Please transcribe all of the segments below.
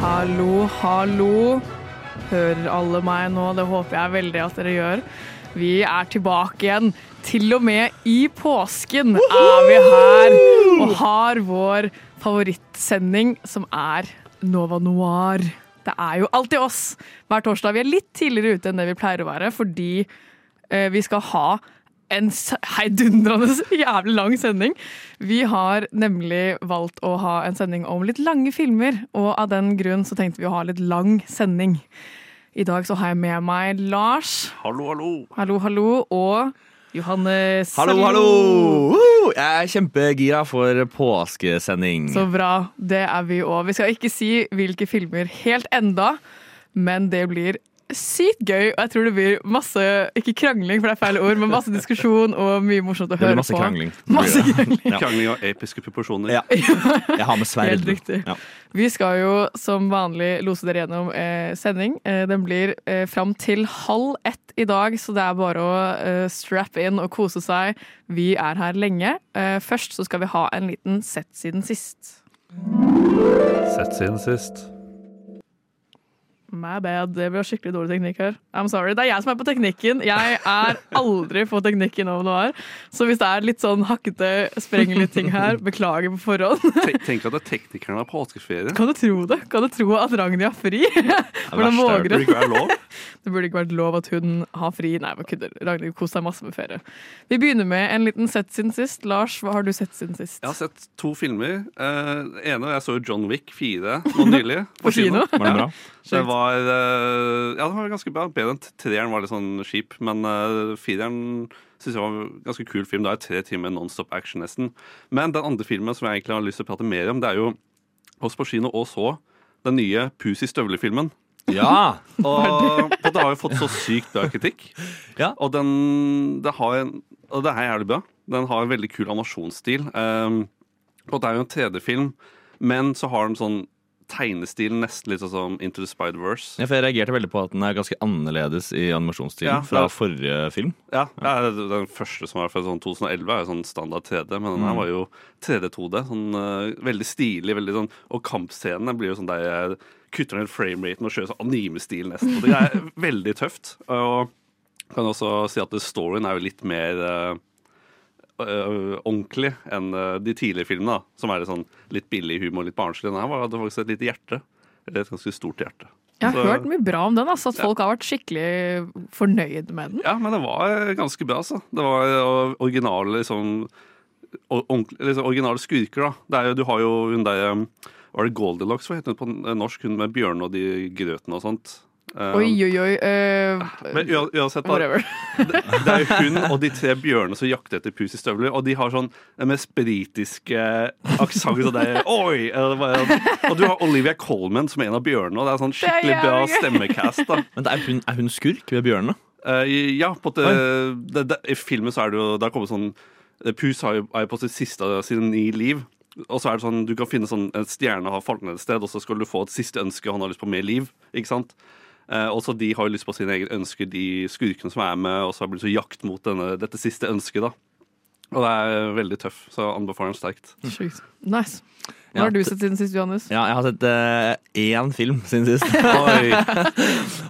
Hallo, hallo. Hører alle meg nå? Det håper jeg veldig at dere gjør. Vi er tilbake igjen. Til og med i påsken er vi her og har vår favorittsending, som er Nova Noir. Det er jo alltid oss hver torsdag. Vi er litt tidligere ute enn det vi pleier å være, fordi eh, vi skal ha en heidundrende jævlig lang sending. Vi har nemlig valgt å ha en sending om litt lange filmer, og av den grunn så tenkte vi å ha litt lang sending. I dag så har jeg med meg Lars, Hallo, hallo. hallo, hallo, og Johannes. Hallo, hallo! Jeg er kjempegira for påskesending. Så bra. Det er vi òg. Vi skal ikke si hvilke filmer helt enda, men det blir sykt gøy. Og jeg tror det blir masse ikke krangling, for det er feil ord, men masse diskusjon og mye morsomt å høre masse på. krangling. Masse krangling. Ja. Krangling av episke proporsjoner. Ja. Jeg har med sverd. Helt riktig. Ja. Vi skal jo som vanlig lose dere gjennom eh, sending. Eh, den blir eh, fram til halv ett i dag, så det er bare å eh, strap in og kose seg. Vi er her lenge. Eh, først så skal vi ha en liten sett siden sist. Sett siden sist. My bad. Det blir skikkelig dårlig teknikk her. I'm sorry. Det er jeg som er på teknikken. Jeg er aldri på teknikken over noe her. Så hvis det er litt sånn hakkete, sprengelige ting her, beklager på forhånd. Tenk, tenk at det er teknikerne på påskeferie. Kan du tro det? Kan du tro at Ragnhild har fri? Hvordan er våger Burde Det burde ikke vært lov at hun har fri. Nei, jeg kødder. Ragnhild koser deg masse med ferie. Vi begynner med en liten sett siden sist. Lars, hva har du sett siden sist? Jeg har sett to filmer. Uh, ene, jeg så jo John Wick 4 nå nylig. På kino? Var det bra? Det var, uh, ja, det var ganske bra. Bedre enn treeren var litt sånn skip, men uh, fireren synes jeg var en ganske kul film. Det er tre timer nonstop action nesten. Men den andre filmen som jeg egentlig har lyst til å prate mer om, det er jo oss på kino og så den nye Pus i støvler-filmen. Ja! Og, det har jo fått så sykt bra kritikk. Ja. Og den det har en, Og det er jævlig bra. Den har en veldig kul animasjonsstil. Um, og det er jo en 3D-film, men så har den sånn tegnestil nesten litt sånn som Into the Spider-Verse. Ja, for Jeg reagerte veldig på at den er ganske annerledes i animasjonsstilen Ja, fra forrige film. Ja, ja, Den første som var fra sånn 2011, er jo sånn standard 3D, men den her var jo 3D-2D. Sånn, uh, veldig stilig. veldig sånn, Og kampscenene blir jo sånn der jeg kutter ned frameraten og kjører sånn anime-stil nesten. Og det er veldig tøft. Og kan også si at storyen er jo litt mer uh, uh, ordentlig enn uh, de tidligere filmene, da, som er litt sånn litt billig humor, litt barnslig. Den her var- hadde faktisk et lite hjerte. Eller et ganske stort hjerte. Jeg har Så- hørt mye bra om den, altså, at folk har vært skikkelig fornøyd med den. Ja, men det var ganske bra, altså. Det var originale liksom, or- liksom Originale skurker, da. Det er jo, du har jo hun der Var det Goldilocks, hva heter hun på norsk? Hun med bjørnene og de grøtene og sånt. Um, Oi, oi, oi. Uh, Men uansett, da, det, det er jo hun og de tre bjørnene som jakter etter pus i støvler, og de har sånn den mest britiske aksent. Og, oi! Og du har Olivia Colman som er en av bjørnene, og det er sånn Det er skikkelig bra stemmecast. da Men er hun, er hun skurk ved bjørnene? Uh, ja, på det, det, det, i filmen så er det jo Det har kommet sånn eh, Pus er jo på sitt siste av sine ni liv. Og så er det sånn, Du kan finne sånn en stjerne har falt ned et sted, og så skal du få et siste ønske. Han har lyst på mer liv. ikke sant? Eh, og så De har jo lyst på sine egne ønsker, de skurkene som er med. Og så blir det så jakt mot denne, dette siste ønsket. da Og det er veldig tøff, så anbefaler den sterkt. Sjukt. Nice. Hva har du sett siden sist, Johannes? Ja, jeg har sett uh, én film siden sist. Oi,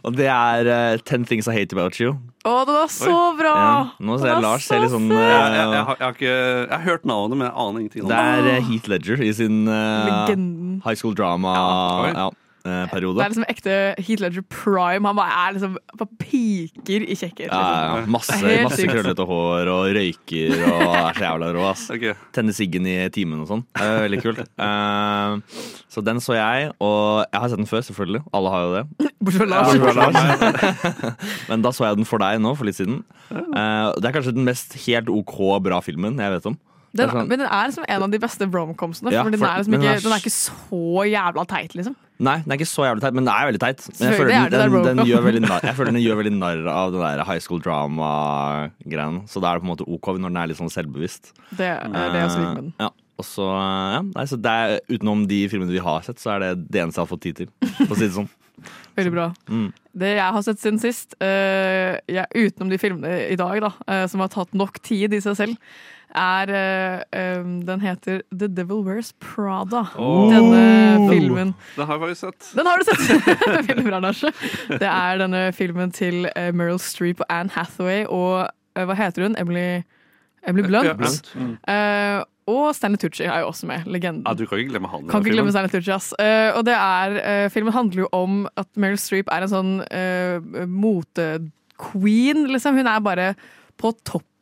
Og det er uh, Ten Things I Hate About You. Å, den var så bra! Ja. Nå ser jeg Lars ser litt sånn uh, jeg, jeg, jeg, har, jeg, har ikke, jeg har hørt navnet, men jeg aner ingenting om Det det. er Heath Ledger i sin high school oi. Drama-periode. Det er liksom ekte Heath Ledger prime. Han bare er liksom bare piker i ja, Liksom. ja. Masse, masse krøllete hår og røyker og er så jævla rå. ass Okay. Tenner siggen i timen og sånn. Veldig kult. Uh, så den så jeg, og jeg har sett den før, selvfølgelig. Alle har jo det. Bortsett fra Lars. Men da så jeg den for deg nå, for litt siden. Uh, det er kanskje den mest helt OK bra filmen jeg vet om. Den, sånn- men den er liksom en av de beste bromcomsene. Ja, for den er liksom ikke, den er den er ikke så jævla teit, liksom. Nei, den er ikke så jævlig teit, men den er veldig teit. Men jeg føler er den, den, den, gjør veldig narr, jeg føler den gjør veldig narr av den der high school drama-greien. Så da er det på en måte ok når den er litt sånn selvbevisst. Det er det jeg liker med den. Eh, Ja. Og så, ja, nei, er, Utenom de filmene vi har sett, så er det det eneste jeg har fått tid til. For å si det sånn. Veldig bra. Mm. Det jeg har sett siden sist, uh, jeg, utenom de filmene i dag, da, uh, som har tatt nok tid i seg selv, er uh, um, Den heter The Devil Wears Prada. Denne filmen Den har jeg faktisk sett. Den har du sett! Det er denne filmen til uh, Meryl Streep og Anne Hathaway og uh, hva heter hun? Emily, Emily Blunt. Ja, Blunt. Mm. Eh, og Stanley Tucci er jo også med. Legenden. Ja, du kan ikke glemme han. Kan ikke glemme. Stanley Tucci, ass. Eh, og det er, filmen handler jo om at Meryl Streep er en sånn uh, motequeen, liksom. Hun er bare på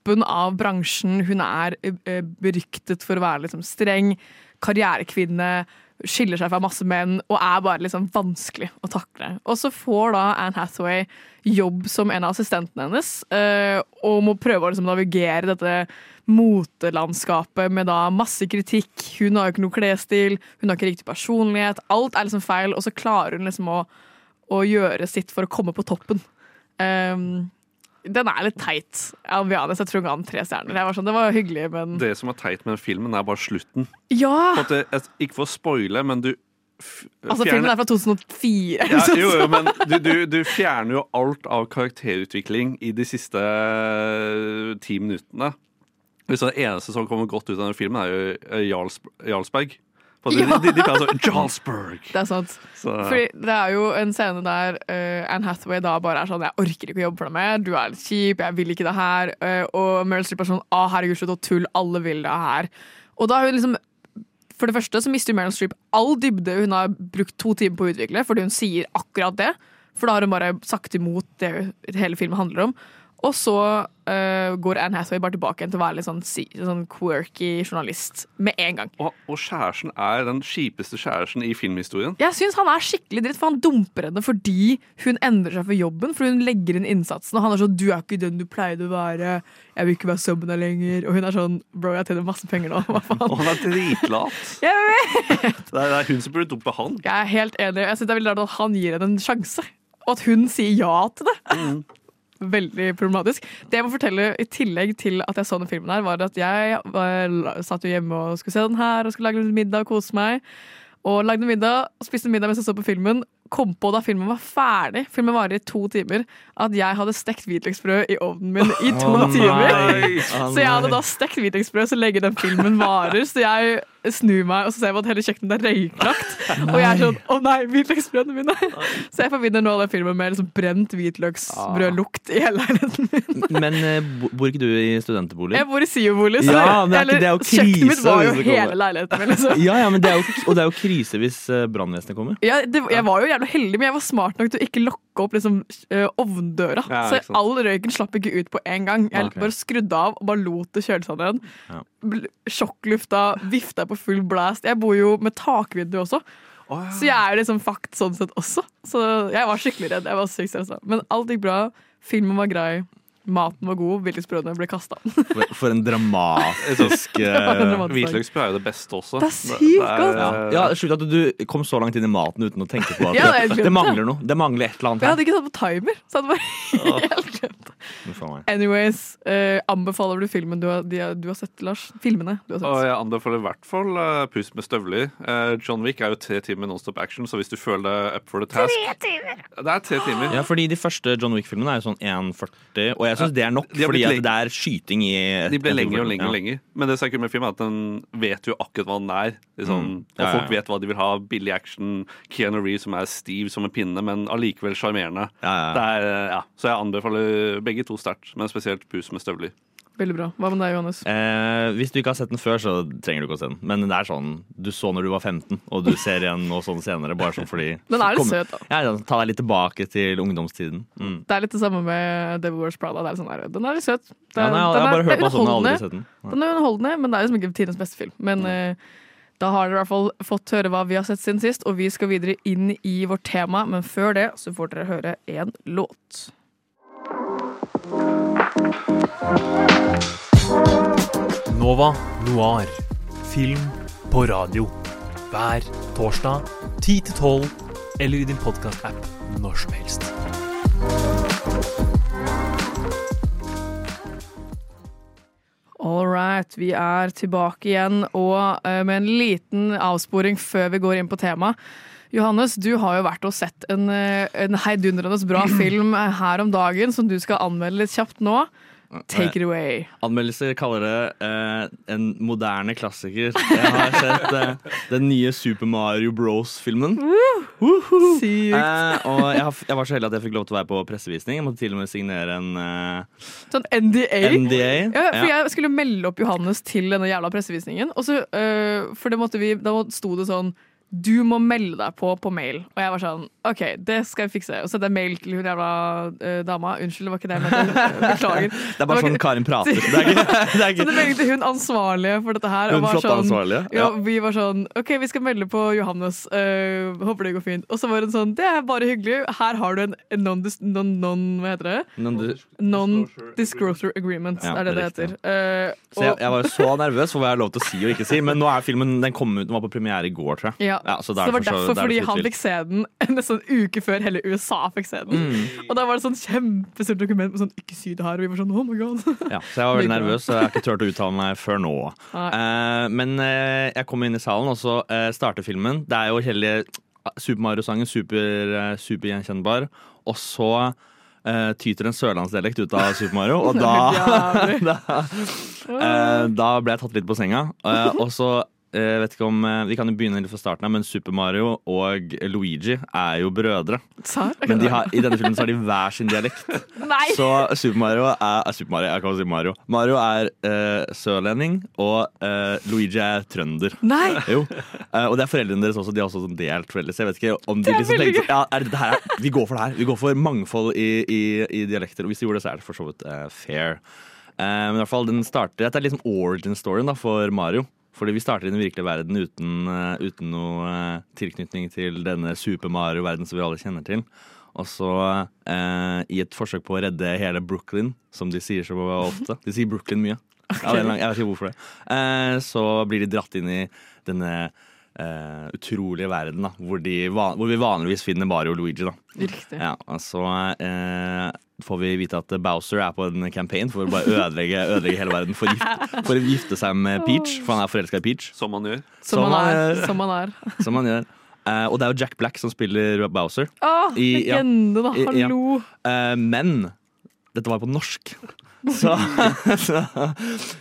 toppen av bransjen. Hun er eh, beryktet for å være liksom streng, karrierekvinne, skiller seg fra masse menn og er bare liksom vanskelig å takle. Og så får da Anne Hathaway jobb som en av assistentene hennes, eh, og må prøve å liksom navigere dette motelandskapet med da masse kritikk. Hun har jo ikke noe klesstil, hun har ikke riktig personlighet. Alt er liksom feil, og så klarer hun liksom å, å gjøre sitt for å komme på toppen. Um, den er litt teit. Jeg tror han ga den tre stjerner. Var sånn, det var hyggelig, men Det som er teit med den filmen, er bare slutten. Ja! Det, ikke for å spoile, men du fjerner... Altså, filmen er fra 2004. ja, jo, jo, men du, du, du fjerner jo alt av karakterutvikling i de siste eh, ti minuttene. Hvis det eneste som kommer godt ut av den filmen, er jo eh, Jarls, Jarlsberg. De, Ja. de, de kaller det Jarlsberg. Det er sant. Så, Fordi det er jo en scene der uh, Anne Hathaway da bare er sånn Jeg orker ikke å jobbe for deg mer, du er litt kjip, jeg vil ikke det her. Uh, og Meryl Streep er sånn Å, herregud, slutt å tulle, alle vil det her. Og da har hun liksom For det første så mister Meryl Streep all dybde hun har brukt to timer på å utvikle, fordi hun sier akkurat det. For da har hun bare sagt imot det hele filmen handler om. Og så uh, går Anne Hathaway bare tilbake til å være litt sånn, sånn quirky journalist med en gang. og, og kjæresten er den kjipeste kjæresten i filmhistorien. Jeg syns han er skikkelig dritt, for han dumper henne fordi hun endrer seg for jobben. For hun legger inn innsatsen, og han er sånn 'du er ikke den du pleide å være', 'jeg vil ikke være sammen med lenger', og hun er sånn 'bro, jeg tjener masse penger nå', hva faen. Og han er dritlat. Jeg vet! Det er, det er hun som burde dumpe han. Jeg er helt enig. Jeg synes det er veldig rart at han gir henne en sjanse, og at hun sier ja til det. Veldig problematisk. Det jeg må fortelle i tillegg til at jeg så den filmen her, var at jeg var, satt jo hjemme og skulle se den her og skulle lage litt middag og kose meg. Og lagde middag, spiste middag mens jeg så på filmen. Kom på da filmen var ferdig, filmen varer i to timer, at jeg hadde stekt hvitløksbrød i ovnen min i to oh, timer. nei. Å, Så jeg hadde da stekt hvitløksbrød så lenge den filmen varer. Så jeg snur meg og så ser jeg at hele kjøkkenet er røyklagt. Og jeg er sånn Å nei, hvitløksbrødene mine! Så jeg forbinder nå den filmen med liksom brent hvitløksbrødlukt i hele leiligheten min. Men uh, bor ikke du i studentbolig? Jeg bor i SIO-bolig, så Ja, kjøkkenet mitt var jo hele leiligheten min. Liksom. Ja, ja, men det er jo, og det er jo krise hvis eh, brannvesenet kommer. Ja, det, jeg var jo jævlig heldig, men jeg var smart nok til å ikke lokke opp liksom, eh, ovndøra. Ja, så all røyken slapp ikke ut på en gang. Jeg okay. bare skrudde av og bare lot det kjøle seg ned. Ja. Sjokklufta, vifta på full blast. Jeg bor jo med takvindu også, så jeg er liksom fucked sånn sett også. Så jeg var skikkelig redd. Jeg var sykt stressa. Men alt gikk bra. Filmen var grei. Maten var god. Hvitløksbrødene ble kasta. For, for en dramatisk eh, dramatisk- Hvitløksbrød er jo det beste også. Det er sykt godt. ja. ja, Sjukt at du kom så langt inn i maten uten å tenke på at Ja, det, det mangler noe. Det mangler et eller annet her. hadde ikke satt på timer, så jeg hadde bare helt glemt. Anyways, uh, anbefaler du filmen du har, de, du har sett, Lars? Filmene du har Og sett? jeg anbefaler i hvert fall uh, Pust med støvler. Uh, John Wick er jo tre timer nonstop action, så hvis du føler deg up for the task Tre timer! Det er tre timer. Ja, fordi de første John Wick-filmene er jo sånn 1,40, og jeg syns det er nok, De fordi at det er skyting i De ble lenger og lenger og lenger. Men det som er kult med filmen, er at den vet jo akkurat hva den er. Liksom, Mm. Og folk vet hva de vil ha. Billig action, Keanu Reeves som er stiv som en pinne, men allikevel sjarmerende. Så jeg anbefaler begge to sterkt, men spesielt Pus med støvler. Veldig bra. Hva med deg, Johannes? Eh, hvis du ikke har sett den før, så trenger du ikke å se den. Men det er sånn du så når du var 15, og du ser igjen nå sånn senere. Bare sånn fordi Den er litt søt, da. Ja, Ta deg litt tilbake til ungdomstiden. Mm. Det er litt det samme med Devil Wears Prada. Det er sånn der, den er litt søt. Den, Ja, nei, jeg, den har jeg bare hørt på sånn, den, jeg har aldri sett den. Ja. Den er underholdende, men det er liksom ikke tidens beste film. Men eh, da har dere i hvert fall fått høre hva vi har sett siden sist, og vi skal videre inn i vårt tema. Men før det så får dere høre en låt. Nova Noir. Film på radio. Hver torsdag 10 til 12 eller i din podkast-app når som helst. All right, vi er tilbake igjen, og eh, med en liten avsporing før vi går inn på temaet. Johannes, du har jo vært og sett en, eh, en heidundrende bra film her om dagen som du skal anmelde litt kjapt nå. Take it away. Anmeldelser kaller det eh, en moderne klassiker. Jeg har sett eh, den nye Super Mario Bros-filmen. Sykt. Eh, og jeg, har, jeg var så heldig at jeg fikk lov til å være på pressevisning. Jeg måtte til og med signere en eh, Sånn NDA. NDA. Ja, for jeg skulle melde opp Johannes til denne jævla pressevisningen. Og så, for det måtte vi, da sto det sånn Du må melde deg på på mail. Og jeg var sånn OK, det skal jeg fikse. Og så hadde jeg mail til hun jævla uh, dama. Unnskyld, det var ikke det jeg mente. Beklager. Det er bare sånn Karin prater. Det er ikke, det er Så det meldte hun ansvarlige for dette her. Hun og var flotte sånn, ansvarlige, Ja, ja. vi var sånn OK, vi skal melde på Johannes. Uh, håper det går fint. Og så var hun sånn Det er bare hyggelig. Her har du en non-dis- non, non, Hva heter det? Non-disclosure Non-disclosure agreement, Ja, er det det det er heter. Eh, Så jeg, jeg var så nervøs for hva jeg har lov til å si og ikke si. Men nå er filmen Den kom ut, den var på premiere i går, tror jeg. Ja, så så, da så, det var for så- derfor, er det fordi han fikk se den nesten en uke før hele USA fikk se den. Mm. Og da var det sånn kjempestort dokument med sånn 'ikke si det her', og vi var sånn 'oh my god'. Ja, så jeg var veldig nervøs, så jeg har ikke turt å uttale meg før nå. Eh, men uh, jeg kommer inn i salen, og så uh, starter filmen. Det er jo hele Super Mario-sangen super, supergjenkjennbar. Og så uh, tyter en sørlandsdialekt ut av Super Mario, og da, da, uh, da ble jeg tatt litt på senga. Uh, og så eh, vet ikke om eh, Vi kan jo begynne litt fra starten av, men Super Mario og Luigi er jo brødre. Men de har, i denne filmen så har de hver sin dialekt. Nei! Så Super Mario er, er Super Mario, jeg kan si Mario. Mario er eh, sørlending, og eh, Luigi er trønder. Nei! Jo. Eh, og det er foreldrene deres også. De har også sånn delt foreldre. Så jeg vet ikke om de liksom tenkte ja, er det her, Vi går for det her. Vi går for mangfold i, i, i dialekter. Og hvis de gjorde det, så er det for så vidt eh, fair. Eh, men i hvert fall den starter Dette er liksom origin-storyen da for Mario. Fordi vi starter i den virkelige verden uten, eh, uten noe eh, tilknytning til denne Super Mario-verdenen som vi alle kjenner til. Og så, eh, i et forsøk på å redde hele Brooklyn, som de sier så ofte De sier Brooklyn mye. Lang- jeg vet ikke hvorfor det. Eh, så blir de dratt inn i denne eh, utrolige verden, da, hvor, de, hvor vi vanligvis finner Mario og Luigi. da. Riktig. Ja, og så eh, får vi vite at Bowser er på en campaign for å bare ødelegge, ødelegge hele verden. For, å gifte, for å gifte seg med Peach, for han er forelska i Peach. Som han gjør. Som han er. Som han er. Som han gjør. Uh, og det er jo Jack Black som spiller Bowser. Ja. legende, da. I- ja. Hallo. Eh, men dette var på norsk. Så, så,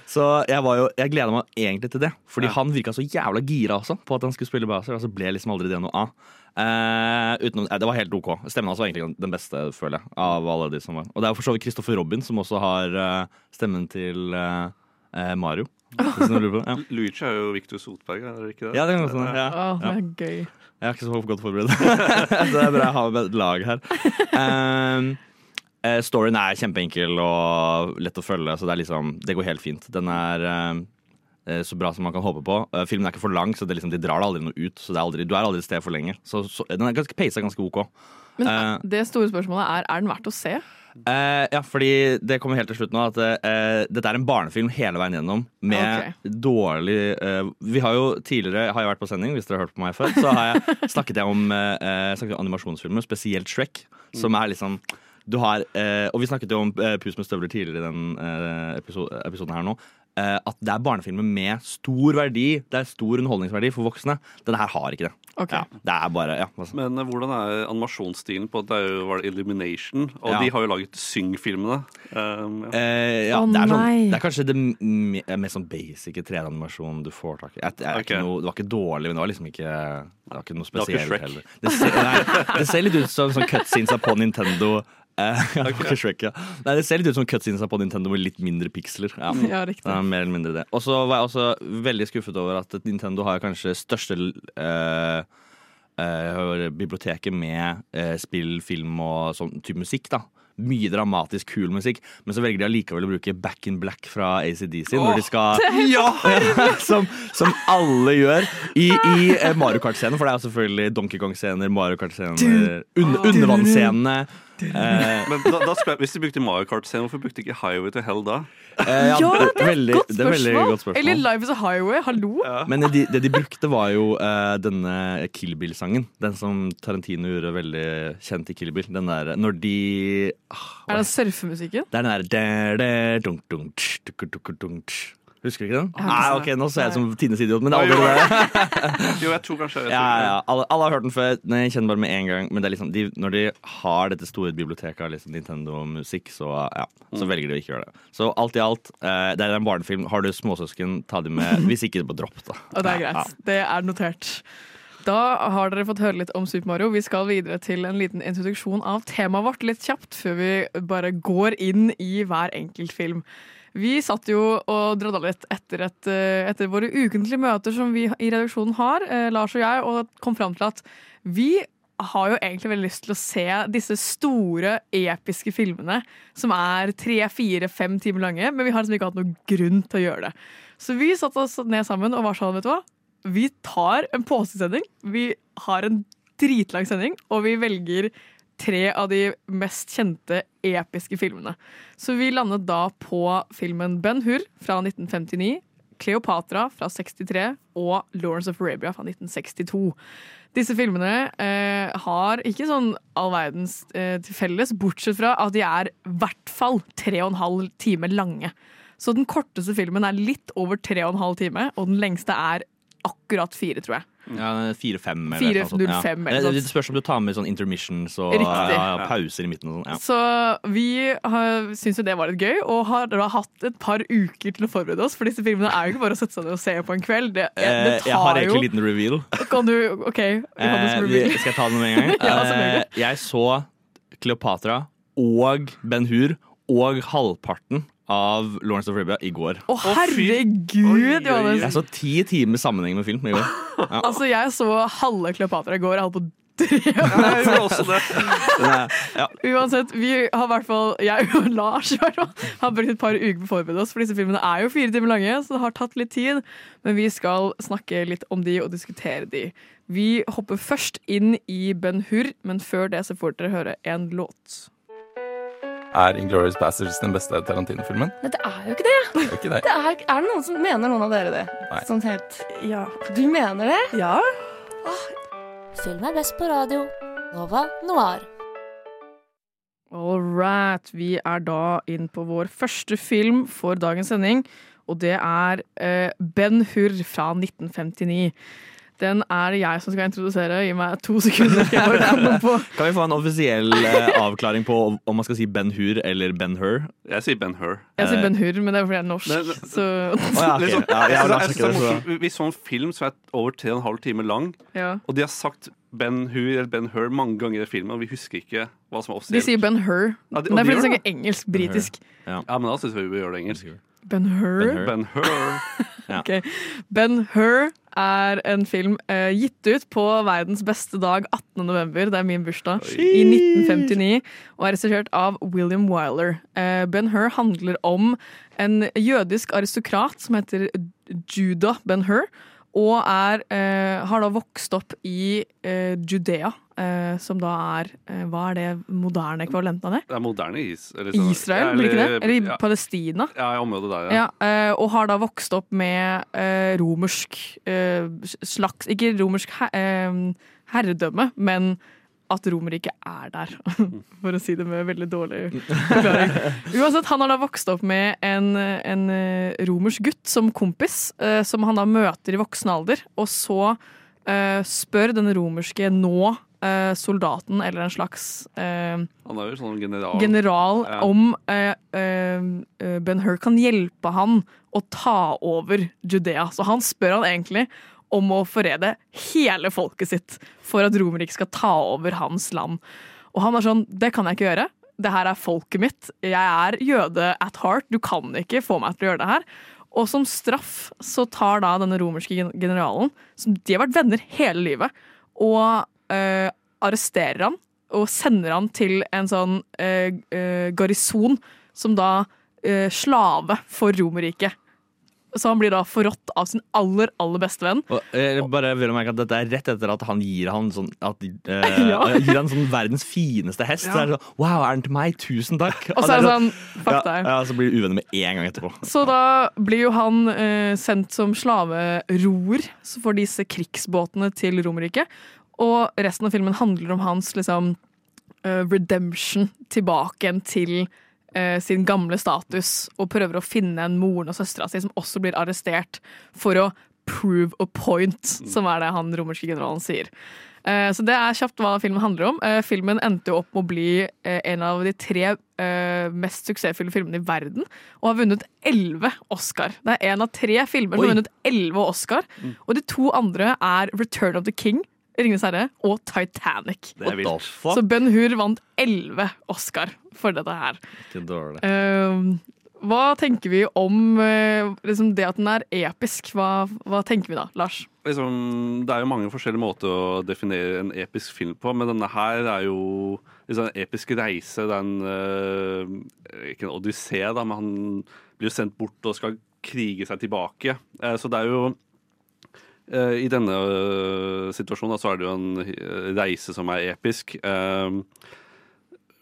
så jeg var jo Jeg gleda meg egentlig til det. Fordi Ja. han virka så jævla gira også på at han skulle spille Bowser. Og så ble liksom aldri det noe av. Eh, utenom, eh, det var helt OK. Stemmen hans var egentlig den beste, føler jeg. Av alle de som var Og det er jo for så vidt Christopher Robin som også har eh, stemmen til eh, eh, Mario. Ja. Luigi er jo Victor Sotberg, er det ikke det? ja, det kan sånn. Ja. Oh, det er gøy. Jeg er ikke så godt forberedt. det er bra jeg har et lag her. Um, eh, storyen er kjempeenkel og lett å følge, så det, er liksom, det går helt fint. Den er um, eh, så bra som man kan håpe på. Eh, filmen er ikke for lang, så det liksom, de drar det aldri noe ut. Så det er aldri, du er aldri et sted for lenge. Så, så, den er ganske, peisa ganske OK. Men Eh. det store spørsmålet er er den verdt å se. Eh, ja, fordi det kommer helt til slutt nå at eh, dette er en barnefilm hele veien gjennom. Med dårlig eh, Vi har jo tidligere Har jeg vært på sending, hvis dere har hørt på meg før, så har jeg snakket jeg om, eh, snakket om animasjonsfilmer, spesielt Shrek, som er liksom du har, eh, og vi snakket jo om eh, Pus med støvler tidligere i den eh, episode, episoden her nå. Eh, at det er barnefilmer med stor verdi. Det er stor underholdningsverdi for voksne. Denne her har ikke det. Ok. Ja, det er bare ja, altså. Men eh, hvordan er animasjonsstilen på Det er jo var det Illumination, og Ja. de har jo laget Syng-filmene. Um, ja. Eh, ja, Å, det, er sånn, nei. det er kanskje det mest sånn basic 3D-animasjonen du får tak i. Jeg- jeg er Ok. ikke noe, det var ikke dårlig, men det var liksom ikke Det var ikke noe var ikke spesielt Shrek. heller. Det ser, nei, det ser litt ut som sånn cutscenes på Nintendo. Eh, ikke Shrek, ja. Nei, det ser litt ut som cutscenes på Nintendo med litt mindre piksler. Ja. Ja, riktig. Er mer eller mindre det. Og så var jeg også veldig skuffet over at Nintendo har kanskje største eh, eh, biblioteket med eh, spill, film og sånn type musikk. da mye dramatisk, kul musikk, men så velger de allikevel å bruke Back in Black fra ACDC når de skal ja, som, som alle gjør i, i eh, Mario Kart-scenen, for det er jo selvfølgelig Donkey Kong-scener, Mario Kart-scener, under, undervannsscenene. Eh, Men da, da spør jeg, Hvis de brukte Mario Kart-scenen, hvorfor brukte de ikke Highway to Hell da? eh, Ja, det er et veldig, godt det er veldig spørsmål. godt spørsmål. Eller Life is a Highway, hallo? Men det de, det de brukte, var jo eh, denne Kill Bill-sangen. Den som Tarantino gjorde veldig kjent i Kill Bill. Den der når de ah, Er det surfemusikken? Det er den der der, der, dunk, dunk, tsch, duk, duk, dunk, tsch. Husker du ikke den? Nei, ok. Nå ser jeg ut som Tines idiot, men det er aldri det. Jo, jeg tror kanskje jeg vet Ja, ja, alle, alle har hørt den før. Nei, jeg kjenner bare med en gang. Men det er liksom, de, når de har dette store biblioteket av liksom Nintendo-musikk, så, ja, så Mm. velger de å ikke gjøre det. Så alt i alt, eh, det er en barnefilm. Har du småsøsken, ta dem med. Hvis ikke, bare dropp det. Og det er Ja, greit. Det er notert. Da har dere fått høre litt om Super Mario. Vi skal videre til en liten introduksjon av temaet vårt litt kjapt, før vi bare går inn i hver enkelt film. Vi satt jo og drodda litt etter, et, eh, etter våre ukentlige møter som vi i redaksjonen har, eh, Lars og jeg, og kom fram til at vi har jo egentlig veldig lyst til å se disse store, episke filmene som er tre, fire, fem timer lange, men vi har liksom ikke hatt noen grunn til å gjøre det. Så vi satte oss ned sammen og var sånn, vet du hva? Vi tar en påskesending. Vi har en dritlang sending, og vi velger tre av de mest kjente episke filmene. Så vi landet da på filmen Ben Hur fra 1959, Cleopatra fra 63 og Lawrence of Arabia fra 1962. Disse filmene eh, har ikke sånn all verdens eh, til felles, bortsett fra at de er i hvert fall tre og en halv time lange. Så den korteste filmen er litt over tre og en halv time, og den lengste er akkurat fire, tror jeg. Ja, Fire-fem. eller noe sånt. Ja. Det spørs om du tar med sånn intermissions og ja, pauser i midten. og sånt, Ja. Så vi har- syns jo det var litt gøy, og har da hatt et par uker til å forberede oss. For disse filmene er jo ikke bare å sette seg ned og se på en kveld. Det, det Eh, jeg har egentlig en liten reveal. Kan du OK, kan Eh, reveal. skal jeg ta den med en gang? Ja, Eh, jeg så Kleopatra og Ben Hur og halvparten av Lawrence of Arabia i går. Å, herregud, Johannes! Jeg så ti timer sammenheng med film i går. Ja. Altså, jeg så halve Kleopatra i går. Jeg holdt på ja. Uansett, vi har i hvert fall Jeg og Lars har brukt et par uker på å forberede oss, for disse filmene er jo fire timer lange, så det har tatt litt tid. Men vi skal snakke litt om de og diskutere de. Vi hopper først inn i Ben Hur, men før det så får dere høre en låt. Er Inglourious Bastards den beste Tarantino-filmen? Nei, det er jo ikke det. Det er ikke det. det er, er det noen som mener noen av dere det? Nei. Sånn helt Ja. Du mener det? ja. Film er best på radio. Nova Noir. All right. Vi er da inn på vår første film for dagens sending, og det er eh, Ben Hur fra 1959. Den er det jeg som skal introdusere. Gi meg to sekunder. Skal jeg bare på. Kan vi få en offisiell eh, avklaring på om man skal si Ben Hur eller Ben Hur? Jeg sier Ben Hur. Jeg sier Ben Hur, men det er fordi jeg er norsk. Så ja, ja, jeg har så-. Vi så en film som er over tre og en halv time lang, ja. og de har sagt Ben Hur eller Ben Hur mange ganger i filmen, og vi husker ikke hva som er De sier Ben Hur. Ja, de- er de fordi de gjør snakker engelsk. Britisk. Ja, men da syns vi vi bør gjøre det engelsk. Ben Hur. Ben Hur. Ben Hur. Ok. Ben Hur er en film eh, gitt ut på verdens beste dag, 18. november. Det er min bursdag. I 1959. Og er regissert av William Wyler. Eh, ben Hur handler om en jødisk aristokrat som heter Judah Ben Hur. Og er, eh, har da vokst opp i eh, Judea, som da er eh, Hva er det moderne ekvivalenten av det? Det er moderne is, eller sånn- Israel, blir ikke det? Eller ja, Palestina? ja, i området der, ja. Ja, eh, og har da vokst opp med eh, romersk eh, slags Ikke romersk he eh, herredømme, men at Romerriket er der, for å si det med veldig dårlig forklaring. Uansett, han har da vokst opp med en, en eh, romersk gutt som kompis, eh, som han da møter i voksen alder, og så uh, spør den romerske nå eh, soldaten, eller en slags eh, Han er jo sånn general. general Ja. om eh, eh, Ben Hur kan hjelpe han å ta over Judea. Så han spør han egentlig om å forrede hele folket sitt for at Romerriket skal ta over hans land. Og han er sånn Det kan jeg ikke gjøre. Det her er folket mitt. Jeg er jøde at heart. Du kan ikke få meg til å gjøre det her. Og som straff så tar da denne romerske generalen, som de har vært venner hele livet, og eh, arresterer han og sender han til en sånn uh, uh, garison som da eh, slave for Romerriket. Så han blir da forrådt av sin aller, aller beste venn. Og, eh, bare vil merke at Dette er rett etter at han gir han sånn at, eh, Ja. gir han sånn verdens fineste hest. Ja. Så er det sånn, wow, er den til meg? Tusen takk. Og så er det sånn, fuck deg. Ja, så blir de uvenner med en gang etterpå. Så da blir jo han eh, sendt som slaveroer for disse krigsbåtene til Romerriket. Og resten av filmen handler om hans liksom eh, redemption tilbake igjen til uh, sin gamle status. Og prøver å finne en moren og søstera si som også blir arrestert for å prove a point, som er det han romerske generalen sier. Eh, Så det er kjapt hva filmen handler om. Filmen endte jo opp med å bli en av de tre mest suksessfulle filmene i verden, og har vunnet elleve Oscar. Det er en av tre filmer som har vunnet elleve Oscar, og de to andre er Return of the King, Ringenes herre, og Titanic. Så Ben Hur vant elleve Oscar for dette her. Ikke dårlig. Eh, hva tenker vi om eh, liksom det at den er episk? Hva, hva tenker vi da, Lars? liksom, det er jo mange forskjellige måter å definere en episk film på, men denne her er jo liksom en episk reise. Det er en eh, Ikke en odyssé, da, men han blir jo sendt bort og skal krige seg tilbake. Eh, så det er jo I denne eh, situasjonen så er det jo en eh, reise som er episk. Eh,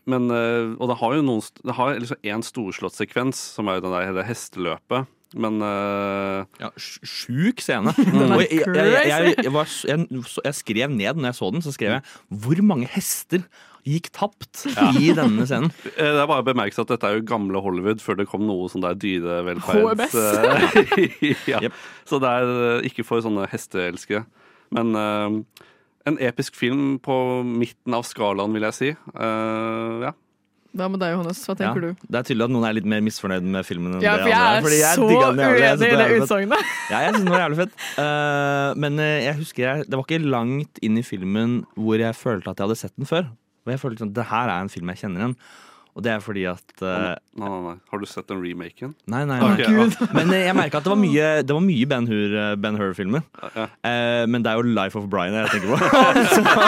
men, eh, og det har jo én liksom storslått sekvens, som er jo den der hele hesteløpet. Men uh... Ja, Sjuk scene. Er jeg, jeg, jeg, jeg, var, jeg, jeg skrev ned når jeg så den, så skrev jeg hvor mange hester gikk tapt i denne scenen. Eh, Det er bare å bemerke at dette er jo gamle Hollywood før det kom noe sånn der dyrevelferds... Eh, ja. yep. Så det er ikke for sånne hesteelskere. Men uh, en episk film på midten av skalaen, vil jeg si. Uh, ja. Hva med deg, Johannes? Hva Ja, du? det er tydelig at noen er litt mer misfornøyd med filmen enn Ja, for jeg andre er fordi så. Uenig i det er utsagnet. Ja, jeg synes den var jævlig fett. Uh, men eh, jeg husker jeg, det var ikke langt inn i filmen hvor jeg følte at jeg hadde sett den før. Og jeg følte sånn, det her er en film jeg kjenner igjen. Og det er fordi at uh, Nei, nei, nei. Har du sett den remaken? Nei, nei, nei. nei. ja. Men eh, jeg merka at det var mye, det var mye Ben Hur, eh, Ben Hur-filmer. Ja. uh, men det er jo Life of Brian jeg tenker på.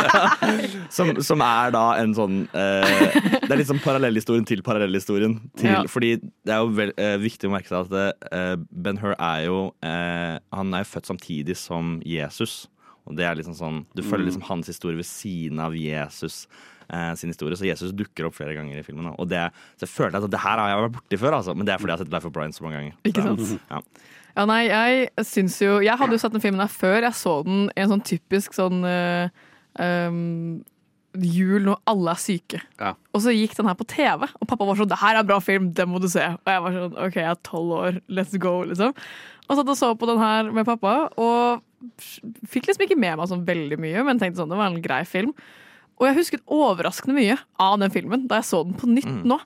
som, som er da en sånn uh, Det er liksom parallellhistorien til parallellhistorien. Til, Ja. Fordi det er jo vel, viktig å merke seg at eh, Ben Hur er jo eh, Han er jo født samtidig som Jesus. Og det er liksom sånn Du følger liksom hans historie ved siden av Jesus. Eh, sin historie, Så Jesus dukker opp flere ganger i filmen. Og det, så jeg følte at det her har jeg vært borti før, altså. men det er fordi jeg har sett Life of Brian så mange ganger. Ikke sant? Ja. Ja, nei, jeg syns jo Jeg hadde jo sett den filmen her før jeg så den i en sånn typisk sånn eh, um, jul når alle er syke. Ja. Og så gikk den her på TV, og pappa var sånn 'Det her er en bra film, den må du se'. Og jeg var sånn 'OK, jeg er tolv år, let's go', liksom. Og satt og så på den her med pappa, og fikk liksom ikke med meg sånn veldig mye, men tenkte sånn det var en grei film. Og jeg husket overraskende mye av den filmen da jeg så den på nytt nå.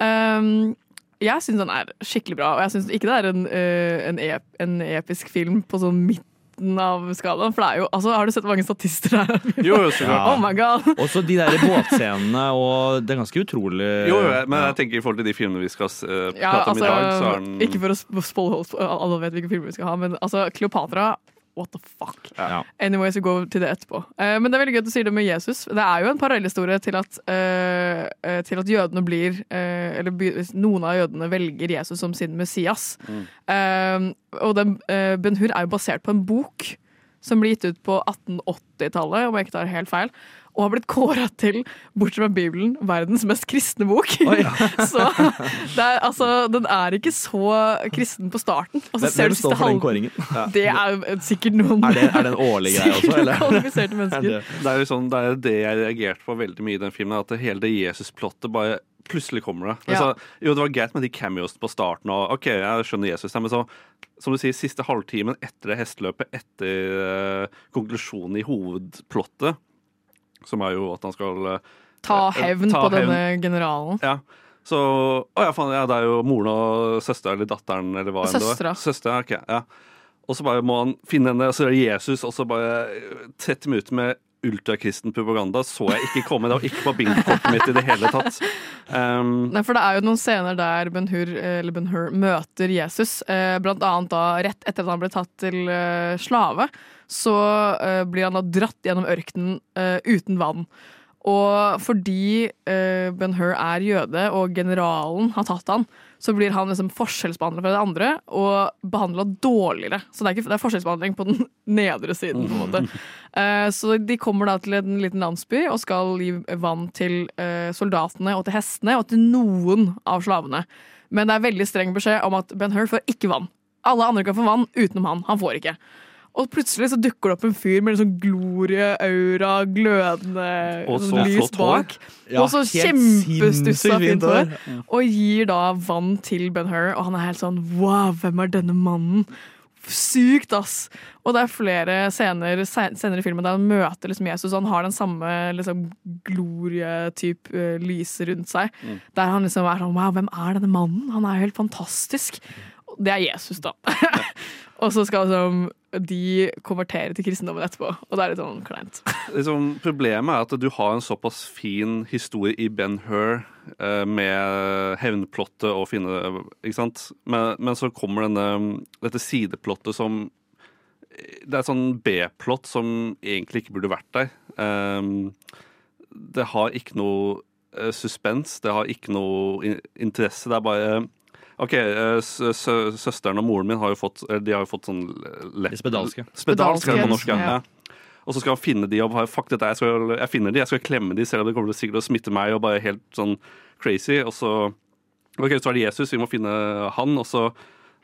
Um, jeg syns den er skikkelig bra, og jeg syns ikke det er en, uh, en, ep en episk film på sånn midten av skalaen. For det er jo, altså, har du sett mange statister det er? Jo, jo, så Ja. Oh my god! Også de der båtscenene, og det er ganske utrolig. Jo, jo, men jeg tenker i forhold til de filmene vi skal uh, prate Ja, om i dag, så altså, er den ikke for å sp- spoile holdt, alle vet hvilke filmer vi skal ha, men altså, Kleopatra What the fuck? Ja. Anyways, vi går til det etterpå. Uh, men det er veldig gøy at du sier det med Jesus. Det er jo en parallellhistorie til at, eh, til at jødene blir uh, Eller noen av jødene velger Jesus som sin Messias. Eh, og den, Ben Hur er jo basert på en bok som ble gitt ut på 1880-tallet, om jeg ikke tar helt feil. Og har blitt kåra til, bortsett fra Bibelen, verdens mest kristne bok. så det er, altså, den er ikke så kristen på starten. Og så Hvem, ser du siste for den halv- kåringen? Det er sikkert noen Er det, er det en årlig greie også, eller? Er det- Det er jo sånn, det er det jeg reagerte på veldig mye i den filmen. At hele det Jesus-plottet bare Plutselig kommer det. Ja. Altså, jo, det var greit med de cameos på starten. Og, ok, jeg skjønner Jesus Men så, som du sier, siste halvtimen etter det hesteløpet, etter uh, konklusjonen i hovedplottet, som er jo at han skal eh, Ta eh, hevn ta på hevn. denne generalen. Ja. Så Å ja, faen, ja, det er jo moren og søster, eller datteren eller hva enn det var. Søstera. Søstera, ok, ja. Og så bare må han finne henne, og så er det Jesus, og så bare eh, 30 minutter med ultrakristen propaganda så jeg ikke komme. Det var ikke på bingokortet mitt i det hele tatt. Um, Nei, for det er jo noen scener der Ben Hur, ben møter Jesus. Eh, blant annet da rett etter at han ble tatt til eh, slave, så uh, blir han da dratt gjennom ørkenen uh, uten vann. Og fordi uh, Ben-Hur er jøde, og generalen har tatt han, så blir han liksom forskjellsbehandla fra de andre og behandla dårligere. Så det er, ikke, det er forskjellsbehandling på den nedre siden. på en måte. Uh, så de kommer da til en liten landsby og skal gi vann til uh, soldatene og til hestene og til noen av slavene. Men det er veldig streng beskjed om at Ben Hur får ikke vann. Alle andre kan få vann utenom han. Han får ikke. Og plutselig så dukker det opp en fyr med en sånn glorie, aura, glødende Og så sånn lys bak. Ja, og så kjempestussa fint hår. Og gir da vann til Ben Hur, og han er helt sånn wow, hvem er denne mannen? Sykt, ass! Og det er flere scener senere i filmen der han møter liksom Jesus, og han har den samme liksom, glorie-type uh, lyset rundt seg. Mm. Der han liksom er sånn wow, hvem er denne mannen? Han er jo helt fantastisk. Det er Jesus, da. og så skal liksom de konverterer til kristendommen etterpå, og det er litt sånn kleint. liksom, problemet er at du har en såpass fin historie i Ben Hur eh, med hevnplottet og finne Ikke sant? Men, men så kommer denne, dette sideplottet som Det er et sånn B-plott som egentlig ikke burde vært der. Ehm, det har ikke noe eh, suspens, det har ikke noe in interesse. Det er bare OK, eh, sø sø søsteren og moren min har jo fått De har jo fått sånn lett Spedalske. Spedalske, er det på norsk, ja. ja. ja. Og så skal han finne de og bare Fuck dette, jeg, skal, jeg finner de, jeg skal klemme de, selv om det kommer til sikkert å smitte meg og bare helt sånn crazy. Og så Ok, så er det Jesus, vi må finne han, og så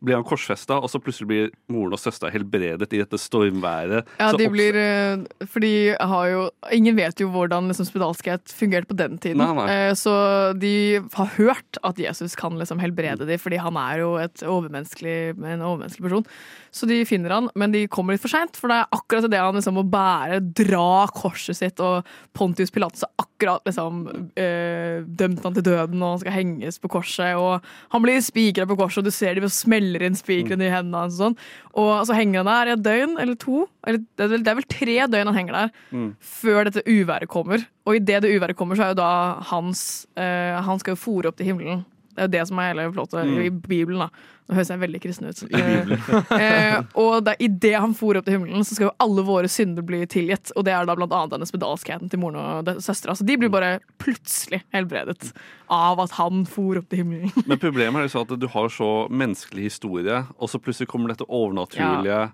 blir han korsfesta, og så plutselig blir moren og søstera helbredet i dette stormværet. Ja, de blir eh, For de har jo Ingen vet jo hvordan liksom, spedalskhet fungerte på den tiden. Nei, nei. Eh, Så de har hørt at Jesus kan liksom helbrede dem, fordi han er jo overmenneskelig, en overmenneskelig person. Så de finner han, men de kommer litt for seint, for det er akkurat det han liksom må bære, dra korset sitt, og Pontius Pilatus har akkurat liksom eh, dømt han til døden, og han skal henges på korset, og han blir spikra på korset, og du ser de smeller inn spikrene i hendene hans og sånn. Og så henger han der i et døgn eller to, eller det er vel, det er vel tre døgn han henger der, Mm. før dette uværet kommer. Og idet det uværet kommer, så er jo da hans eh, Han skal jo fòre opp til himmelen. Det er jo det som er hele plottet Mm. i Bibelen. da Nå høres jeg veldig kristen ut. Eh, og det- idet han for opp til himmelen, så skal jo alle våre synder bli tilgitt. Og det er da blant annet denne spedalskheten til moren og søstera. Så de blir bare plutselig helbredet av at han for opp til himmelen. Men problemet er så at du har så menneskelig historie, og så plutselig kommer dette overnaturlige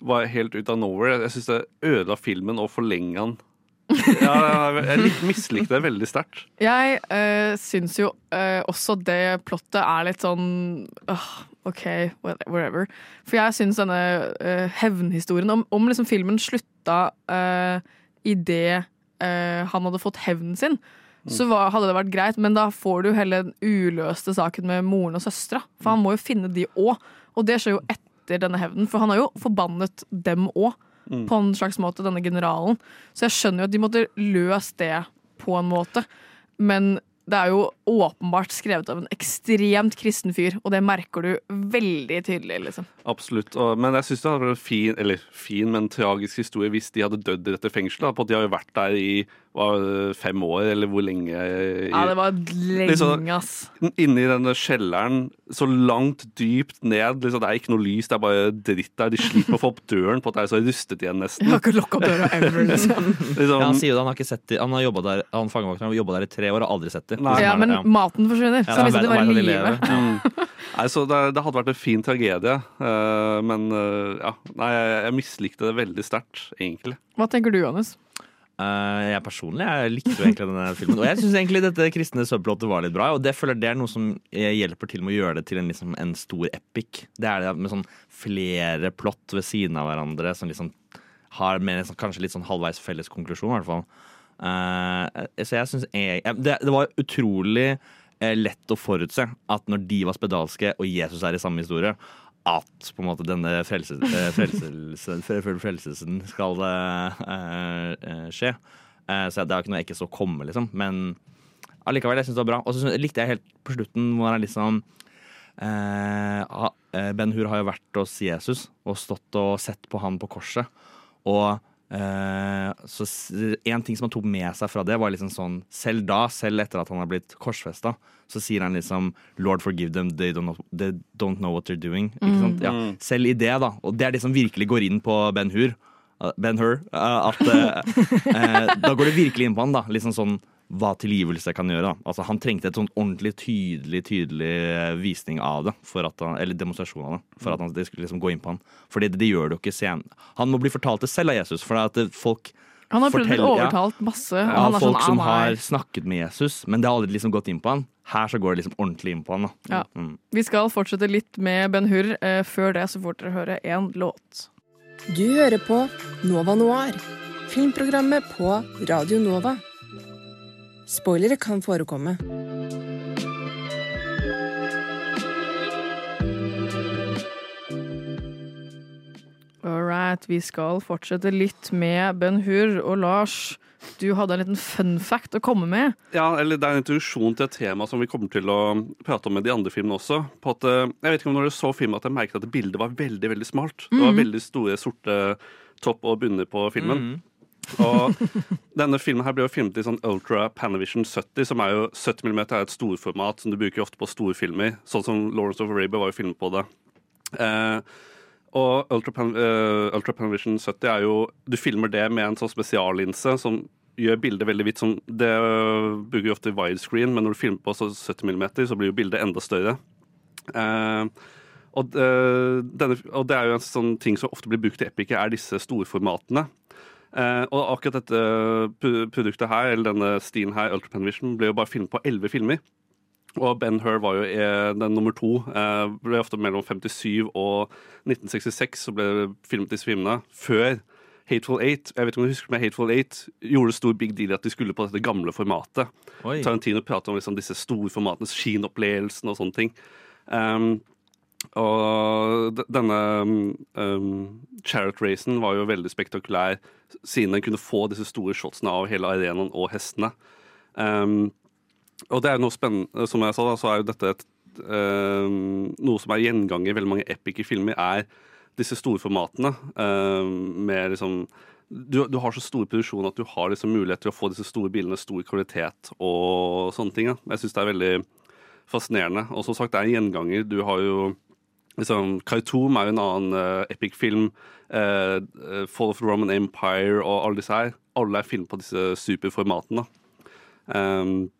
var helt ut av nowhere. Jeg syns det ødela filmen og forlenga den. Ja, jeg mislikte det veldig sterkt. Jeg uh, syns jo uh, også det plottet er litt sånn uh, OK, whatever. For jeg syns denne uh, hevnhistorien Om, om liksom filmen slutta uh, idet uh, han hadde fått hevnen sin, så var, hadde det vært greit, men da får du hele den uløste saken med moren og søstera. For han må jo finne de òg. Og det skjer jo etter denne hevnen, for han har jo forbannet dem òg. På en slags måte, denne generalen. Så jeg skjønner jo at de måtte løst det på en måte. Men det er jo åpenbart skrevet av en ekstremt kristen fyr, og det merker du veldig tydelig. liksom. Absolutt. Men jeg syns det hadde vært fin, eller fin, men tragisk historie hvis de hadde dødd i dette fengselet. På at de har jo vært der i hva, fem år, eller hvor lenge i, Ja, det var Liksom- lenge, ass. Inni denne kjelleren, så langt dypt ned. Liksom, det er ikke noe lys, det er bare dritt der. De sliter med å få opp døren på at det er så rustet igjen, nesten. Jeg har ikke lokka opp døra ever, liksom. Liksom, Ja, han sier jo det, han har ikke sett det. Han har jobbet der, han har jobba der i tre år og aldri sett det. Nei. Ja, men maten forsvinner, så Ja, han visste det var i live. Mm. Nei, så det, det hadde vært en fin tragedie, uh, men uh, ja. Nei, jeg, jeg mislikte det veldig sterkt, egentlig. Hva tenker du, Johannes? Eh, jeg personlig jeg likte jo egentlig denne filmen. Og jeg syns egentlig dette kristne subplottet var litt bra. Og det føler det er noe som hjelper til med å gjøre det til en, liksom, en stor epic. Det er det med sånn flere plott ved siden av hverandre som liksom har med sånn, kanskje litt sånn halvveis felles konklusjon, i hvert fall. Uh, så jeg jeg, jeg- det, det var utrolig eh, lett å forutse at når de var spedalske og Jesus er i samme historie, at på en måte denne frelsesen frelselsen, fre- fre- frelselsen skal eh, eh, skje. Eh, så det er ikke noe jeg ikke så komme, liksom. Men allikevel, jeg syns det var bra. Og så likte jeg helt på slutten hvor han liksom eh, eh, Ben Hur har jo vært hos Jesus og stått og sett på han på korset. Og eh, så s- en ting som han tok med seg fra det, var liksom sånn Selv da, selv etter at han har blitt korsfesta, så sier han liksom Lord forgive them, they don't know, they don't know what they're doing. Ikke sant? Ja. Selv i det, da. Og det er det som virkelig går inn på Ben Hur. uh, Ben Hur, uh, at uh, eh, da går det virkelig inn på han, da. Liksom sånn hva tilgivelse kan gjøre. Da. Altså, han trengte et sånn ordentlig tydelig tydelig eh, visning av det, for at han, eller demonstrasjon av det, for at han, det skulle liksom gå inn på han. Fordi det, det gjør det jo ikke sen. Han må bli fortalt det selv av Jesus, for at det- folk Han har prøvd å bli overtalt masse. Ja, han er folk sånn, som ah, har snakket med Jesus, men det har aldri liksom gått inn på han. Her så går det liksom ordentlig inn på han. Da. Ja. Mm. Vi skal fortsette litt med Ben Hur. Eh, før det så får dere høre én låt. Du hører på Nova Noir, filmprogrammet på Radio Nova. Spoilere kan forekomme. All right, vi skal fortsette litt med Ben Hur. Og Lars, du hadde en liten fun fact å komme med. Ja, eller Det er en introduksjon til et tema som vi kommer til å prate om med de andre filmene også. På at, eh, jeg vet ikke om når dere så filmen at jeg merket at bildet var veldig veldig smalt. Det var Mhm. veldig store sorte topp og bunner på filmen. Mhm. Og denne filmen her ble jo filmet i sånn Ultra Panavision 70, som er jo 70 mm er et storformat som du bruker ofte på storfilmer. Sånn som Lawrence of Arabia var jo filmet på det. Eh, og Ultra, Pan, eh, Ultra Panavision 70 er jo Du filmer det med en sånn spesiallinse som gjør bildet veldig hvitt. Det øh, bruker jo ofte widescreen, men når du filmer på så 70 mm, så blir jo bildet enda større. Eh, og, eh, denne, og det er jo en sånn ting som ofte blir brukt i Epic, er disse storformatene. Eh, og akkurat dette produktet her, eller denne stien her, Ultrapen Vision, ble jo bare filmet på elleve filmer. Og Ben Hur var jo eh, den nummer to. Eh, ble ofte mellom 57 og 1966 så ble det filmet disse filmene. Før Hateful Eight jeg vet ikke om du husker men Hateful Eight, gjorde stor big deal at de skulle på dette gamle formatet. Oi. Tarantino pratet om liksom disse storformatene, kinopplevelsen og sånne ting. Um, og denne um, Chariot-racen var jo veldig spektakulær, siden den kunne få disse store shotsene av hele arenaen og hestene. Um, og det er jo noe spennende, som jeg sa, da, så er jo dette et, um, noe som er gjenganger i veldig mange epic filmer, er disse storformatene. Um, med liksom du, du har så stor produksjon at du har liksom mulighet til å få disse store bilene, stor kvalitet og sånne ting. Ja. Jeg syns det er veldig fascinerende. Og som sagt, det er en gjenganger. Du har jo liksom, Khartoum er jo en annen uh, epic film. Eh, eh, Fall of the Roman Empire og alle disse her. Alle er filmet på disse superformatene. Um,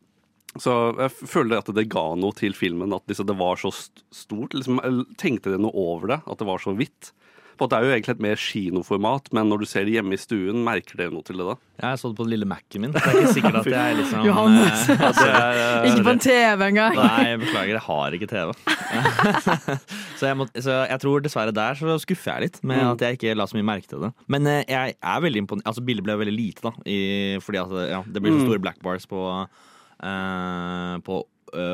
så jeg føler at det ga noe til filmen, at liksom, det var så st stort. Liksom, jeg tenkte dere noe over det? At det var så vidt? For at Det er jo egentlig et mer kinoformat, men når du ser det hjemme i stuen, merker dere noe til det da? Jeg så det på den lille Mac-en min. Det er ikke sikkert at jeg liksom Johannes. eh, jeg, eh, Ikke på en TV engang. Nei, jeg beklager, jeg har ikke TV. så, jeg må, så jeg tror dessverre der så skuffer jeg litt med Mm. at jeg ikke la så mye merke til det. Men eh, jeg er veldig imponert. Altså, bildet ble veldig lite, da. I, fordi at, ja, det blir så Mm. store black bars på, eh, på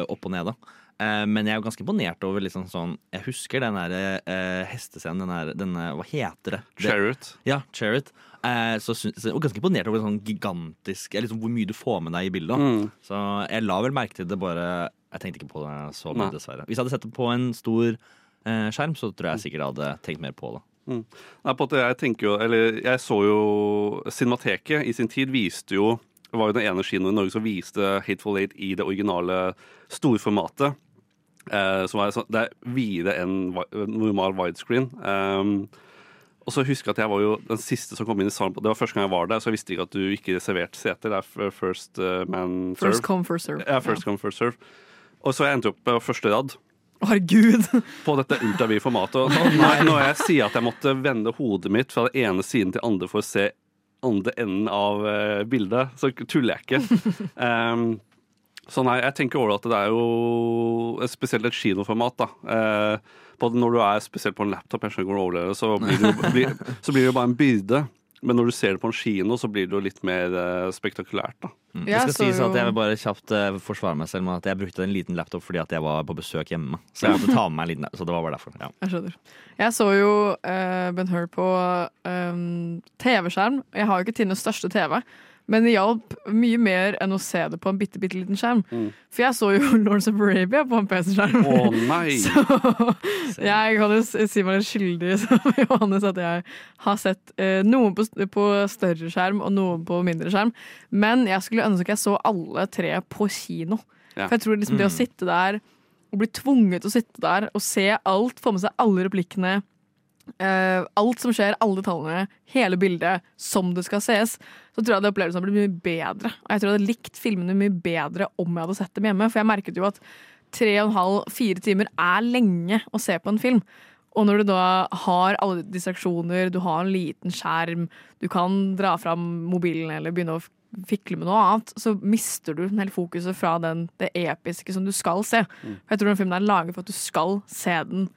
opp og ned, da. Eh, men jeg er jo ganske imponert over liksom sånn Jeg husker den der eh, hestescenen. Den der, denne, hva heter det? Chariot. ja, Chariot. Eh, så var ganske imponert over sånn gigantisk eh, liksom Hvor mye du får med deg i bildet. Mm. Så jeg la vel merke til det, bare Jeg tenkte ikke på det så mye, dessverre. Hvis jeg hadde sett det på en stor eh, skjerm, så tror jeg sikkert jeg hadde tenkt mer på det. Mm. Nei, på at jeg tenker jo Eller jeg så jo Cinemateket i sin tid viste jo det var jo den ene kinoen i Norge som viste Hateful Eight i det originale storformatet. Eh, som er, det er videre enn normal widescreen. Um, og så husker jeg at jeg var jo den siste som kom inn i salen. Det var første gang jeg var der, så jeg visste ikke at du ikke reserverte seter. Det er first eh, man serve. First come, first serve. Ja, first come, first serve. Og så jeg endte opp på første rad Herregud. på dette ultravide formatet. Og når, når jeg sier at jeg måtte vende hodet mitt fra den ene siden til andre for å se andre enden av eh, bildet, så tuller jeg ikke. Um, så nei, jeg tenker over at det er jo spesielt et kinoformat. da. Eh, både når du er spesielt på en laptop, jeg skjønner ikke hvordan du overlever så blir det, jo, blir, så blir det jo bare en byrde. Men når du ser det på en kino, så blir det jo litt mer eh, spektakulært. da. Mm. Jeg det skal så sies at jeg vil bare kjapt uh, forsvare meg selv med at jeg brukte en liten laptop fordi at jeg var på besøk hjemme. Så jeg måtte ta med meg en liten Så det var bare derfor. Ja. Jeg skjønner. Jeg så jo uh, Ben Hur på um, TV-skjerm. Jeg har jo ikke Tines største TV, men det hjalp mye mer enn å se det på en bitte, bitte liten skjerm. Mm. For jeg så jo Lawrence of Arabia på en PC-skjerm. Å nei! Så jeg kan jo si meg litt skyldig som Johannes at jeg har sett eh, noen på, på større skjerm og noen på mindre skjerm. Men jeg skulle ønske jeg så alle tre på kino. Ja. For jeg tror liksom det å Mm. sitte der og bli tvunget til å sitte der og se alt, få med seg alle replikkene eh, alt som skjer, alle detaljene, hele bildet, som det skal ses, så tror jeg det opplevelsen hadde blitt mye bedre. Og jeg tror jeg hadde likt filmene mye bedre om jeg hadde sett dem hjemme. For jeg merket jo at tre og en halv, fire timer er lenge å se på en film. Og når du da har alle distraksjoner, du har en liten skjerm, du kan dra fram mobilen eller begynne å fikle med noe annet, så mister du hele fokuset fra den, det episke som du skal se. Mm. For jeg tror den filmen er laget for at du skal se den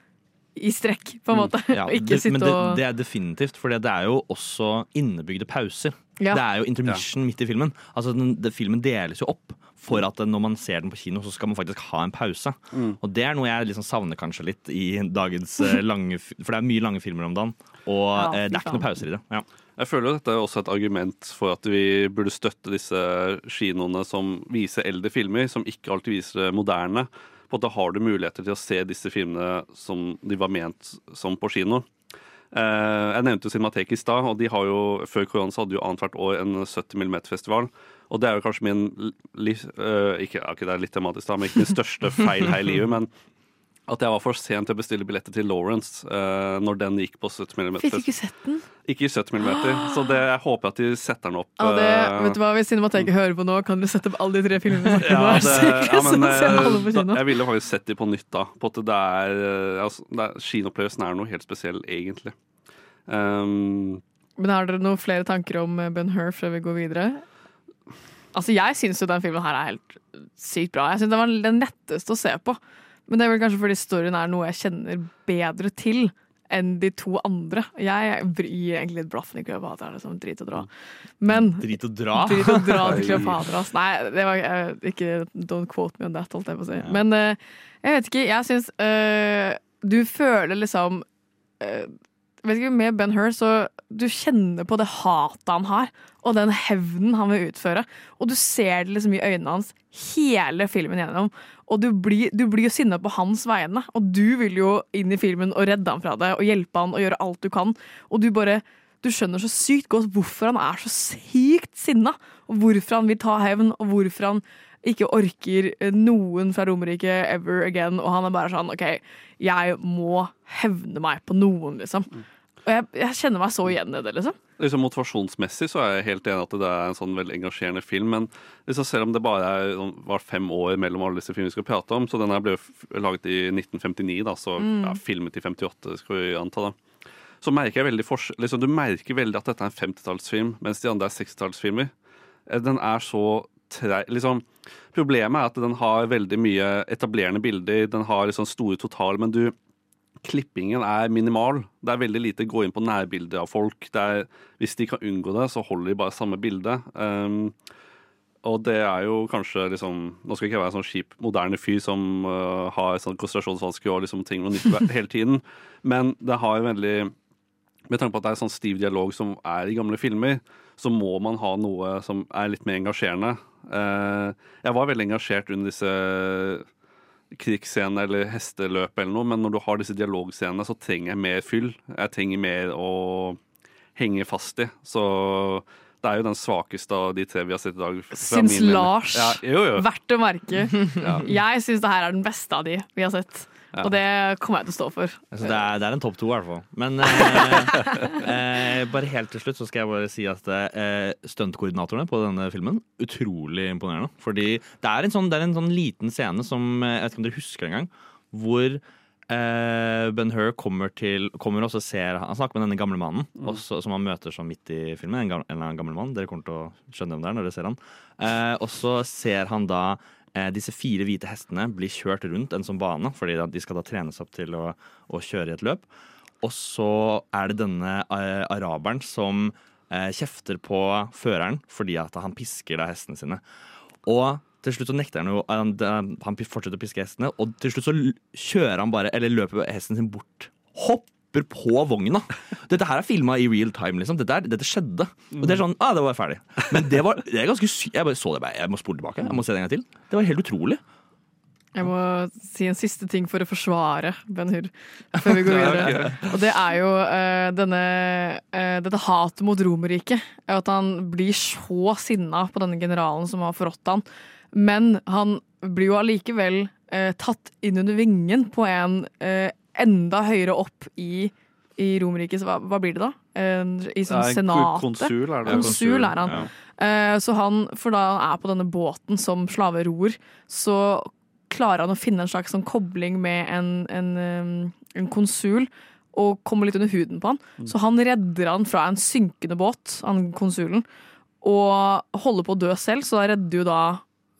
i strekk, på en måte. Mm. Ja, og ikke det, sitte men det, og det er definitivt, for det er jo også innebygde pauser. Ja. Det er jo intermission midt i filmen. Altså den, den, Filmen deles jo opp for at når man ser den på kino, så skal man faktisk ha en pause. Mm. Og det er noe jeg liksom savner kanskje litt i dagens eh, lange For det er mye lange filmer om dagen, og Ja, eh, det er ikke noen pauser i det. Ja. Jeg føler at dette er også et argument for at vi burde støtte disse kinoene som viser eldre filmer, som ikke alltid viser moderne. På at da har du muligheter til å se disse filmene som de var ment som på kino. Eh, jeg nevnte jo Cinemateket i stad, og de har jo, før korona så hadde jo annethvert år en 70 mm-festival. Og det er jo kanskje min liv, uh, ikke, ok, det er litt tematisk da, men ikke min største feil her i livet, men at jeg var for sent til å bestille billetter til Lawrence uh, når den gikk på 70 mm. Fikk ikke sett den. Ikke i 70 mm, så det, jeg håper at de setter den opp. Ja, det, eh, vet du hva, Hvis Cinemateket hører på nå, kan du sette opp alle de tre filmene. ja, det, ja, men, eh, jeg ville faktisk sett de på nytt da. På at det er, altså, det er Kinoopplevelsen er noe helt spesiell, egentlig. Um, Men har dere noen flere tanker om Ben Hur før vi går videre? Altså, Jeg syns jo den filmen her er helt sykt bra. Jeg synes Den var den letteste å se på. Men det er vel kanskje fordi storyen er noe jeg kjenner bedre til enn de to andre. Jeg gir egentlig litt blaffen i Kleopatra. Liksom, drit og dra. Men Drit og dra? Drit og dra til Kleopatra. Nei, det var eh, ikke Don't quote me on that, holdt jeg på å si. Men eh, jeg vet ikke. Jeg syns eh, du føler liksom vet ikke, Med Ben Hur så du kjenner på det hatet han har, og den hevnen han vil utføre. Og du ser det liksom i øynene hans hele filmen gjennom. Og du blir, du blir jo sinna på hans vegne, og du vil jo inn i filmen og redde han fra det, og hjelpe han og gjøre alt du kan. Og du bare du skjønner så sykt godt hvorfor han er så sykt sinna, og hvorfor han vil ta hevn, og hvorfor han ikke orker noen fra Romerike ever again, og han er bare sånn OK, jeg må hevne meg på noen, liksom. Og jeg, jeg kjenner meg så igjen i det, liksom. liksom Motivasjonsmessig så er jeg helt enig at det er en sånn veldig engasjerende film. Men liksom, selv om det bare er, sånn, var fem år mellom alle disse filmene vi skal prate om, så den her ble laget i 1959, da, så Mm. ja, filmet i 58, skal vi anta. da. Så merker jeg veldig liksom, Du merker veldig at dette er en 50-tallsfilm, mens de andre er 60-tallsfilmer. Eh, Den er så. Liksom, problemet er at den har veldig mye etablerende bilder, den har liksom store total, men du klippingen er minimal. Det er veldig lite gå inn på nærbilder av folk. Det er, hvis de kan unngå det, så holder de bare samme bilde. Um, og det er jo kanskje liksom Nå skal jeg ikke være en sånn kjip, moderne fyr som uh, har sånn konsentrasjonsvansker og liksom ting noe nytt hele tiden, men det har jo veldig Med tanke på at det er sånn stiv dialog som er i gamle filmer, så må man ha noe som er litt mer engasjerende. Uh, jeg var veldig engasjert under disse krigsscenene eller hesteløp eller noe, men når du har disse dialogscenene, så trenger jeg mer fyll. Jeg trenger mer å henge fast i. Så det er jo den svakeste av de tre vi har sett i dag. Syns. Lars. Ja, jo, jo. Verdt å merke. Ja. Jeg syns det her er den beste av de vi har sett. Ja. Og det kommer jeg til å stå for. Altså, det, er, det er en topp to, i hvert fall. Men eh, eh, bare helt til slutt så skal jeg bare si at eh, stuntkoordinatorene på denne filmen utrolig imponerende. Fordi det er en sånn, det er en sånn liten scene som eh, Jeg vet ikke om dere husker engang. Hvor eh, Ben Hur kommer Kommer og så ser Han snakker med denne gamle mannen også, som han møter sånn midt i filmen. En, gamle, en eller annen gammel mann. Dere kommer til å skjønne hvem det er når dere ser han. Eh, og så ser han da disse fire hvite hestene blir kjørt rundt en sånn bane, fordi de skal da trenes opp til å, å kjøre i et løp. Og så er det denne eh, araberen som eh, kjefter på føreren fordi at han pisker da hestene sine. Og til slutt så nekter han jo Han, fortsetter å piske hestene, og til slutt så kjører han bare, eller løper hesten sin bort. Hopper på vogna! Dette her er filma i real time, liksom. Dette, er, dette skjedde. Og det er sånn, ah, det var ferdig. Men det var det er ganske sykt. Jeg bare så det, jeg må spole tilbake. Jeg må se det en gang til. Det var helt utrolig. Jeg må si en siste ting for å forsvare Ben Hur før vi går videre. Og det er jo uh, denne, uh, dette hatet mot Romerriket. At han blir så sinna på denne generalen som har forrådt han. Men han blir jo allikevel uh, tatt inn under vingen på en enda høyere opp i i Romerriket, så hva, hva blir det da? I sånn Nei, en senatet? konsul er det. Konsul er han. Ja. Eh, så han, for da han er på denne båten som slaveror, så klarer han å finne en slags sånn kobling med en, en, um, en konsul, og kommer litt under huden på han. Mm. Så han redder han fra en synkende båt, han konsulen, og holder på å dø selv, så da redder jo da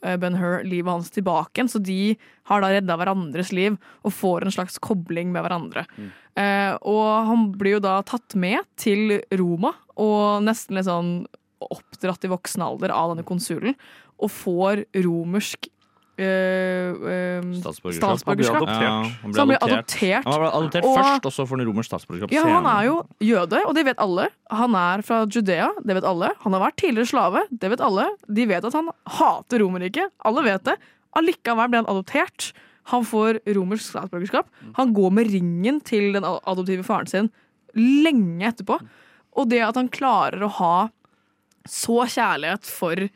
eh, Ben Hur livet hans tilbake igjen. Så de har da redda hverandres liv og får en slags kobling med hverandre. Eh, og han blir jo da tatt med til Roma, og nesten litt sånn oppdratt i voksen alder av denne konsulen, og får romersk eh, eh, statsborgerskap. Han Ja, han ble adoptert. Han ble adoptert Og- først, og så får han romersk statsborgerskap Ja, han er jo jøde, og det vet alle. Han er fra Judea, det vet alle. Han har vært tidligere slave, det vet alle. De vet at han hater Romerriket, alle vet det. Allikevel ble han adoptert. Han får romersk statsborgerskap. Han går med ringen til den adoptive faren sin lenge etterpå. Og det at han klarer å ha så kjærlighet for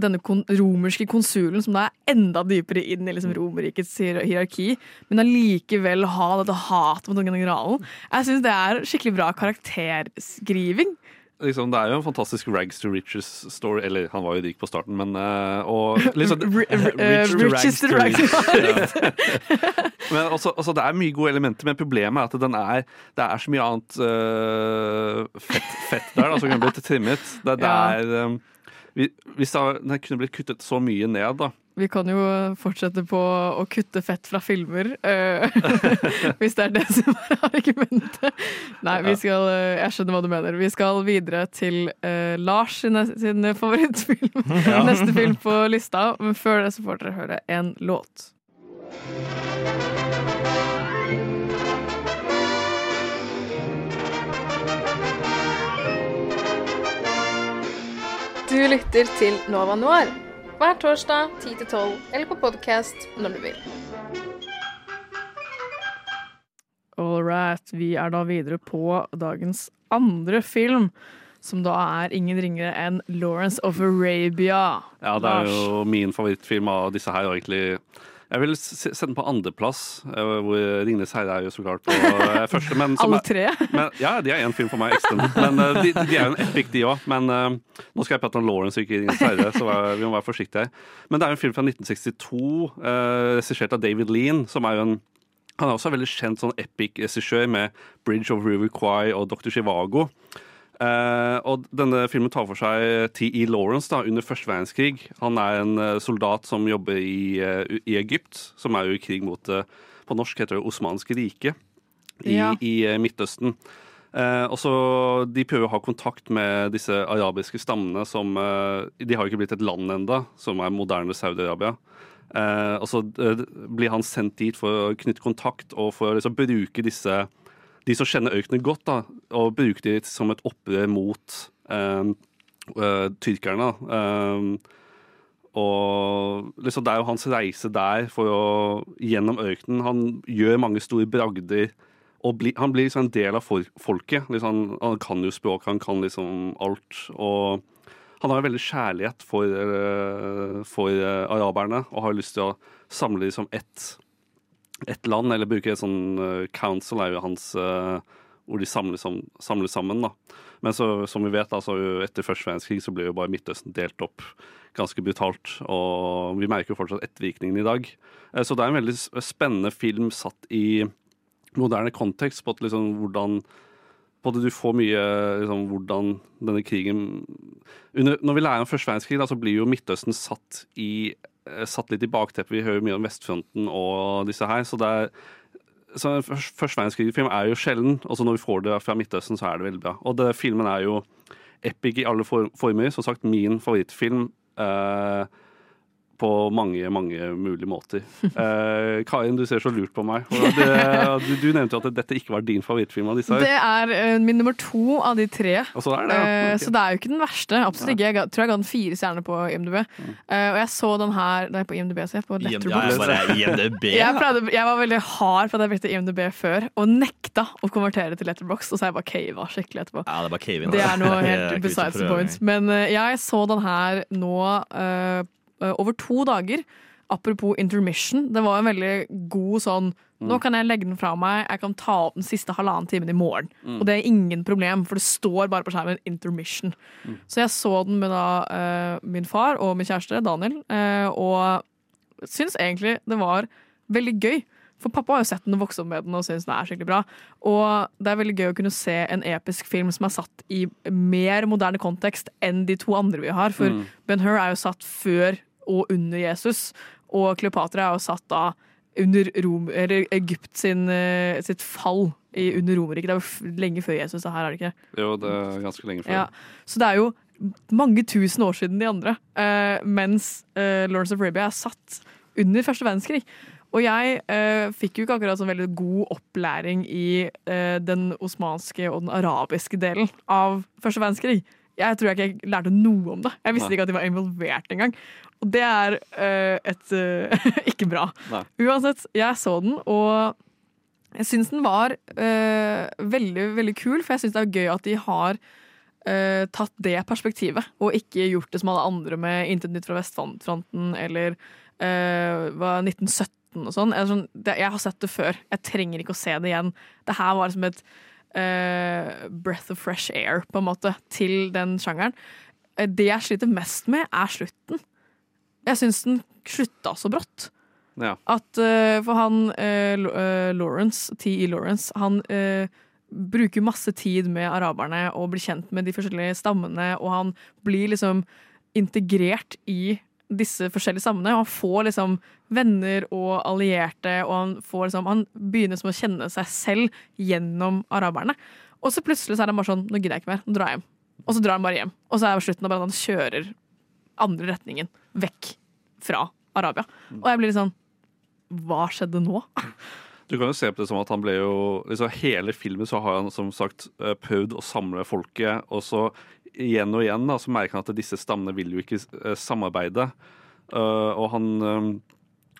denne kon romerske konsulen, som da er enda dypere inn i liksom Romerrikets hierarki, men allikevel ha dette hatet mot den generalen. Jeg syns det er skikkelig bra karakterskriving. Liksom, det er jo en fantastisk rags to riches-story. Eller han var jo rik på starten, men eh, og liksom, eh, riches to rags to riches. Men også, også, det er mye gode elementer, men problemet er at den er, det er så mye annet uh, fett, fett der da, som kan bli trimmet. Det, det Ja. er, vi- hvis det, den kunne blitt kuttet så mye ned, da. Vi kan jo fortsette på å kutte fett fra filmer, eh, hvis det er det som er argumentet. Nei, vi skal, eh, jeg skjønner hva du mener. Vi skal videre til uh, Lars sin, sin favorittfilm. Ja. Neste film på lista. Men før det så får dere høre en låt. Du lytter til Nova Noir hver torsdag 10-12 eller på podkast når du vil. All right. Vi er da videre på dagens andre film, som da er ingen ringere enn Lawrence of Arabia. Ja, det er jo min favorittfilm av disse her, egentlig Jeg vil sende den på andreplass, eh, hvor Ringnes herre' er jo så klart på eh, første. Men Alle er- tre? Men, ja, de er én film for meg ekstra. Men eh, de, de er jo en epic, de òg. Men eh, nå skal jeg prate om Lawrence og ikke Ringnes herre, så eh, vi må være forsiktige her. Men det er jo en film fra 1962, uh, regissert av David Lean, som er jo en han er også en veldig kjent sånn epic-regissør med 'Bridge of River Kwai' og 'Dr. Chivago'. Eh, og denne filmen tar for seg T.E. Lawrence da, under første verdenskrig. Han er en eh, soldat som jobber i, uh, i Egypt, som er jo i krig mot uh, På norsk heter det Osmanske riket i, Ja. i Midtøsten. Og så De prøver å ha kontakt med disse arabiske stammene som De har jo ikke blitt et land enda, som er moderne Saudi-Arabia. Og så blir han sendt dit for å knytte kontakt og for å liksom bruke disse de som kjenner ørkenen godt, da, og bruker det som et opprør mot eh, tyrkerne. Eh, og liksom, det er jo hans reise der for å gjennom ørkenen. Han gjør mange store bragder. Og bli, han blir liksom en del av for, folket. Liksom, han kan jo språk, han kan liksom alt. Og han har veldig kjærlighet for, for araberne og har lyst til å samle dem som ett ett land, eller bruker et sånn uh, council, er jo hans uh, hvor de samles, sam, samles sammen. da. Men så, som vi vet, da, etter første verdenskrig så ble jo bare Midtøsten delt opp ganske brutalt. Og vi merker jo fortsatt ettervirkningene i dag. Eh, Så det er en veldig spennende film satt i moderne kontekst på at liksom hvordan på at du får mye liksom, hvordan denne krigen under, Når vi lærer om første verdenskrig, da, så blir jo Midtøsten satt, i, satt litt i bakteppet. Vi hører mye om Vestfronten og disse her. Så det er så Første verdenskrig-film er jo sjelden. Og så når vi får det fra Midtøsten, så er det veldig bra. Og det, filmen er jo epic i alle for, former. Som sagt, min favorittfilm. Eh, på mange, mange mulige måter. Eh, Karin, du ser så lurt på meg. Det, du, du nevnte jo at dette ikke var din favorittfilm av disse. her. Det er eh, min nummer to av de tre. Og så er det, ja. okay. Så det er jo ikke den verste. Absolutt ikke. Jeg tror jeg ga den fire stjerner på IMDb. Mm. Eh, og jeg så den her Nei, på IMDb, så jeg på IMDb, Letterboxd. IMDb? Jeg, pleide, jeg var veldig hard på at jeg brukte IMDb før, og nekta å konvertere til Letterboxd. Og så er jeg bare cava skikkelig etterpå. Ja, det er bare cave-in, Det altså. er noe er helt besides the point. Men eh, jeg så den her nå eh, over to dager. apropos intermission, det var en veldig god sånn Nå kan jeg legge den fra meg, jeg kan ta opp den siste halvannen timen i morgen. Mm. Og det er ingen problem, for det står bare på skjermen 'intermission'. Mm. Så jeg så den med da uh, min far og min kjæreste Daniel, uh, og syns egentlig det var veldig gøy. For pappa har jo sett den og vokst opp med den og syns den er skikkelig bra. Og det er veldig gøy å kunne se en episk film som er satt i mer moderne kontekst enn de to andre vi har. For Mm. Ben Hur er jo satt før og under Jesus, og Kleopatra er jo satt da under Rom, eller Egypt sin, eh, sitt fall i, under Romerriket. Det er jo lenge før Jesus, det her er det ikke? Jo, det er ganske lenge før. Ja, så det er jo mange tusen år siden de andre, eh, mens eh, Lawrence of Arabia er satt under første verdenskrig. Og jeg eh, fikk jo ikke akkurat sånn veldig god opplæring i eh, den osmanske og den arabiske delen av første verdenskrig. Jeg tror jeg ikke lærte noe om det. Jeg visste Nei. ikke at de var involvert engang. Og det er eh, et eh, ikke bra. Nei. Uansett, jeg så den, og jeg syns den var eh, veldig, veldig kul, for jeg syns det er gøy at de har tatt det perspektivet, og ikke gjort det som alle andre med Intet nytt fra vestfronten eller hva, 1917 og sånn. Jeg, sånn jeg har sett det før, jeg trenger ikke å se det igjen. Det her var som et eh, breath of fresh air, på en måte, til den sjangeren. Eh, Det jeg sliter mest med, er slutten. Jeg syns den slutta så brått. Ja. At, uh, for han uh, Lawrence, T.E. Lawrence, han bruker masse tid med araberne og blir kjent med de forskjellige stammene, og han blir liksom integrert i disse forskjellige stammene. Og han får liksom venner og allierte, og han, får liksom, han begynner som å kjenne seg selv gjennom araberne. Og så plutselig så er han bare sånn Nå gidder jeg ikke mer, nå drar jeg hjem. Og så drar han bare hjem. Og så er slutten av at han kjører andre retningen, vekk fra Arabia. Og jeg blir litt sånn Hva skjedde nå? Du kan jo se på det som at han ble jo liksom Hele filmen så har han som sagt eh, prøvd å samle folket, og så igjen og igjen da, så merker han at disse stammene vil jo ikke eh, samarbeide. Eh, og han eh,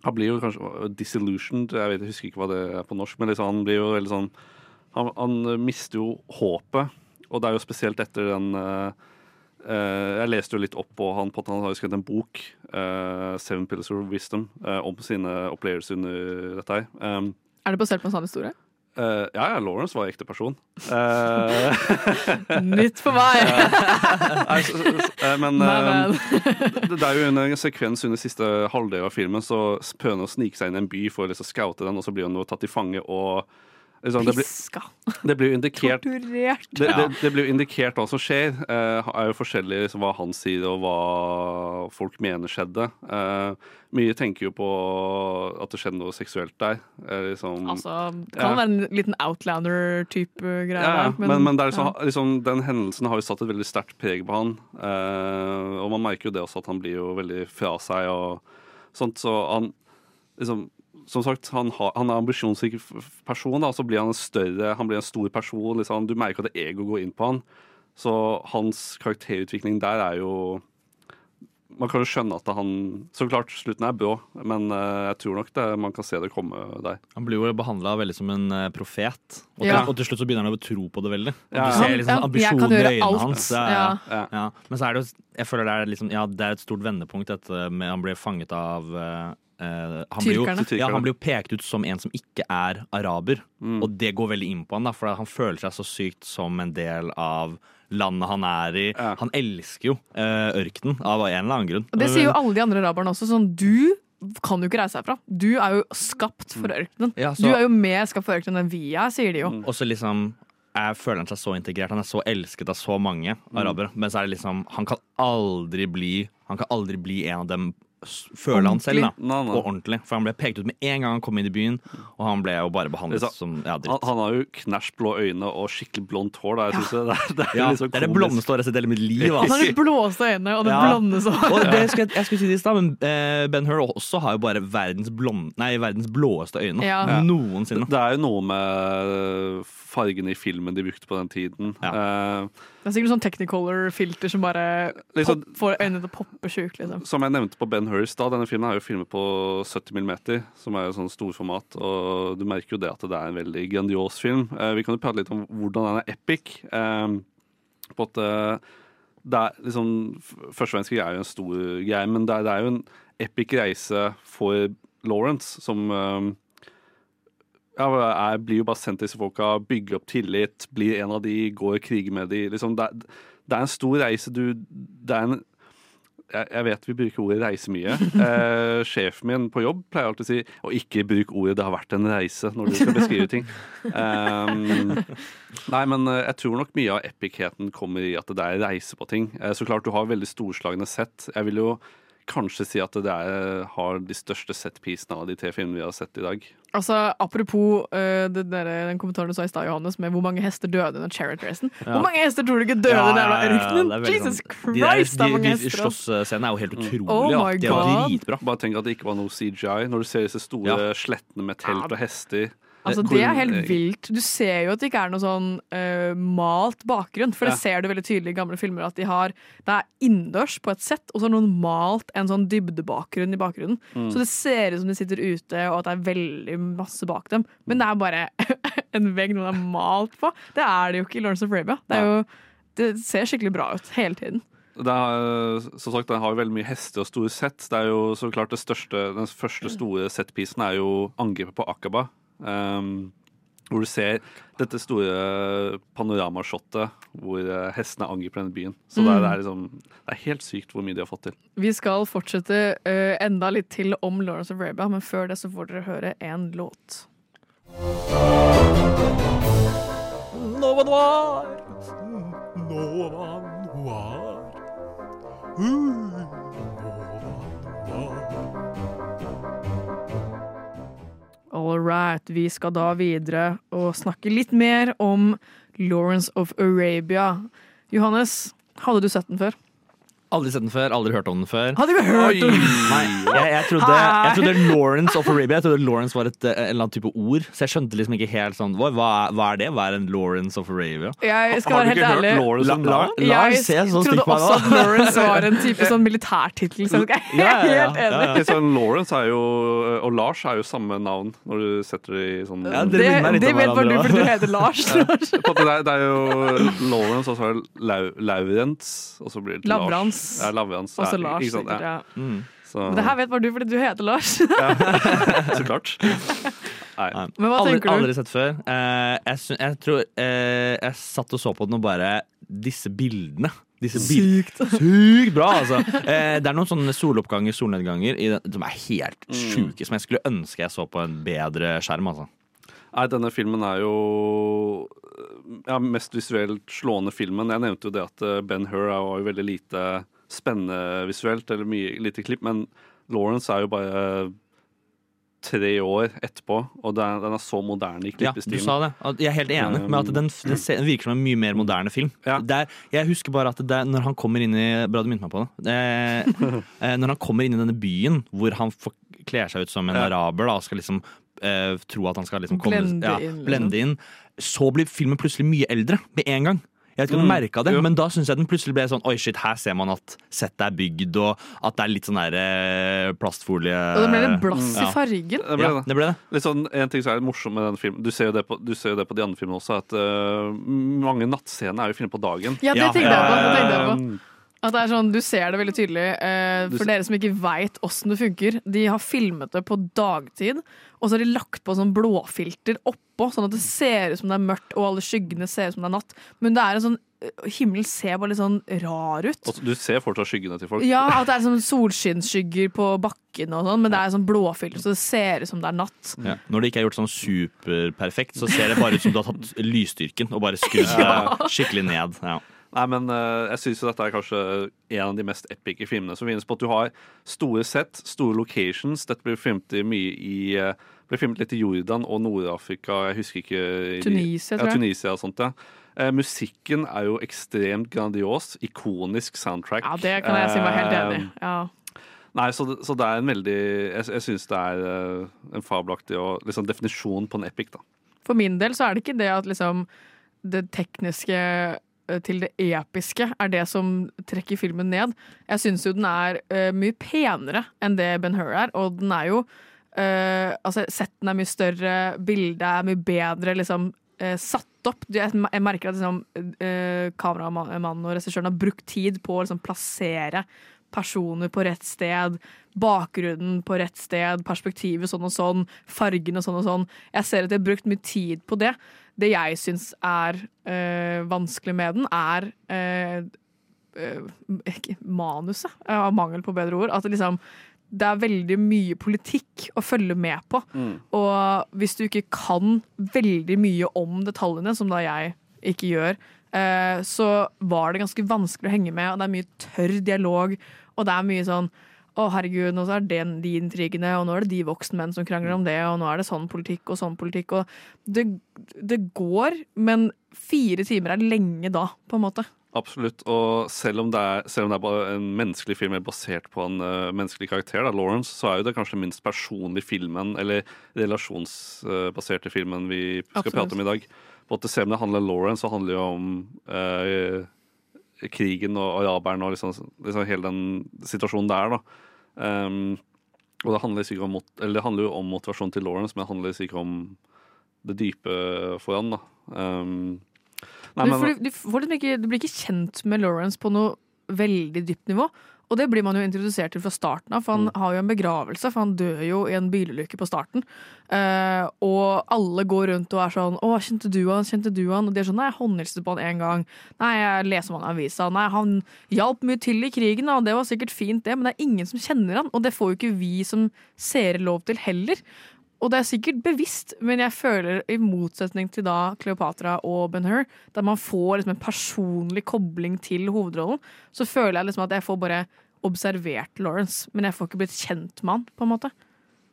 han blir jo kanskje disillusioned, jeg vet, jeg husker ikke hva det er på norsk, men liksom, han blir jo veldig sånn Han, han mister jo håpet, og det er jo spesielt etter den Uh, Jeg leste jo litt opp på han på at han har skrevet en bok, uh, 'Seven Pillars of Wisdom', uh, om sine opplevelser under dette her. Um, Er det basert på en sann historie? Eh, ja, ja, Lawrence var ekte person. Uh, Nytt for meg! Eh, men det er jo en, en sekvens under siste halvdel av filmen, så prøver han å snike seg inn i en by for å liksom scoute den, og så blir han jo tatt i fange og liksom, det, blir, Piska. det blir jo indikert Torturert. det, det, det blir jo indikert hva som skjer. Uh, er jo forskjellig liksom, hva han sier og hva folk mener skjedde. Uh, mye tenker jo på at det skjedde noe seksuelt der. Uh, liksom, Altså, det kan Ja. være en liten Outlander-type greie. ja, men, men, men, liksom, ja. liksom, den hendelsen har jo satt et veldig sterkt preg på han. Og man merker jo det også at han blir jo veldig fra seg og sånt. Så han liksom Som sagt, han, har, han er ambisjonsrik person, da, så blir han en større Han blir en stor person. Liksom. Du merker at ego går inn på han. Så hans karakterutvikling der er jo Man kan jo skjønne at han Så klart, slutten er brå, men eh, jeg tror nok det, man kan se det komme der. Han blir jo behandla veldig som en eh, profet, og, Ja. til, og til slutt så begynner han å tro på det veldig. Og Ja. Du ser liksom kan i øynene alt. hans. Ja, ja. Ja. Ja. Men så er det jo Jeg føler det er liksom Ja, det er et stort vendepunkt, dette med Han blir fanget av eh, han blir, jo, ja, han blir jo pekt ut som en som ikke er araber, og det går veldig inn på han, da, for han føler seg så sykt som en del av landet han er i. Han elsker jo eh, ørkenen av en eller annen grunn. Og det sier jo alle de andre araberne også. Sånn, du kan jo ikke reise herfra. Du er jo skapt for ørkenen. Ja, så- Du er jo mer skapt for ørkenen enn vi er, sier de jo. Og så liksom jeg føler han seg så integrert. Han er så elsket av så mange arabere. Men så er det liksom Han kan aldri bli Han kan aldri bli en av dem, føler han selv. da Nei, nei. Og ordentlig. For han ble pekt ut med en gang han kom inn i byen, og han ble jo bare behandlet sa, som ja, dritt. han har jo knæsj blå øyne og skikkelig blondt hår. Da. Jeg synes det, er, det er Ja, liksom det er det blondeste håret jeg har sett i hele mitt liv. Han har Altså. de blåste øynene og det Ja. blonde det skulle jeg, jeg skulle si det i stad, men eh, Ben Hur også har jo bare verdens, blond, nei, verdens blåeste øyne Ja. Ja. noensinne. Det er jo noe med fargene i filmen de brukte på den tiden. Eh, Det er sikkert sånn Technicolor-filter som bare Liksom- pop, får øynene til å poppe sjukt. Liksom. som jeg nevnte på Ben Hurst, da, denne filmen er jo filmet på 70 mm, som er jo sånn storformat. Og du merker jo det at det er en veldig grandios film. Eh, vi kan jo prate litt om hvordan den er epic. Eh, på at det er liksom Første verdenskrig er jo en stor greie, men det er, det er jo en epic reise for Lawrence, som eh, ja, jeg blir jo bare sendt til disse folka, bygger opp tillit, blir en av de, går og kriger med de. Liksom, det, det er en stor reise. Du, det er en jeg, jeg vet vi bruker ordet reise mye. Eh, sjefen min på jobb pleier alltid å si å ikke bruke ordet 'det har vært en reise' når du skal beskrive ting. Um, nei, men eh, jeg tror nok mye av epikheten kommer i at det er reise på ting. Eh, så klart du har veldig storslagne sett. Jeg vil jo kanskje si at det er, har de største setpisene av de tre filmene vi har sett i dag. Altså, Apropos uh, det der, den kommentaren du sa i stad, Johannes, med hvor mange hester døde under chariot-racen. Ja. Hvor mange hester tror du ikke døde Ja, ja, ja, ja, det er Jesus sånn- Christ, de det de, de. Slåssscenene er jo helt utrolige. Oh da. my de er dritbra. Bare tenk at det ikke var noe CGI. Når du ser disse store slettene med telt og hester. Altså, Hvor- det er helt vilt. Du ser jo at det ikke er noe sånn uh, malt bakgrunn. For det Ja. ser du veldig tydelig i gamle filmer at de har Det er innendørs på et sett, og så har noen malt en sånn dybdebakgrunn i bakgrunnen. Mm. Så det ser ut som de sitter ute, og at det er veldig masse bak dem. Men det er bare en vegg noen har malt på. Det er det jo ikke i Lawrence of Arabia. Det, er jo, det ser skikkelig bra ut hele tiden. Er, som sagt, Den har jo veldig mye hester og store sett. Det er jo så klart det største, Den første store setpisen er jo angrepet på Akaba. Um, hvor du ser dette store panoramashottet hvor eh, hestene angriper denne byen. Så det, er, det, er liksom, det er helt sykt hvor mye de har fått til. Vi skal fortsette uh, enda litt til om Lawrence of Arabia, men før det så får dere høre en låt. Nova Noir! Nova Noir. All right, vi skal da videre og snakke litt mer om Lawrence of Arabia. Johannes, hadde du sett den før? Aldri sett den før, aldri hørt om den før. Hadde vi hørt om den? Nei, jeg, jeg, trodde, jeg trodde Lawrence of Arabia Jeg trodde Lawrence var et, eh, en eller annen type ord. Så jeg skjønte liksom ikke helt sånn Hva, hva er- det? Hva er en Lawrence of Arabia? Jeg skal være helt ærlig. Lawrence La, La, la? Lars Jeg Jeg trodde også at. Lawrence var en type sånn militærtittel. Så jeg er Ja, ja, ja. helt enig. Ja, sånn Lawrence er jo, og Lars er jo samme navn når du setter det i sånn Ja, Det, det vet bare du for fordi du heter Lars. Ja. Det er, det er jo Lawrence, og så er det Lau, Laurents, og så blir det til Lavrans. Ja, Lavrans. Også ja, Lars, ikke sant? sikkert. Ja. Mm. Så, Men det her vet bare du fordi du heter Lars. så klart. Nei. Nei. Men hva aldri, tenker du? Aldri sett før. Eh, jeg, jeg tror eh, Jeg satt og så på den og bare Disse bildene. Disse bil- Sykt. Sykt bra, altså! Eh, det er noen sånne soloppganger, solnedganger, i den, som er helt Mm. sjuke, som jeg skulle ønske jeg så på en bedre skjerm, altså. Nei, denne filmen er jo ja, mest visuelt slående filmen. Jeg nevnte jo det at eh, Ben Hur var jo veldig lite spennende visuelt, eller mye lite klipp, men Lawrence er jo bare tre år etterpå, og den er, den er så moderne i klippestilen. Ja, du sa det. Jeg er helt enig med at den, den virker som en mye mer moderne film. Ja. Det er, jeg husker bare at det er, når han kommer inn i Bra du minnet meg på det. Eh, eh, når han kommer inn i denne byen hvor han får, kler seg ut som en Ja. araber da, og skal liksom eh, tro at han skal liksom komme Blende ja, inn, liksom. blende inn, så blir filmen plutselig mye eldre med en gang. Jeg vet ikke om du Mm, merket det, jo. men da syns jeg den plutselig ble sånn Oi, shit, her ser man at settet er bygd, og at det er litt sånn der eh, plastfolie Og det ble litt blass i Ja. fargen. Det ble Ja, det. det ble det. Litt sånn, en ting som er litt morsom med den filmen Du ser jo det på, du ser jo det på de andre filmene også, at uh, mange nattscener er jo filmet på dagen. Ja, det Ja, tenkte jeg på. Det tenkte jeg på. At det er sånn, Du ser det veldig tydelig. Eh, for dere som ikke veit åssen det funker. De har filmet det på dagtid, og så har de lagt på sånn blåfilter oppå, sånn at det ser ut som det er mørkt, og alle skyggene ser ut som det er natt. Men det er en sånn eh, Himmelen ser bare litt sånn rar ut. og du ser fortsatt skyggene til folk. Ja, at det er sånn solskinnsskygger på bakken og sånn, men det er sånn blåfilter, så det ser ut som det er natt. Ja. Når det ikke er gjort sånn superperfekt, så ser det bare ut som du har tatt lysstyrken og bare skrudd ja. skikkelig ned. Ja. Nei, men eh, jeg syns dette er kanskje en av de mest epike filmene som finnes på at du har store sett, store locations. Dette blir filmet mye i eh, ble filmet litt i Jordan og Nord-Afrika. Jeg husker ikke i Tunisia, tror jeg. Ja. Tunisia og sånt, ja. Eh, musikken er jo ekstremt grandios. Ikonisk soundtrack. Ja, det kan jeg si meg helt enig. Eh, Ja. Nei, så så det er en veldig Jeg, jeg syns det er en fabelaktig og liksom definisjon på en epic, da. For min del så er det ikke det at liksom det tekniske til det episke er det som trekker filmen ned. Jeg syns jo den er uh, mye penere enn det Ben Hur er, og den er jo uh, Altså, setten er mye større, bildet er mye bedre, liksom uh, satt opp. Jeg, merker at liksom, eh, kameramannen og regissøren har brukt tid på å liksom plassere personer på rett sted, bakgrunnen på rett sted, perspektivet sånn og sånn, fargene sånn og sånn. Jeg ser at de har brukt mye tid på det. Det jeg syns er eh, vanskelig med den, er eh, eh, manuset, av mangel på bedre ord. At det liksom det er veldig mye politikk å følge med på. Mm. Og hvis du ikke kan veldig mye om detaljene, som da jeg ikke gjør, så var det ganske vanskelig å henge med, og det er mye tørr dialog, og det er mye sånn å, herregud, nå er det de intrigene, og nå er det de voksne menn som krangler om det, og nå er det sånn politikk og sånn politikk, og det, det går, men fire timer er lenge da, på en måte. Absolutt. Og selv om det er, om det er en menneskelig film er basert på en uh, menneskelig karakter, da, Lawrence, så er jo det kanskje minst personlige filmen, eller relasjonsbaserte filmen vi skal Absolutt. prate om i dag. På at Selv om det handler om Lawrence, så handler det jo om eh, krigen og araberne og liksom, liksom hele den situasjonen der, da. Um, og det handler, sikkert om, eller det handler jo om motivasjonen til Lawrence, men det handler sikkert om det dype foran, da. Um, nei, du, men- får, du, får liksom ikke, du blir ikke kjent med Lawrence på noe veldig dypt nivå. Og det blir man jo introdusert til fra starten av, for han Mm. har jo en begravelse, for han dør jo i en bilulykke på starten. Uh, og alle går rundt og er sånn 'Å, kjente du han? Kjente du han?' Og de er sånn 'Nei, jeg håndhilste på han én gang'. 'Nei, jeg leser om han i avisa'. 'Nei, han hjalp mye til i krigen', og det var sikkert fint, det', men det er ingen som kjenner han, og det får jo ikke vi som seere lov til heller. Og det er sikkert bevisst, men jeg føler i motsetning til da Cleopatra og Ben-Hur, der man får liksom en personlig kobling til hovedrollen, så føler jeg liksom at jeg får bare observert Lawrence, men jeg får ikke blitt kjent med han, på en måte.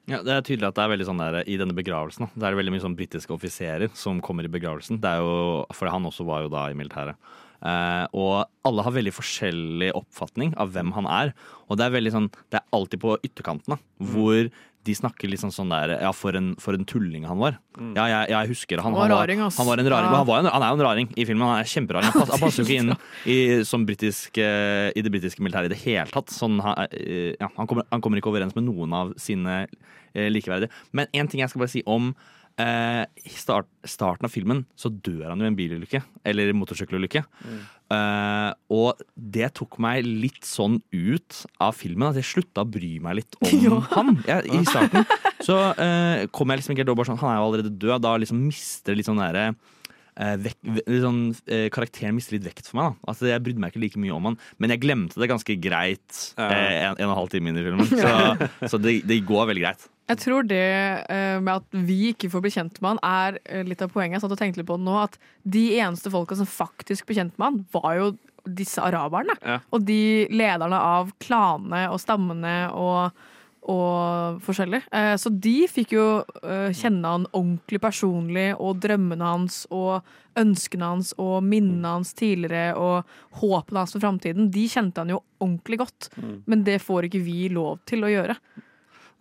Ja, det er tydelig at det er veldig sånn der, I denne begravelsen da, Det er veldig mye sånn britiske offiserer som kommer i begravelsen. Det er jo, for han også var jo da i militæret. Eh, og alle har veldig forskjellig oppfatning av hvem han er. Og det er veldig sånn, det er alltid på ytterkanten, hvor hvor de snakker litt sånn, sånn der Ja, for en, for en tulling han var. Mm. Ja, jeg, jeg husker han. Han var raring, ass. Han var en raring, Ja. han, var en, han er jo en raring i filmen. Han er kjemperaring. Han, pass, han passer jo ikke inn i, som britisk, eh, i det britiske militæret i det hele tatt. Sånn, han, eh, ja, han, kommer, han kommer ikke overens med noen av sine eh, likeverdige. Men én ting jeg skal bare si om eh, i start, starten av filmen, så dør han jo i en bilulykke. Eller motorsykkelulykke. Eh, og det tok meg litt sånn ut av filmen at jeg slutta å bry meg litt om han. Jeg, I starten så uh, kom jeg liksom ikke helt over sånn Han er jo allerede død. Da liksom mister litt sånn derre vek- ve- sånn, eh, karakteren mister litt vekt for meg. Da. Altså, jeg brydde meg ikke like mye om han, men jeg glemte det ganske greit eh, en, en og en halv time inn i filmen. Så, så det, det går veldig greit. Jeg tror det eh, med at vi ikke får bli kjent med han, er eh, litt av poenget. Jeg satt og tenkte litt på det nå, at de eneste folka som faktisk ble kjent med han, var jo disse araberne. Ja. Og de lederne av klanene og stammene og, og forskjellig. Eh, så de fikk jo eh, kjenne han ordentlig personlig, og drømmene hans og ønskene hans og minnene hans tidligere og håpene hans for framtiden. De kjente han jo ordentlig godt, men det får ikke vi lov til å gjøre.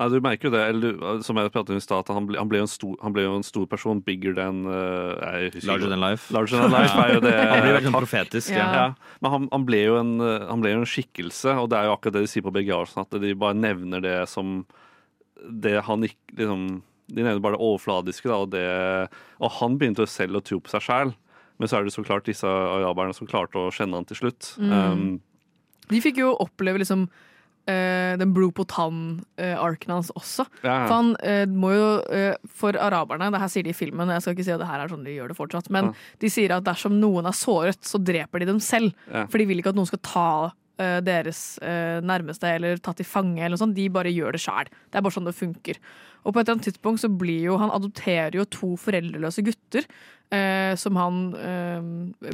Nei, du merker jo det, eller som jeg pratet om i stad, at han ble, han, ble jo en stor, han ble jo en stor person. Bigger than uh, jeg husker Larger than life. Larger than life er jo det. Han blir veldig sånn profetisk. Ja. Ja. Men han, han, ble jo en, eh, han ble jo en skikkelse, og det er jo akkurat det de sier på begravelsen, at de bare nevner det som det han ikke liksom, De nevner bare det overfladiske, da, og, det, og han begynte jo selv å tro på seg sjæl. Men så er det så klart disse araberne som klarte å kjenne han til slutt. Mm. Um, De fikk jo oppleve liksom eh, den blod på tann-arken hans også. Ja, ja. For han uh, må jo uh, For araberne, det her sier de i filmen, jeg skal ikke si at det her er sånn de gjør det fortsatt, men de sier at dersom noen er såret, så dreper de dem selv. Ja. For de vil ikke at noen skal ta deres nærmeste eller tatt til fange eller noe sånt. De bare gjør det sjæl. Det er bare sånn det funker. Og på et eller annet tidspunkt så blir jo Han adopterer jo to foreldreløse gutter. eh, som han eh,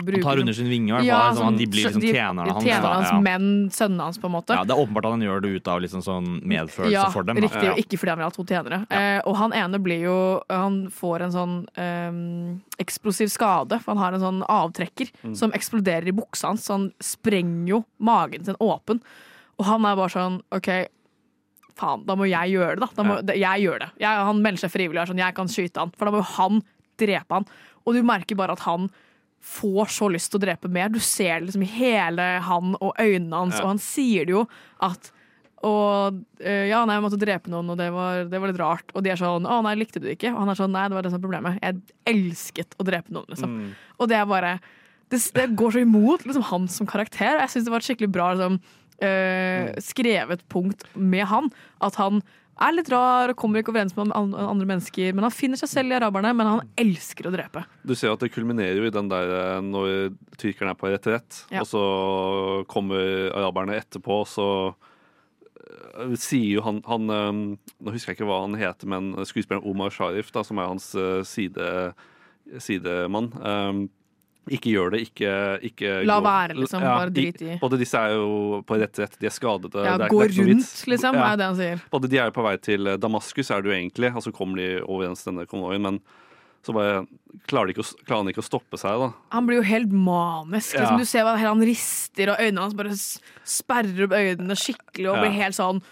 bruker Han tar under sin vinge, i hvert fall. Ja, sånn, som- de blir liksom tjenerne hans. Tjenerne da. hans, Ja. menn, sønnene hans, på en måte. Ja, det er åpenbart at han gjør det ut av liksom sånn medfølelse Ja, for dem. Ja, riktig, og ikke fordi han vil ha to tjenere. Eh, og han ene blir jo Han får en sånn ehm, eksplosiv skade, for han har en sånn avtrekker Mm. som eksploderer i buksa hans, så han sprenger jo magen sin åpen. Og han er bare sånn OK, faen, da må jeg gjøre det, da. da må, Jeg gjør det. Jeg, han melder seg frivillig og er sånn Jeg kan skyte han, for da må jo han drepe han. Og du merker bare at han får så lyst til å drepe mer. Du ser det liksom i hele han og øynene hans, Ja. og han sier det jo at og eh, ja, nei, jeg måtte drepe noen, og det var, det var litt rart. Og de er sånn 'Å nei, likte du det ikke?' Og han er sånn 'Nei, det var det som var problemet. Jeg elsket å drepe noen', liksom. Mm. Og det er bare Det, det går så imot liksom, han som karakter. Og jeg syns det var et skikkelig bra liksom, eh, skrevet punkt med han. At han er litt rar og kommer ikke overens med andre mennesker. Men han finner seg selv i araberne, men han elsker å drepe. Du ser at det kulminerer jo i den der eh, når tyrkerne er på retrett, Ja. og så kommer araberne etterpå, så eh, sier jo han, han Nå husker jeg ikke hva han heter, men skuespilleren Omar Sharif, da, som er hans side, sidemann ikke gjør det, ikke, ikke La være, liksom. Bare drit i. Både disse er jo på rett rett, de er skadede. Ja, er, gå rundt, liksom, Ja. er jo det han sier. Både de er jo på vei til Damaskus, er det jo egentlig, og så kommer de overens denne konvoien, men så bare klarer, ikke å, klarer han ikke å stoppe seg, da. Han blir jo helt manisk. Ja. Liksom. Du ser hva han rister, og øynene hans bare sperrer opp øynene skikkelig og Ja. blir helt sånn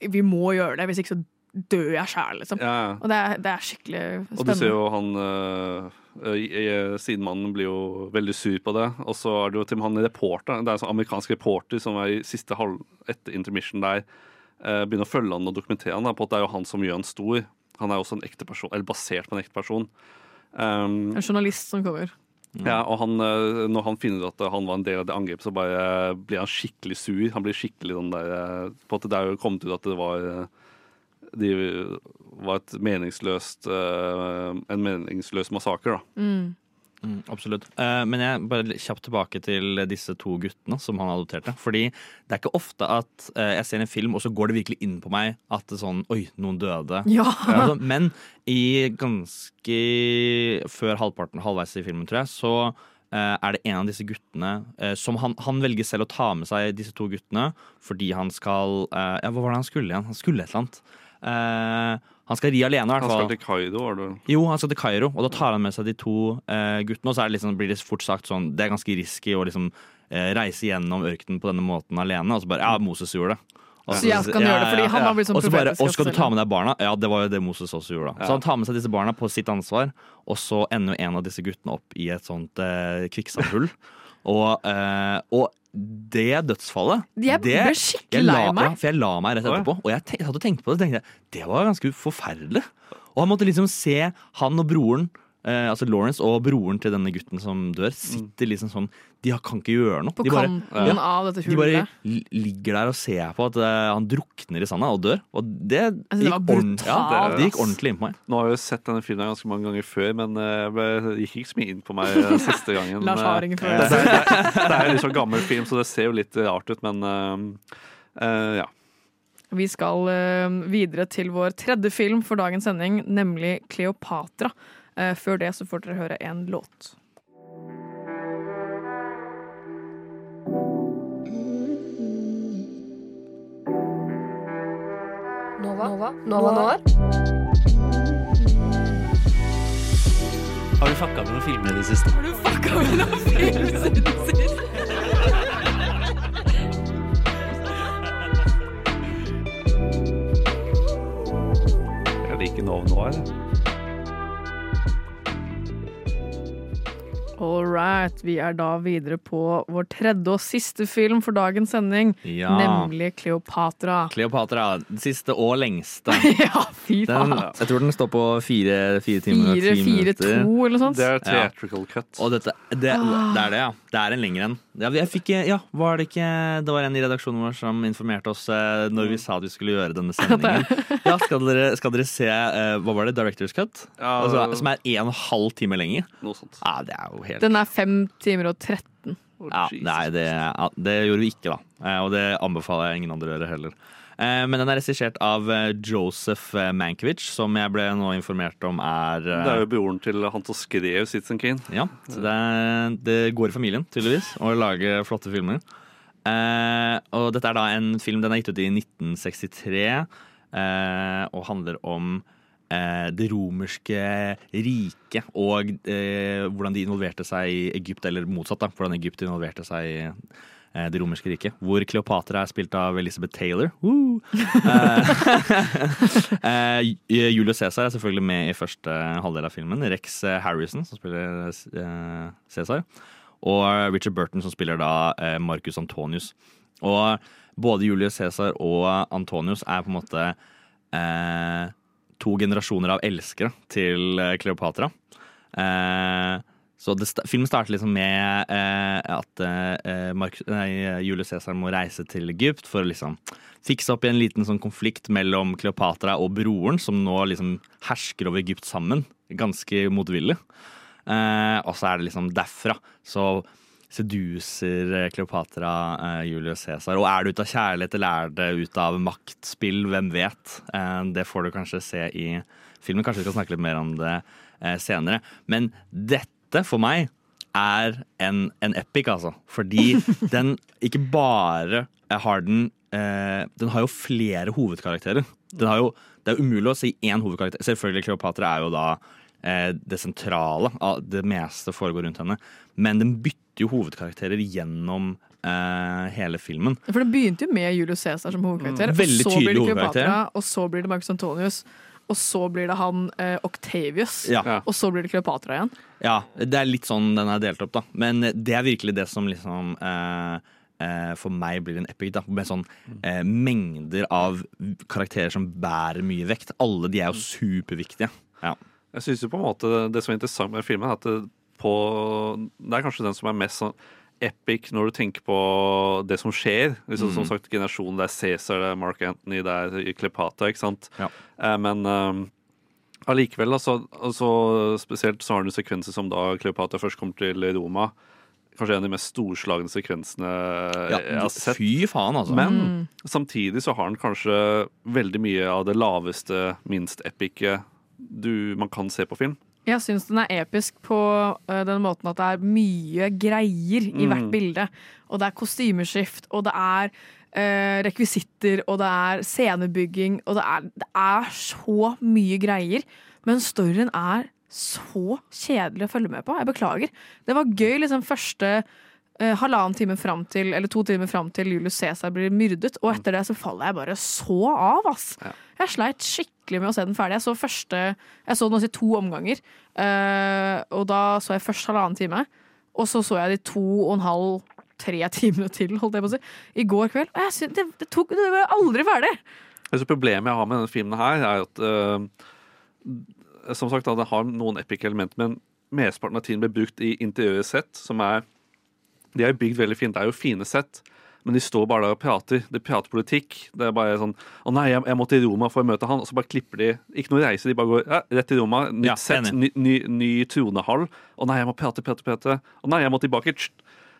Vi må gjøre det, hvis ikke så dør jeg sjæl, liksom. Ja. Og det er, det er skikkelig spennende. Og du ser jo han øh, øh, Sidemannen blir jo veldig sur på det. Og så er det jo til og med han reporter, det er en sånn amerikansk reporter som er i siste halv etter intermission der, øh, begynner å følge han og dokumentere han da, på at det er jo han som gjør han stor. Han er jo også en ekte person, eller basert på en ekte person. Um, En journalist som kommer. ja, og han, når han finner ut at han var en del av det angrepet, så bare blir han skikkelig sur. Han blir skikkelig den der På at det er jo kommet ut at det var de var et meningsløst øh, en meningsløs massakre, da. Mm. Mm, absolutt. Uh, men jeg bare kjapt tilbake til disse to guttene som han adopterte. Fordi det er ikke ofte at uh, jeg ser en film, og så går det virkelig inn på meg at det er sånn Oi, noen døde. Ja. Altså, men i ganske før halvparten, halvveis i filmen, tror jeg, så uh, er det en av disse guttene eh, som han, han velger selv å ta med seg disse to guttene fordi han skal eh, Ja, hva var det han skulle igjen? Han skulle et eller annet. Eh, han skal ri alene, i hvert Han skal til Kairo, var det Jo, han skal til Kairo, og da tar han med seg de to eh, guttene. Og så er det liksom, blir det fort sagt sånn Det er ganske risky å liksom eh, reise gjennom ørkenen på denne måten alene. Og så bare Ja, Moses gjorde det. Og Så jeg kan gjøre det, fordi han har blitt sånn Og bare Og skal du ta med deg barna? Ja, det var jo det Moses også gjorde. da Ja. Så han tar med seg disse barna på sitt ansvar, og så ender jo en av disse guttene opp i et sånt eh, kvikksandhull. Og, eh, og det dødsfallet Jeg det, ble skikkelig jeg la- lei meg. Ja, for jeg la meg rett Oi. etterpå, og jeg te- satt og tenkte på det. tenkte jeg, Det var ganske forferdelig. Og han måtte liksom se han og broren, eh, altså Lawrence og broren til denne gutten som dør, sitter liksom sånn De har- kan ikke gjøre noe. På de bare, kanten av dette de bare ligger der og ser på at uh, han drukner i sanda og dør. Og det, Altså, det var gikk, ja, brutalt. det gikk ordentlig inn på meg. Nå har jeg jo sett denne filmen ganske mange ganger før, men eh, det gikk ikke så mye inn på meg eh, siste gangen. Lars har ingen følelse. Det, det, det, det er jo litt sånn gammel film, så det ser jo litt rart ut, men uh, eh, ja. Vi skal videre til vår tredje film for dagens sending, nemlig Kleopatra. Eh, før det så får dere høre en låt. Nova? Nova? Nova? Har du fucka med noen filmer i det siste? Har du fucka med noen filmer i det siste? Jeg liker Nov Noir. All right, vi er da videre på vår tredje og siste film for dagens sending, Ja. nemlig Kleopatra. Kleopatra, den siste og lengste. ja, fy Den, faen. jeg tror den står på fire, fire timer og ti minutter. fire, fire, to eller sånt. Det er theatrical cut. Og dette, det, Ah. det er det, ja. Det er en lengre en. Ja, jeg fikk, ja, var det ikke Det var en i redaksjonen vår som informerte oss eh, når vi sa at vi skulle gjøre denne sendingen. Ja, skal dere, skal dere se eh, Hva var det? Directors Cut? Ja, altså, som er en og en halv time lenger. Noe sånt. Ja, det er jo helt Den er fem timer og 13. ja, Nei, det, ja, det gjorde vi ikke, da. Eh, Og det anbefaler jeg ingen andre å gjøre heller. Eh, Men den er regissert av eh, Joseph Mankiewicz, som jeg ble nå informert om er eh, Det er jo broren til han som skrev Citizen Kane. Ja, så det, det går i familien, tydeligvis, å lage flotte filmer. Eh, og dette er da en film Den er gitt ut i 1963 eh, og handler om det romerske riket og eh, hvordan de involverte seg i Egypt, eller motsatt, da, hvordan Egypt involverte seg i eh, det romerske riket. Hvor Kleopatra er spilt av Elizabeth Taylor. Eh, eh, Julius Cæsar er selvfølgelig med i første halvdel av filmen. Rex eh, Harrison, som spiller eh, Cæsar. Og Richard Burton, som spiller da eh, Marcus Antonius. Og både Julius Cæsar og Antonius er på en måte eh, to generasjoner av elskere til eh, Kleopatra. Eh, så det, filmen starter liksom med eh, at eh, Mark, nei, Julius Cæsar må reise til Egypt for å liksom fikse opp i en liten sånn konflikt mellom Kleopatra og broren, som nå liksom hersker over Egypt sammen. Ganske motvillig. Eh, og så er det liksom derfra så seduser eh, Kleopatra eh, Julius Cæsar. Og er det ut av kjærlighet eller er det ut av maktspill? Hvem vet? Eh, det får du kanskje se i filmen. Kanskje vi skal snakke litt mer om det senere. Men dette, for meg, er en, en epic, altså. Fordi den ikke bare har den Den har jo flere hovedkarakterer. Den har jo, det er umulig å si én hovedkarakter. Selvfølgelig, Kleopatra er jo da det sentrale. Det meste foregår rundt henne. Men den bytter jo hovedkarakterer gjennom eh, hele filmen. For det begynte jo med Julius Cæsar som hovedkarakter, Mm, og så blir det Cleopatra, og så blir det Marcus Antonius, og så blir det han eh, Octavius, Ja. og så blir det Kleopatra igjen. Ja, det er litt sånn den er delt opp, da. Men det er virkelig det som liksom eh, eh, for meg blir det en epic, da. Med sånn eh, mengder av karakterer som bærer mye vekt. Alle de er jo superviktige. Ja. Jeg synes jo på en måte Det som er interessant med filmen, er at det, på, det er kanskje den som er mest sånn epic når du tenker på det som skjer. Liksom, Som Mhm. sagt, generasjonen. Det er Cæsar, det er Mark Anthony, det er Klepata, ikke sant? Ja. Eh, men allikevel, altså, altså, spesielt så har du sekvenser som da Kleopatra først kommer til Roma. Kanskje en av de mest storslagne sekvensene jeg har sett. Fy faen, altså. Men samtidig så har den kanskje veldig mye av det laveste, minst epice du, man kan se på film. Jeg syns den er episk på eh, den måten at det er mye greier i hvert Mm. bilde. Og det er kostymeskift, og det er eh, rekvisitter, og det er scenebygging, og det er, det er så mye greier. Men storyen er så kjedelig å følge med på. Jeg beklager. Det var gøy liksom første halvannen time fram til, eller to timer fram til Julius Cæsar blir myrdet, og etter det så faller jeg bare så av, ass. Jeg sleit skikkelig med å se den ferdig. Jeg så første Jeg så den også i to omganger. eh, og da så jeg først halvannen time, og så så jeg de to og en halv, tre timene til, holdt jeg på å si, i går kveld. Og jeg synes, det, det, tok, det var aldri ferdig! Altså, problemet jeg har med denne filmen her, er at uh, Som sagt, da, det har noen epic element, men mesteparten av tiden blir brukt i interiøret sett, som er De er jo bygd veldig fint. Det er jo fine sett. Men de står bare der og prater. De prater politikk. Det er bare sånn 'Å nei, jeg, jeg må til Roma for å møte han.' Og så bare klipper de. Ikke noe reise, de bare går ja, rett til Roma. Nytt Ja, sett, ny, ny, ny tronehall. 'Å nei, jeg må prate, prate, prate.' 'Å nei, jeg må tilbake.'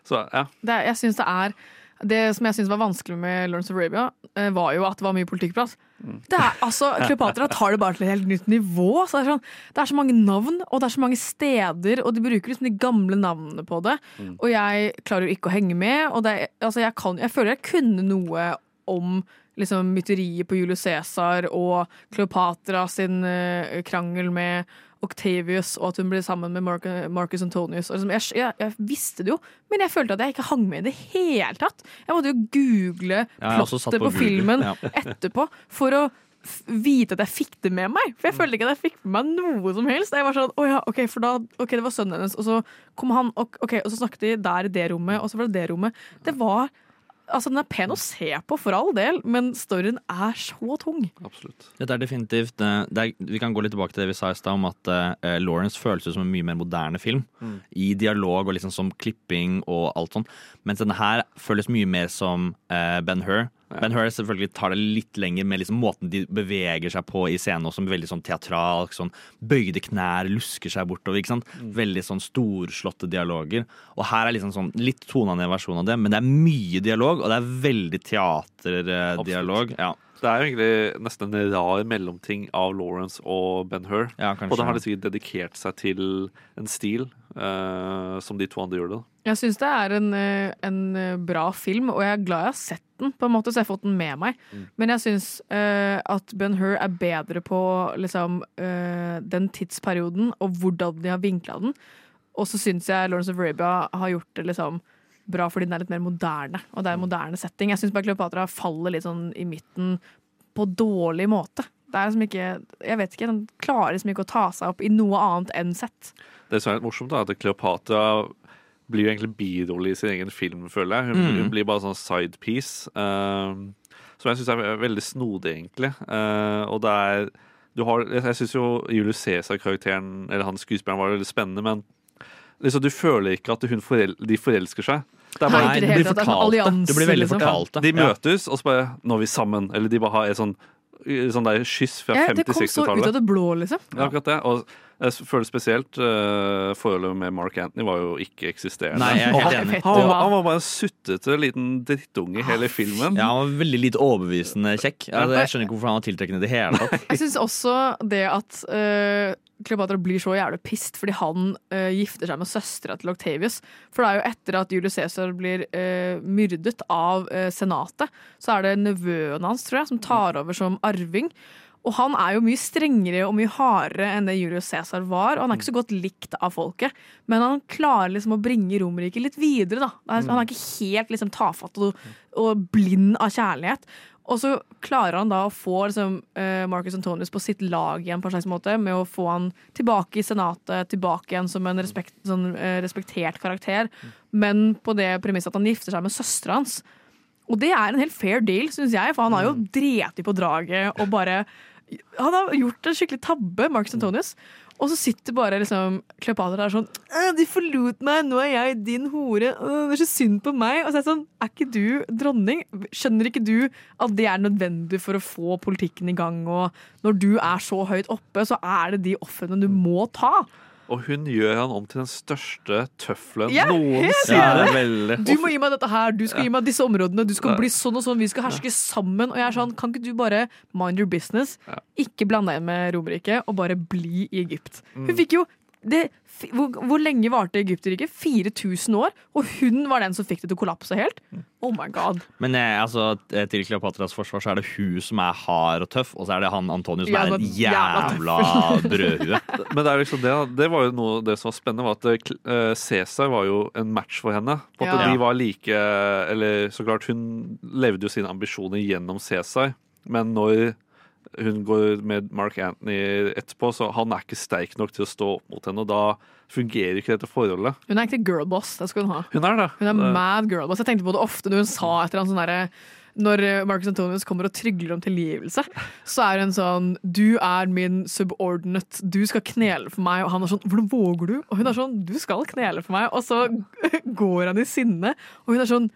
Så ja. Det, jeg synes det er Det som jeg syntes var vanskelig med Lawrence of Arabia, eh, var jo at det var mye politikkprat. Det er, altså, Kleopatra tar det bare til et helt nytt nivå. Så det, er sånn, det er så mange navn, og det er så mange steder, og de bruker liksom de gamle navnene på det. Og jeg klarer jo ikke å henge med. Og det, altså, jeg, kan, jeg føler jeg kunne noe om liksom, myteriet på Julius Cæsar og Kleopatra sin uh, krangel med Octavius, og at hun blir sammen med Mark, Marcus Antonius. Liksom, jeg, jeg, jeg visste det jo, men jeg følte at jeg ikke hang med i det hele tatt. Jeg måtte jo google plottet på på, filmen ja. etterpå for å vite at jeg fikk det med meg. For jeg følte ikke at jeg fikk med meg noe som helst. Jeg var sånn, oh ja, ok, for da, ok, Det var sønnen hennes, og så kom han, ok, og så snakket de der i det rommet, og så var det det rommet. Det var Altså, Den er pen å se på, for all del, men storyen er så tung. Absolutt. Dette er definitivt eh, det er, Vi kan gå litt tilbake til det vi sa i stad om at uh, Lawrence føles ut som en mye mer moderne film. Mm. I dialog og liksom som klipping og alt sånn. Mens denne her føles mye mer som uh, Ben Hur. Ben Hur selvfølgelig tar det litt lenger med liksom måten de beveger seg på i scenen, også, som veldig sånn teatralsk. Sånn bøyde knær, lusker seg bortover. ikke sant? Veldig sånn storslåtte dialoger. Og her er liksom sånn litt tona ned versjon av det, men det er mye dialog, og det er veldig teaterdialog. Ja. Det er jo egentlig nesten en rar mellomting av Lawrence og Ben Hur. Ja, og da har de sikkert dedikert seg til en stil uh, som de to andre gjør det. Jeg syns det er en, eh, en eh, bra film, og jeg er glad jeg har sett den, på en måte, så jeg har fått den med meg. Men jeg syns uh, at Ben Hur er bedre på liksom, uh, den tidsperioden og hvordan de har vinkla den. Og så syns jeg Lawrence of Arabia har gjort det liksom bra fordi den er litt mer moderne. Og det er en moderne setting. Jeg syns bare Kleopatra faller litt sånn i midten på dårlig måte. Det er liksom ikke Jeg vet ikke, Den klarer liksom ikke å ta seg opp i noe annet enn sett. Det som er litt morsomt, er at Kleopatra blir jo egentlig birolle i sin egen film, føler jeg. Hun, Mm. hun blir bare sånn sidepiece. Um, som jeg syns er veldig snodig, egentlig. Uh, og det er du har, Jeg, syns jo Julius Cæsar-karakteren, eller han skuespilleren, var veldig spennende, men liksom, du føler ikke at hun forel, de forelsker seg. Det er bare, Nei, det blir fortalt, det blir veldig liksom. fortalt Ja. De møtes, og så bare Nå er vi sammen. Eller de bare har et sånn, sånn der kyss fra Ja, det kom så ut av det blå, liksom. Ja, akkurat det. Og jeg føler spesielt uh, forholdet med Mark Anthony var jo ikke eksisterende. Nei, jeg er helt han, enig. han, var- han var bare en suttete liten drittunge i hele filmen. Ja, han var veldig lite overbevisende kjekk. Altså, jeg skjønner ikke hvorfor han var tiltrekkende i det hele tatt. Jeg syns også det at uh, Kleopatra blir så jævlig pissed fordi han uh, gifter seg med søstera til Octavius. For det er jo etter at Julius Cæsar blir uh, myrdet av uh, senatet, så er det nevøen hans, tror jeg, som tar over som arving. Og han er jo mye strengere og mye hardere enn det Julius Cæsar var. Og han er ikke så godt likt av folket, men han klarer liksom å bringe Romerriket litt videre. da. Han er ikke helt liksom tafatt og, og blind av kjærlighet. Og så klarer han da å få liksom, eh, Marcus Antonius på sitt lag igjen, på en slags måte, med å få han tilbake i senatet, tilbake igjen som en respekt, sånn, eh, respektert karakter, men på det premisset at han gifter seg med søstera hans. Og det er en helt fair deal, syns jeg, for han har jo dreti på draget og bare Han har gjort en skikkelig tabbe, Marcus Antonius. Og så sitter bare liksom Kleopatra der sånn 'De forlot meg, nå er jeg din hore. Åh, det er så synd på meg.' Og så er jeg sånn Er ikke du dronning? Skjønner ikke du at det er nødvendig for å få politikken i gang? Og når du er så høyt oppe, så er det de ofrene du må ta. Og hun gjør han om til den største tøffelen Ja, noensinne. Ja, Du må gi meg dette her, du skal gi meg disse områdene, du skal bli sånn og sånn, vi skal herske sammen. Og jeg er sånn, kan ikke du bare mind your business, ikke blande deg med Romerriket, og bare bli i Egypt? Hun Mm. fikk jo det, hvor, hvor lenge varte Egypterriket? 4000 år? Og hun var den som fikk det til å kollapse helt? Oh my god. Men eh, altså, eh, til Kleopatras forsvar så er det hun som er hard og tøff, og så er det han Antonius som Ja, er en jævla jævla brødhue. Men det er liksom det, det var jo noe det som var spennende, var at uh, Cæsar var jo en match for henne. På at Ja. De var like Eller så klart, hun levde jo sine ambisjoner gjennom Cæsar, men når hun går med Mark Anthony etterpå, så han er ikke sterk nok til å stå opp mot henne, og da fungerer ikke dette forholdet. Hun er egentlig girlboss, det skal hun ha. Hun er det. Hun er Det- mad girlboss. Jeg tenkte på det ofte når hun sa et eller annet sånn derre når Marcus Antonius kommer og trygler om tilgivelse, så er hun sånn Du er min subordinate. Du skal knele for meg. Og han er sånn Hvordan våger du? Og hun er sånn Du skal knele for meg. Og så går han i sinne, og hun er sånn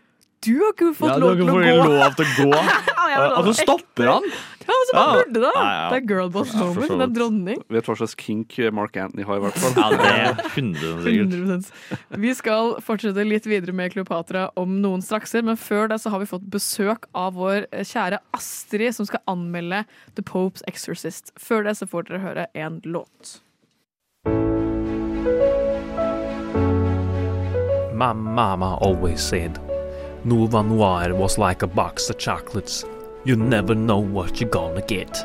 Du har ikke fått Ja, du lov har til ikke å fått gå. lov til å gå. Ja, Og så stopper han. Ja, altså, så man Ja. burde det. Ja, ja. Det er girlboss moment. Det er dronning. Vet hva slags kink Mark Anthony har, i hvert fall. Ja, det er 100 sikkert. 100%. Vi skal fortsette litt videre med Kleopatra om noen strakser, men før det så har vi fått besøk av vår kjære Astrid, som skal anmelde The Popes Exorcist. Før det så får dere høre en låt. My mama always said, Nova Noir was like a box of chocolates. You never know what you're gonna get.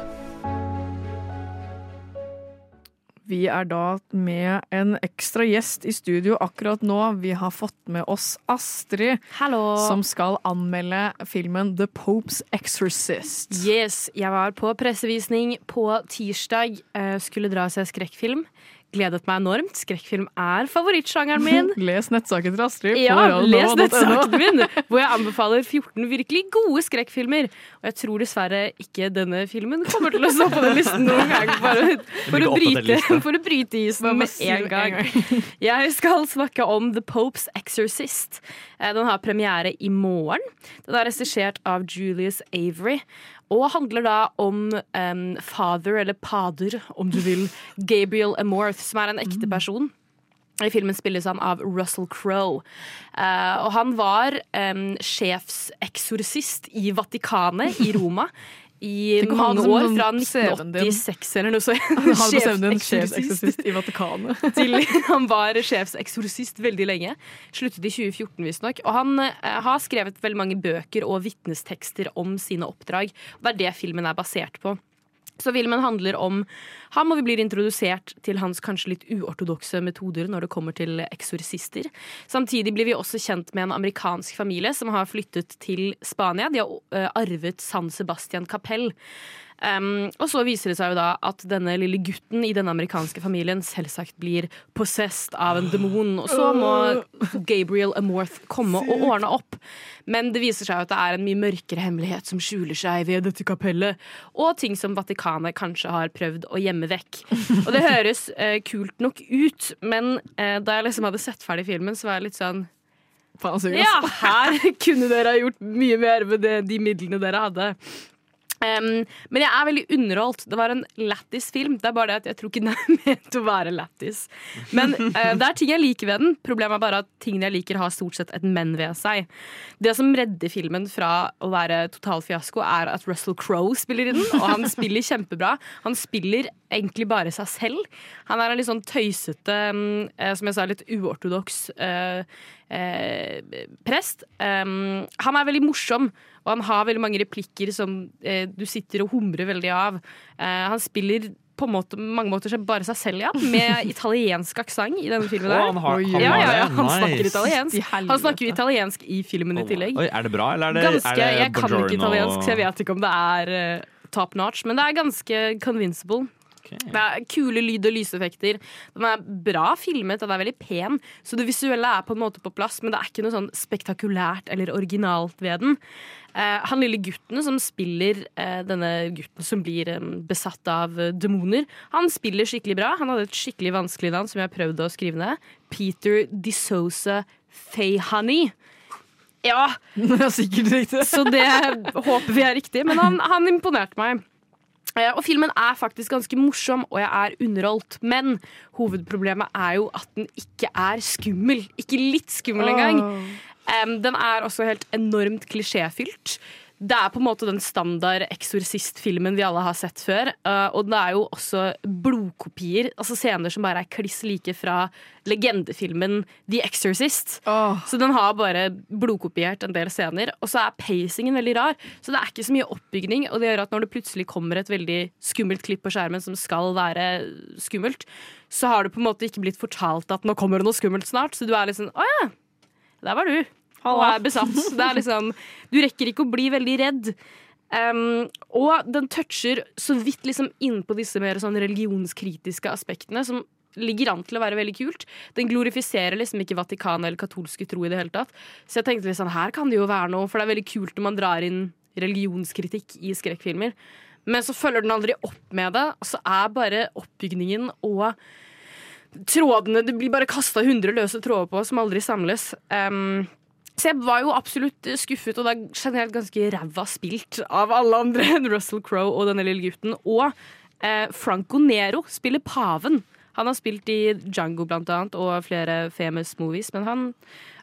Vi er da med en ekstra gjest i studio akkurat nå. Vi har fått med oss Astrid, som skal anmelde filmen The Popes Exorcist. Yes, jeg var på pressevisning på tirsdag. eh, Skulle dra og se skrekkfilm. Gledet meg enormt. Skrekkfilm er favorittsjangeren min. Les nettsaken til Astrid Ja, les nettsaken min, hvor jeg anbefaler 14 virkelig gode skrekkfilmer. Og jeg tror dessverre ikke denne filmen kommer til å stå på den listen noen gang. Bare for, å bryte, for å bryte isen med en gang. Jeg skal snakke om The Popes Exorcist. Eh, Den har premiere i morgen. Den er regissert av Julius Avery. Og handler da om um, father, eller pader, om du vil, Gabriel Amorth, som er en ekte person. I filmen spilles han av Russell Crowe. Uh, og han var um, sjefseksorsist i Vatikanet i Roma. I Tenk mange år, sånn fra 1986 eller noe sånt. Sjefseksorsist. i Vatikanet. til han var sjefseksorsist veldig lenge. Sluttet i 2014, visstnok. Og han eh, har skrevet veldig mange bøker og vitnestekster om sine oppdrag. Det er det filmen er basert på. Så filmen handler om ham, og vi blir introdusert til hans kanskje litt uortodokse metoder når det kommer til eksorsister. Samtidig blir vi også kjent med en amerikansk familie som har flyttet til Spania. De har eh, arvet San Sebastian kapell. Um, og så viser det seg jo da at denne lille gutten i denne amerikanske familien selvsagt blir possessed av en demon, og så må Gabriel Amorth komme og ordne opp. Men det viser seg jo at det er en mye mørkere hemmelighet som skjuler seg ved dette kapellet, og ting som Vatikanet kanskje har prøvd å gjemme vekk. Og det høres uh, kult nok ut, men uh, da jeg liksom hadde sett ferdig filmen, så var jeg litt sånn Faen, sykt, Ja, her kunne dere ha gjort mye mer med det, de midlene dere hadde. Um, men jeg er veldig underholdt. Det var en lættis film. Det er bare det at jeg tror ikke den er ment å være lættis. Men uh, det er ting jeg liker ved den. Problemet er bare at tingene jeg liker, har stort sett et men ved seg. Det som redder filmen fra å være total fiasko, er at Russell Crowe spiller i den. Og han spiller kjempebra. Han spiller egentlig bare seg selv. Han er en litt sånn tøysete, eh, som jeg sa, litt uortodoks uh, uh, prest. Um, han er veldig morsom, og han har veldig mange replikker som eh, du sitter og humrer veldig av. Eh, han spiller på måte, mange måter seg bare seg selv, ja. Med italiensk aksent i denne filmen. der. der. han har- han ja, ja, ja, han Nice. snakker italiensk. Han snakker italiensk i filmen i tillegg. Oi, er det bra, eller er det, Ganske, er det jeg kan ikke italiensk, så jeg vet ikke om det er uh, top notch, men det er ganske convincible. Det er kule lyd- og lyseffekter. Den er bra filmet, og den er veldig pen. Så det visuelle er på en måte på plass, men det er ikke noe sånn spektakulært eller originalt ved den. Eh, han lille gutten som spiller eh, denne gutten som blir eh, besatt av eh, demoner, han spiller skikkelig bra. Han hadde et skikkelig vanskelig navn som jeg prøvde å skrive ned. Peter DeSosa Fayhoney. Ja, Det er Sikkert riktig. så det håper vi er riktig. Men han, han imponerte meg. Eh, Og filmen er faktisk ganske morsom, og jeg er underholdt. Men hovedproblemet er jo at den ikke er skummel. Ikke litt skummel engang. Em, den er også helt enormt klisjéfylt. Det er på en måte den standard eksorsistfilmen vi alle har sett før. eh, og det er jo også blodkopier, altså scener som bare er kliss like fra legendefilmen The Exorcist. Så den har bare blodkopiert en del scener. Og så er pacingen veldig rar, så det er ikke så mye oppbygning. Og det gjør at når det plutselig kommer et veldig skummelt klipp på skjermen som skal være skummelt, så har det på en måte ikke blitt fortalt at nå kommer det noe skummelt snart. Så du er litt sånn å ja, der var du. Og er besatt. Det er liksom, du rekker ikke å bli veldig redd. Um, og den toucher så vidt liksom inn på disse mer sånn religionskritiske aspektene, som ligger an til å være veldig kult. Den glorifiserer liksom ikke Vatikanet eller katolske tro i det hele tatt. Så jeg tenkte sånn, her kan det jo være noe, for det er veldig kult når man drar inn religionskritikk i skrekkfilmer. Men så følger den aldri opp med det, og så er bare oppbygningen og trådene Det blir bare kasta 100 løse tråder på som aldri samles. Um, så jeg var jo absolutt skuffet, og det er generelt ganske ræva spilt av alle andre enn Russell Crowe og denne lille gutten. Og eh, Franco Nero spiller paven. Han har spilt i Django blant annet, og flere famous movies, men han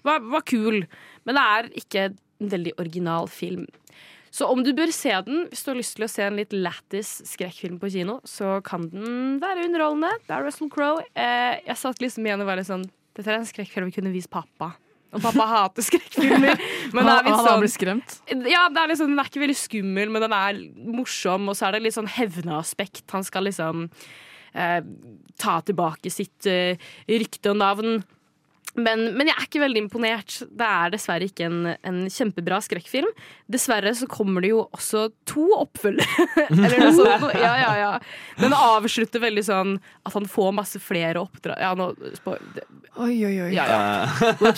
var, var kul. Men det er ikke en veldig original film. Så om du bør se den, hvis du har lyst til å se en litt lættis skrekkfilm på kino, så kan den være underholdende. Det er Russell Crowe. Eh, jeg satt liksom igjen og var litt sånn Dette er en skrekkfilm vi kunne vist pappa. Og pappa hater skrekkfilmer. Men han sånn blitt skremt. ja, det er liksom, Den er ikke veldig skummel, men den er morsom, og så er det litt sånn hevneaspekt. Han skal liksom eh, ta tilbake sitt eh, rykte og navn. Men, men jeg er ikke veldig imponert. Det er dessverre ikke en, en kjempebra skrekkfilm. Dessverre så kommer det jo også to oppfølgere. Eller noe sånt. Ja, ja, ja. Den avslutter veldig sånn at han får masse flere oppdrag Ja, nå Oi, oi, oi. ja, ja.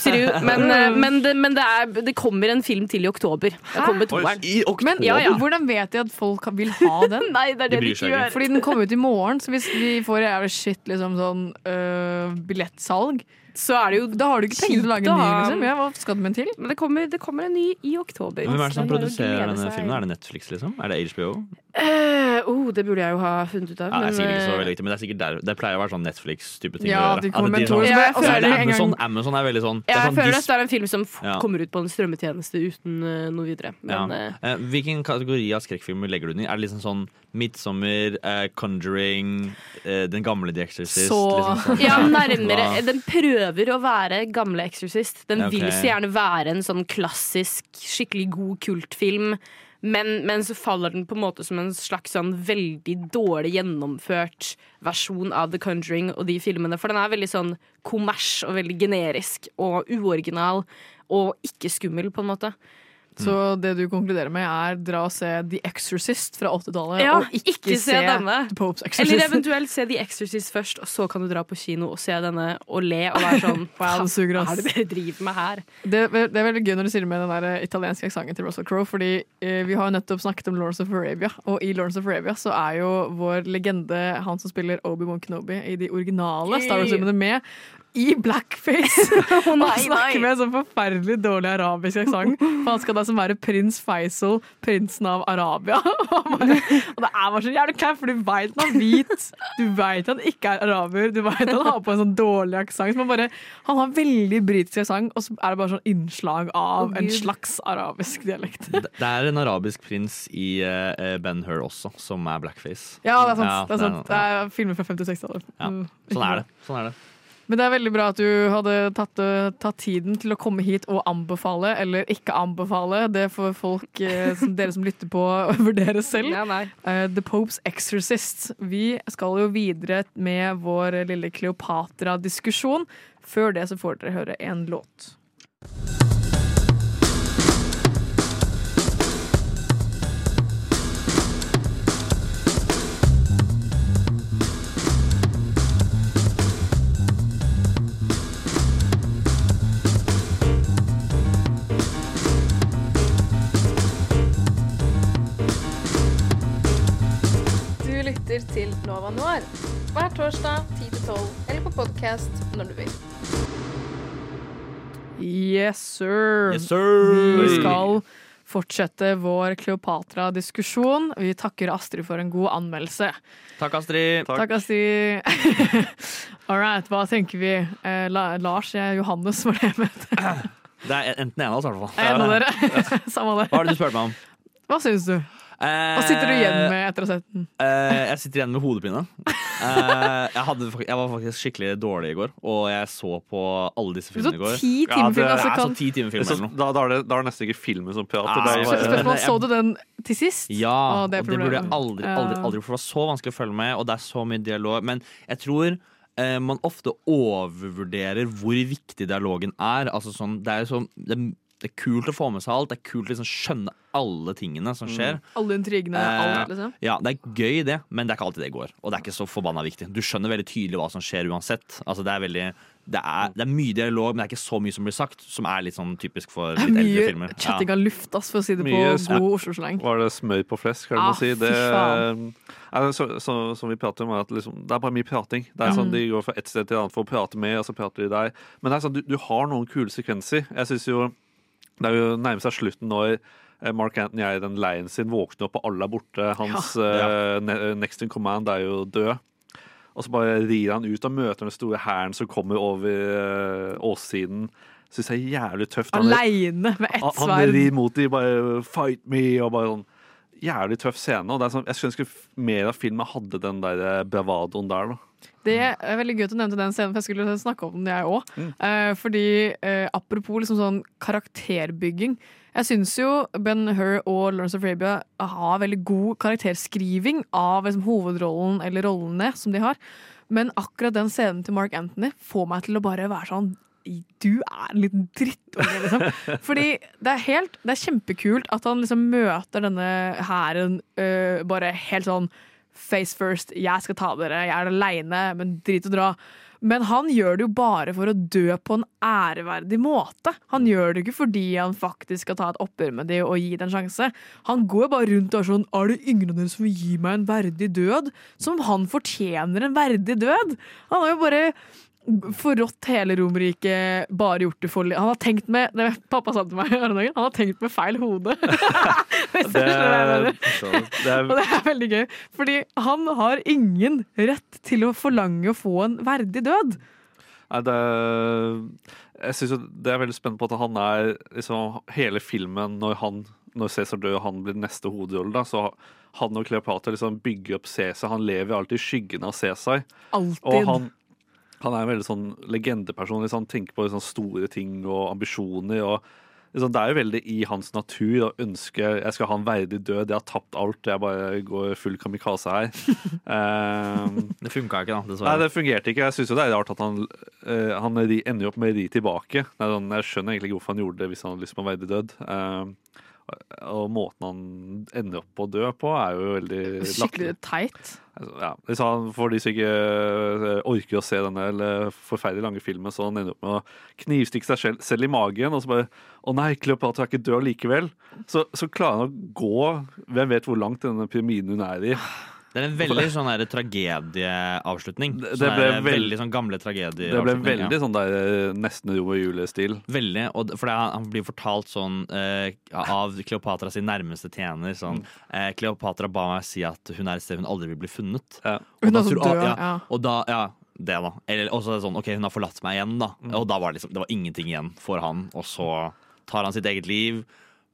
Men, eh, men, det, men det, er, det kommer en film til i oktober. Det kommer toeren. I oktober? Men Ja, ja. hvordan vet de at folk vil ha den? Nei, det er det De de ikke gjør. Fordi den kommer ut i morgen, så hvis vi får jævlig shit liksom sånn øh, billettsalg, Så er det jo da har du ikke penger til å lage en ny. Liksom. Ja, hva skal du med til? Men det kommer, det kommer en ny i oktober. Hvem er det som produserer denne filmen? Er det Netflix, liksom? Er det HBO? Eh, oh, det burde jeg jo ha funnet ut av. Ja, det er sikkert ikke så men, veldig viktig, men det er sikkert der Det pleier å være sånn Netflix-type ting. Ja, de kommer med to- sånn- Ja, jeg føler en Amazon. Amazon er veldig sånn eh, er jeg sånn føler dis- at det er en film som f Ja. kommer ut på en strømmetjeneste uten uh, noe videre. ja. Men eh, Eh, Hvilken kategori av skrekkfilmer legger du den i? Er det liksom sånn Midtsommer, eh, Conjuring, eh, Den gamle The Exorcist? Så- liksom sånn? ja, nærmere. Den prøver å være gamle Exorcist. Den Ja, ok. vil så gjerne være en sånn klassisk, skikkelig god kultfilm. Men, men så faller den på en måte som en slags sånn veldig dårlig gjennomført versjon av The Conjuring og de filmene. For den er veldig sånn kommers og veldig generisk og uoriginal og ikke skummel, på en måte. Så det du konkluderer med, er dra og se The Exorcist fra 80-tallet, Ja, og ikke, ikke se denne. The Popes Exorcist. Eller eventuelt se The Exorcist først, og så kan du dra på kino og se denne og le og være sånn Wow, Hva er det dere driver med her? Det, det er veldig gøy når du sier det med den der italienske aksenten til Russell Crowe, fordi eh, vi har jo nettopp snakket om Lawrence of Arabia, og i Lawrence of Arabia så er jo vår legende han som spiller Obi-Wan Kenobi i de originale Star Wars-filmene med i blackface. Å, nei, og snakker nei. med en sånn forferdelig dårlig arabisk aksent. For han skal da som være prins Faisal, prinsen av Arabia. Og, bare, og det er bare så jævlig kleint, for du veit han er hvit. Du veit han ikke er araber. Du veit han har på en sånn dårlig aksent. men Han har veldig britisk aksent, og så er det bare sånn innslag av oh, en slags arabisk dialekt. Det er en arabisk prins i uh, Ben Hur også, som er blackface. Ja, det er sant. Ja, det er sant. Det er filmer fra 50-60-tallet. Ja, Mm, sånn er det. Sånn er det. Men det er veldig bra at du hadde tatt, eh, tatt tiden til å komme hit og anbefale, eller ikke anbefale. Det får folk, eh, som dere som lytter på, vurdere selv. Eh, The Popes Exorcist. Vi skal jo videre med vår lille Kleopatra-diskusjon. Før det så får dere høre en låt. Lytter til Nova Noir hver torsdag 10-12 eller på podkast når du vil. Yes, sir. Yes, sir. Vi skal fortsette vår Kleopatra-diskusjon. Vi takker Astrid for en god anmeldelse. Takk, Astrid. Takk, Astrid. All right, hva tenker vi? Eh, La Lars, jeg, Johannes, var det jeg mente. Det er enten en av oss, i hvert fall. En av dere. Samme det. Hva er det du spurte meg om? Hva syns du? Hva sitter du igjen med etter å ha sett den? Eh, jeg sitter igjen med hodepine. Eh, jeg, hadde, jeg var faktisk skikkelig dårlig i går, og jeg så på alle disse filmene i går. ti Ja, altså, det kan- så ti timefilmer eller noe. da, da, er det, da er det nesten ikke filmen som prater. Ah, det så- Spørsmål, Så du den til sist? Ja, og det og det burde jeg aldri, aldri, aldri For det var så vanskelig å følge med, og det er så mye dialog. Men jeg tror eh, man ofte overvurderer hvor viktig dialogen er. Altså sånn, det, er jo sånn, det, er kult å få med seg alt. Det er kult å liksom skjønne alle tingene som skjer. Alle intrigene, Eh, alt, liksom? Ja, det er gøy det, men det er ikke alltid det går. Og det er ikke så forbanna viktig. Du skjønner veldig tydelig hva som skjer uansett. Altså, det er veldig det er, det er mye dialog, men det er ikke så mye som blir sagt, som er litt sånn typisk for litt eldre mye filmer. chatting av luft, ass, for å si det Mye på god Oslo-slang. Var det smør på flesk, kan Ah, må si? Det, er så, så, som vi prater om, er at liksom, det er bare mye prating. Det er Ja. sånn De går fra et sted til et annet for å prate med, og så prater de der. Men det er sånn, du, du har noen kule sekvenser. Jeg synes jo Det er jo nærmer seg slutten når eh, Mark Anthony er i den leiren sin, våkner opp, og alle er borte. Hans ja, ne- next in command er jo død. Og så bare rir han ut og møter den store hæren som kommer over eh, åssiden. Syns jeg er jævlig tøft. Aleine med ett han, han rir mot de bare 'fight me' og bare sånn Jævlig tøff scene. Og det sånn, jeg skulle ønske mer av filmen hadde den der eh, bravadoen der. da Det er veldig gøy at du nevnte den scenen, for jeg skulle snakke om den, jeg òg. Mm. fordi uh, apropos liksom sånn karakterbygging. Jeg syns jo Ben Hur og Lawrence of Arabia har veldig god karakterskriving av liksom, hovedrollen eller rollene som de har. Men akkurat den scenen til Mark Anthony får meg til å bare være sånn du er en liten drittunge, liksom. Fordi det er, helt, det er kjempekult at han liksom møter denne hæren øh, bare helt sånn face first. Jeg skal ta dere, jeg er aleine, men drit og dra. Men han gjør det jo bare for å dø på en æreverdig måte. Han gjør det ikke fordi han faktisk skal ta et oppgjør med dem og gi det en sjanse. Han går bare rundt og er sånn Er det ingen av dere som vil gi meg en verdig død? Som han fortjener en verdig død! Han har jo bare forrådt hele Romerriket, bare gjort det for. Han har tenkt med det Pappa sa til meg han har tenkt med feil hode. Det er, det er, Og det er veldig gøy, fordi han har ingen rett til å forlange å få en verdig død. Nei, det jeg synes jo det er veldig spennende på at han er liksom, hele filmen når han når Cæsar dør og han blir neste hovedrolle, da, så han og Kleopatra liksom bygger opp Cæsar. Han lever alltid i skyggen av Cæsar. Og han, han er en veldig sånn legendeperson. Liksom, han tenker på liksom, store ting og ambisjoner. og liksom, Det er jo veldig i hans natur å ønske jeg skal ha en verdig død. Jeg har tapt alt. Jeg bare går full kamikaze her. um, Det funka ikke, da. Nei, det fungerte ikke. Jeg syns det er rart at han, uh, han ender opp med å ri tilbake. Er sånn, jeg skjønner egentlig ikke hvorfor han gjorde det hvis han hadde lyst på en verdig død. Eh, og måten han ender opp på å dø på, er jo veldig Skikkelig teit. Altså, ja, For de som ikke eh, orker å se denne eller forferdelig lange filmen, så han ender opp med å knivstikke seg selv, selv i magen. Og så bare Å nei, Kleopatra er ikke død likevel. Så, så klarer han å gå Hvem vet hvor langt denne pyramiden hun er i. Det er en veldig sånn der tragedieavslutning. Det- Sånn det ble der veld- veldig sånn gamle tragedier. Det ble veldig sånn der eh, nesten Romeo og Julie-stil. Veldig, og det- for det, er- han blir fortalt sånn eh, av Kleopatra sin nærmeste tjener sånn eh, Kleopatra ba meg si at hun er et sted hun aldri vil bli funnet. Ja. Hun er så død, ja, ja. Og da, ja, det da. Eller også sånn, ok, hun har forlatt meg igjen, da. Mm. Og da var det liksom, det var ingenting igjen for han. Og så tar han sitt eget liv,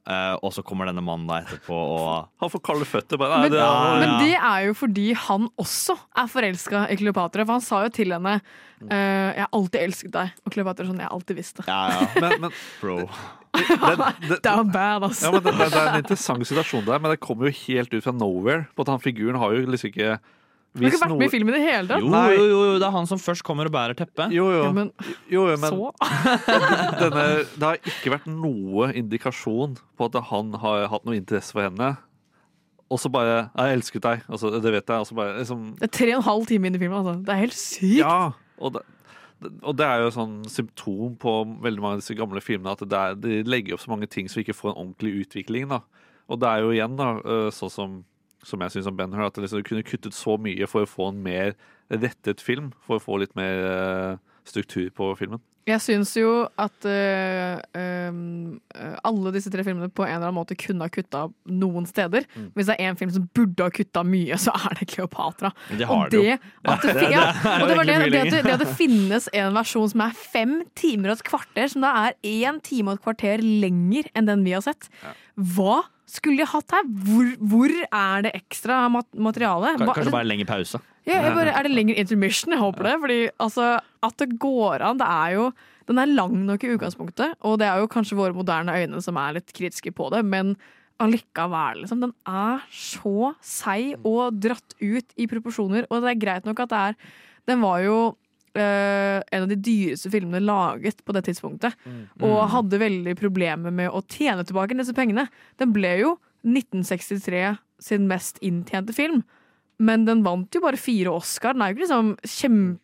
eh, og så kommer denne mannen da etterpå og Han får kalde føtter. Bare, Men, det er- men det er jo fordi han også er forelska i Kleopatra. For han sa jo til henne uh, 'Jeg har alltid elsket deg'. Og Kleopatra sånn 'Jeg har alltid visst det'. Ja, ja. Men, men Bro. det er bad, altså. Ja, men det, det, det er en interessant situasjon der, men det kommer jo helt ut fra nowhere. På at han Figuren har jo liksom ikke Du har ikke vært med i filmen i det hele tatt. Jo, jo, jo, jo, det er han som først kommer og bærer teppet. Jo, jo. Ja, men, jo, jo men så? denne, det har ikke vært noe indikasjon på at han har hatt noe interesse for henne. Og så bare 'Jeg elsket deg'. Altså, det vet jeg. Bare liksom Det er tre og en halv time inn i filmen. Altså. Det er helt sykt. Ja, og det, det- og det er jo sånn symptom på veldig mange av disse gamle filmene at det er, de legger opp så mange ting så vi ikke får en ordentlig utvikling. da. Og det er jo igjen da, øh, sånn som, som jeg syns om Ben Hur, at det liksom, du kunne kuttet så mye for å få en mer rettet film. For å få litt mer øh, struktur på filmen. Jeg syns jo at eh, um, eh, alle disse tre filmene på en eller annen måte kunne ha kutta noen steder. Mm. Hvis det er én film som burde ha kutta mye, så er det Kleopatra. Det har og det jo. det, at det, Ja, fi- ja, det og det, var det, det, at det at det finnes en versjon som er fem timer og et kvarter, som da er én time og et kvarter lenger enn den vi har sett. Hva skulle de hatt her? Hvor, hvor er det ekstra mat materiale? Kanskje bare lengre pause. ja, jeg bare, er det lengre intermission? Jeg håper det. Fordi altså, at det går an, det er jo Den er lang nok i utgangspunktet, og det er jo kanskje våre moderne øyne som er litt kritiske på det, men allikevel, liksom. Den er så seig og dratt ut i proporsjoner, og det er greit nok at det er Den var jo eh, en av de dyreste filmene laget på det tidspunktet, og hadde veldig problemer med å tjene tilbake disse pengene. Den ble jo 1963 sin mest inntjente film. Men den vant jo bare fire Oscar. Den er jo ikke liksom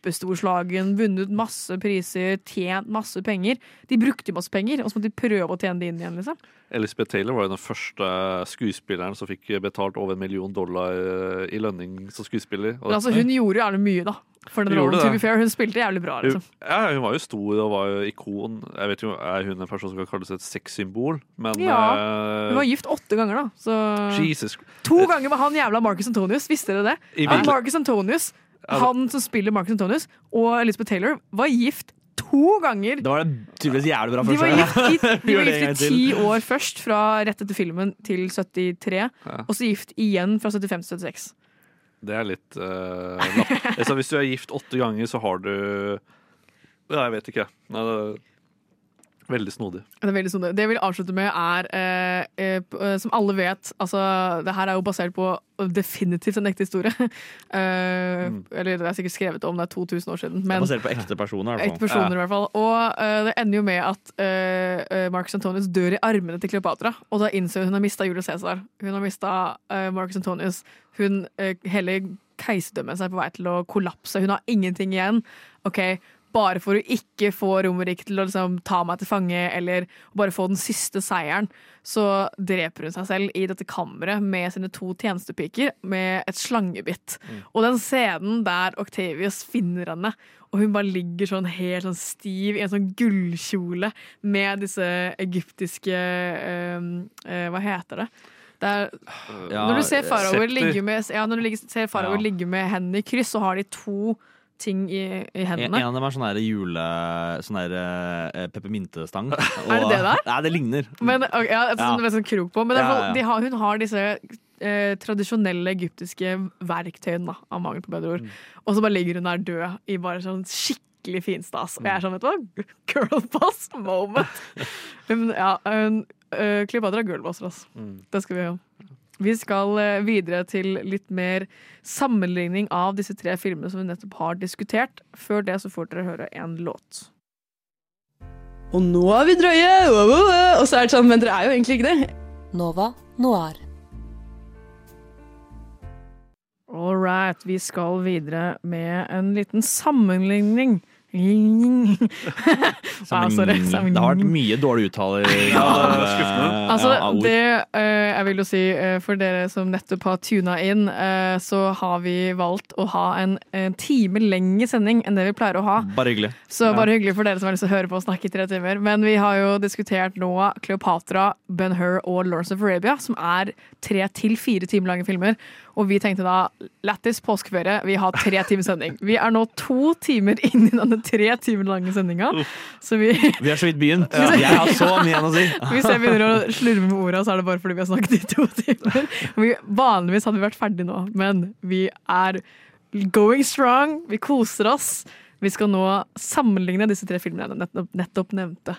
kjempestorslagen, vunnet masse priser, tjent masse penger. De brukte masse penger, og så måtte de prøve å tjene det inn igjen. liksom. Elizabeth Taylor var jo den første skuespilleren som fikk betalt over en million dollar øh, i lønning som skuespiller. Men altså, hun gjorde jo gjerne mye, da. For den rollen, to be fair. Hun spilte jævlig bra, liksom. Ja, hun var jo stor og var jo ikon. Jeg vet jo, Er hun en person som kan kalles et sexsymbol? Men Ja. eh, Hun var gift åtte ganger, da. Så Jesus. To ganger med han jævla Marcus Antonius. Visste dere det? I Marcus Antonius, han som spiller Marcus Antonius, og Elizabeth Taylor, var gift to ganger. Det var tydeligvis jævlig bra De var gift i, de var gift i ti år først, fra rett etter filmen til 73. Og så gift igjen fra 75 til 76. Det er litt uh, Hvis du er gift åtte ganger, så har du Ja, jeg vet ikke. Nei, det veldig snodig. Det er veldig snodig. det jeg vil avslutte med, er eh, eh, eh, Som alle vet, altså Det her er jo basert på definitivt en ekte historie. Eh, Eller det er sikkert skrevet om, det er 2000 år siden. Det er basert på ekte personer. i hvert fall. ekte personer, i hvert fall. Og eh, det ender jo med at uh, Marcus Antonius dør i armene til Kleopatra. Og da innser hun hun har mista Julius Cæsar. Hun har mista Marcus Antonius. Hun uh, Hele keiserdømmet er på vei til å kollapse. Hun har ingenting igjen. Ok, bare for å ikke få Romerik til å liksom, ta meg til fange, eller bare få den siste seieren, så dreper hun seg selv i dette kammeret med sine to tjenestepiker med et slangebitt. Og den scenen der Octavius finner henne, og hun bare ligger sånn helt sånn stiv i en sånn gullkjole med disse egyptiske øh, øh, Hva heter det? Det er, Ja, når du ser Farover ligge med, ja, ligger- ser faraoer Ja. ligge med hendene i kryss, så har de to ting i, i hendene. en av dem er sånn jule... Sånn uh, peppermyntestang. Er det det der? Nei, det ligner. Men, okay, ja, et Ja. med sånn krok på. Men Ja, ja. de har, hun har disse eh, tradisjonelle egyptiske verktøyene, da, av mangel på bedre ord. Mm. Og så bare ligger hun der død i bare sånn skikkelig finstas. Og jeg er sånn, vet du hva? Girlboss moment! Men ja, eh, Kleopatra er girlbosser, altså. Mm. Det skal vi ha. Vi skal eh, videre til litt mer sammenligning av disse tre filmene som vi nettopp har diskutert. Før det så får dere høre en låt. Og nå er vi drøye! Og så er det sånn, men dere er jo egentlig ikke det. Nova Noir. All right, vi skal videre med en liten sammenligning Sorry. Det har vært mye dårlig uttale. av, eh, Altså, det uh, jeg vil jo si uh, for dere som nettopp har tuna inn, uh, så har vi valgt å ha en, en time lengre sending enn det vi pleier å ha. Bare hyggelig. Så bare hyggelig for dere som har lyst til å høre på og snakke i tre timer. Men vi har jo diskutert nå Cleopatra, Ben Hur og Lawrence of Arabia, som er tre til fire timer lange filmer. Og vi tenkte da lættis påskeferie, vi har tre timers sending. Vi er nå to timer inn i denne tre timer lange sendinga. Så vi Vi har så vidt begynt. Jeg har så mye igjen å si. Hvis jeg begynner å slurve med orda, så er det bare fordi vi har snakket i to timer. Vi, vanligvis hadde vi vært ferdig nå, men vi er going strong. Vi koser oss. Vi skal nå sammenligne disse tre filmene jeg nettopp, nettopp nevnte.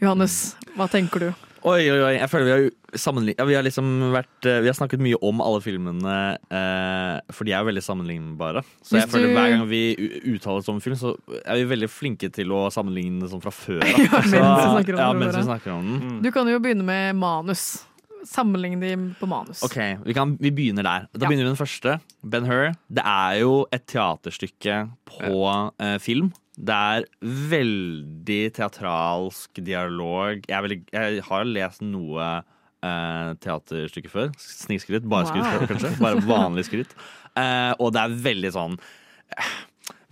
Johannes, hva tenker du? Oi, oi, oi. Jeg føler vi har, sammenlign- ja, vi har liksom vært eh, Vi har snakket mye om alle filmene, eh, for de er jo veldig sammenlignbare. Så Hvis jeg føler du- hver gang vi u- uttaler oss om film, så er vi veldig flinke til å sammenligne sånn fra før. Ja, Da. mens vi snakker om ja, det mens vi bare. snakker om den. Du kan jo begynne med manus. Sammenligne de på manus. Ok, vi, kan, vi begynner der. Da Ja. begynner vi med den første. Ben Hur. Det er jo et teaterstykke på eh, film. Det er veldig teatralsk dialog. Jeg, veldig, jeg har lest noe eh, teaterstykke før. Snikskryt. Bare skryt, Wow. kanskje. Bare vanlig skryt. Eh, og det er veldig sånn eh,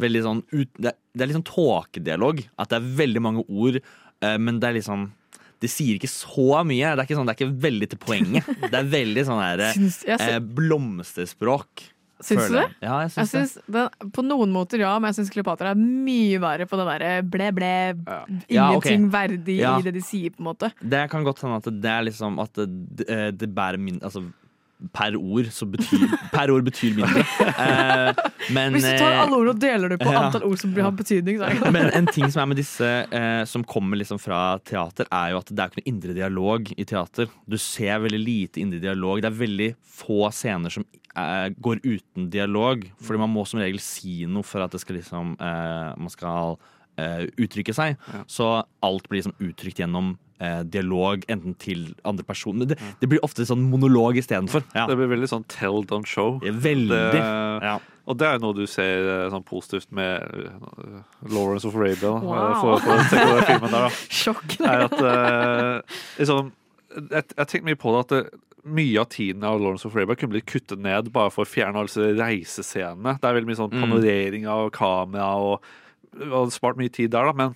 Veldig sånn ut, det, er- det er litt sånn tåkedialog. At det er veldig mange ord, eh, men det er liksom det sier ikke så mye. Det er ikke, sånn, det er ikke veldig til poenget. Det er veldig sånn her eh, blomsterspråk. Syns du det? det? jeg. Ja, jeg syns det. syns den, på noen måter ja, men jeg syns Kleopatra er mye verre på det derre ble, ble, Ja, ingenting verdig Ja. i det de sier, på en måte. Det kan godt hende at det er liksom at det, det, det bærer min Altså per ord så betyr Per ord betyr mindre. Eh, men Hvis du tar eh, alle ord og deler det på ja. antall ord som har betydning, så er det Men en ting som er med disse eh, som kommer liksom fra teater, er jo at det er ikke noe indre dialog i teater. Du ser veldig lite indre dialog. Det er veldig få scener som eh, går uten dialog. Fordi man må som regel si noe for at det skal liksom eh, man skal eh, uttrykke seg. Så alt blir liksom uttrykt gjennom eh, dialog, enten til andre personer. Det, det blir ofte sånn monolog istedenfor. Ja. Det blir veldig sånn tell, don't show. Veldig. Det, Og det er jo noe du ser eh, sånn positivt med eh, Lawrence of Arabia. Wow. eh, For, for å tenke den filmen der, da. Sjokk. Er at, eh, liksom, jeg, jeg tenker mye på det at det, mye av tiden av Lawrence of Arabia kunne blitt kuttet ned bare for å fjerne alle reisescenene. Det er veldig mye sånn Mm. panorering av kamera og, og spart mye tid der, da. Men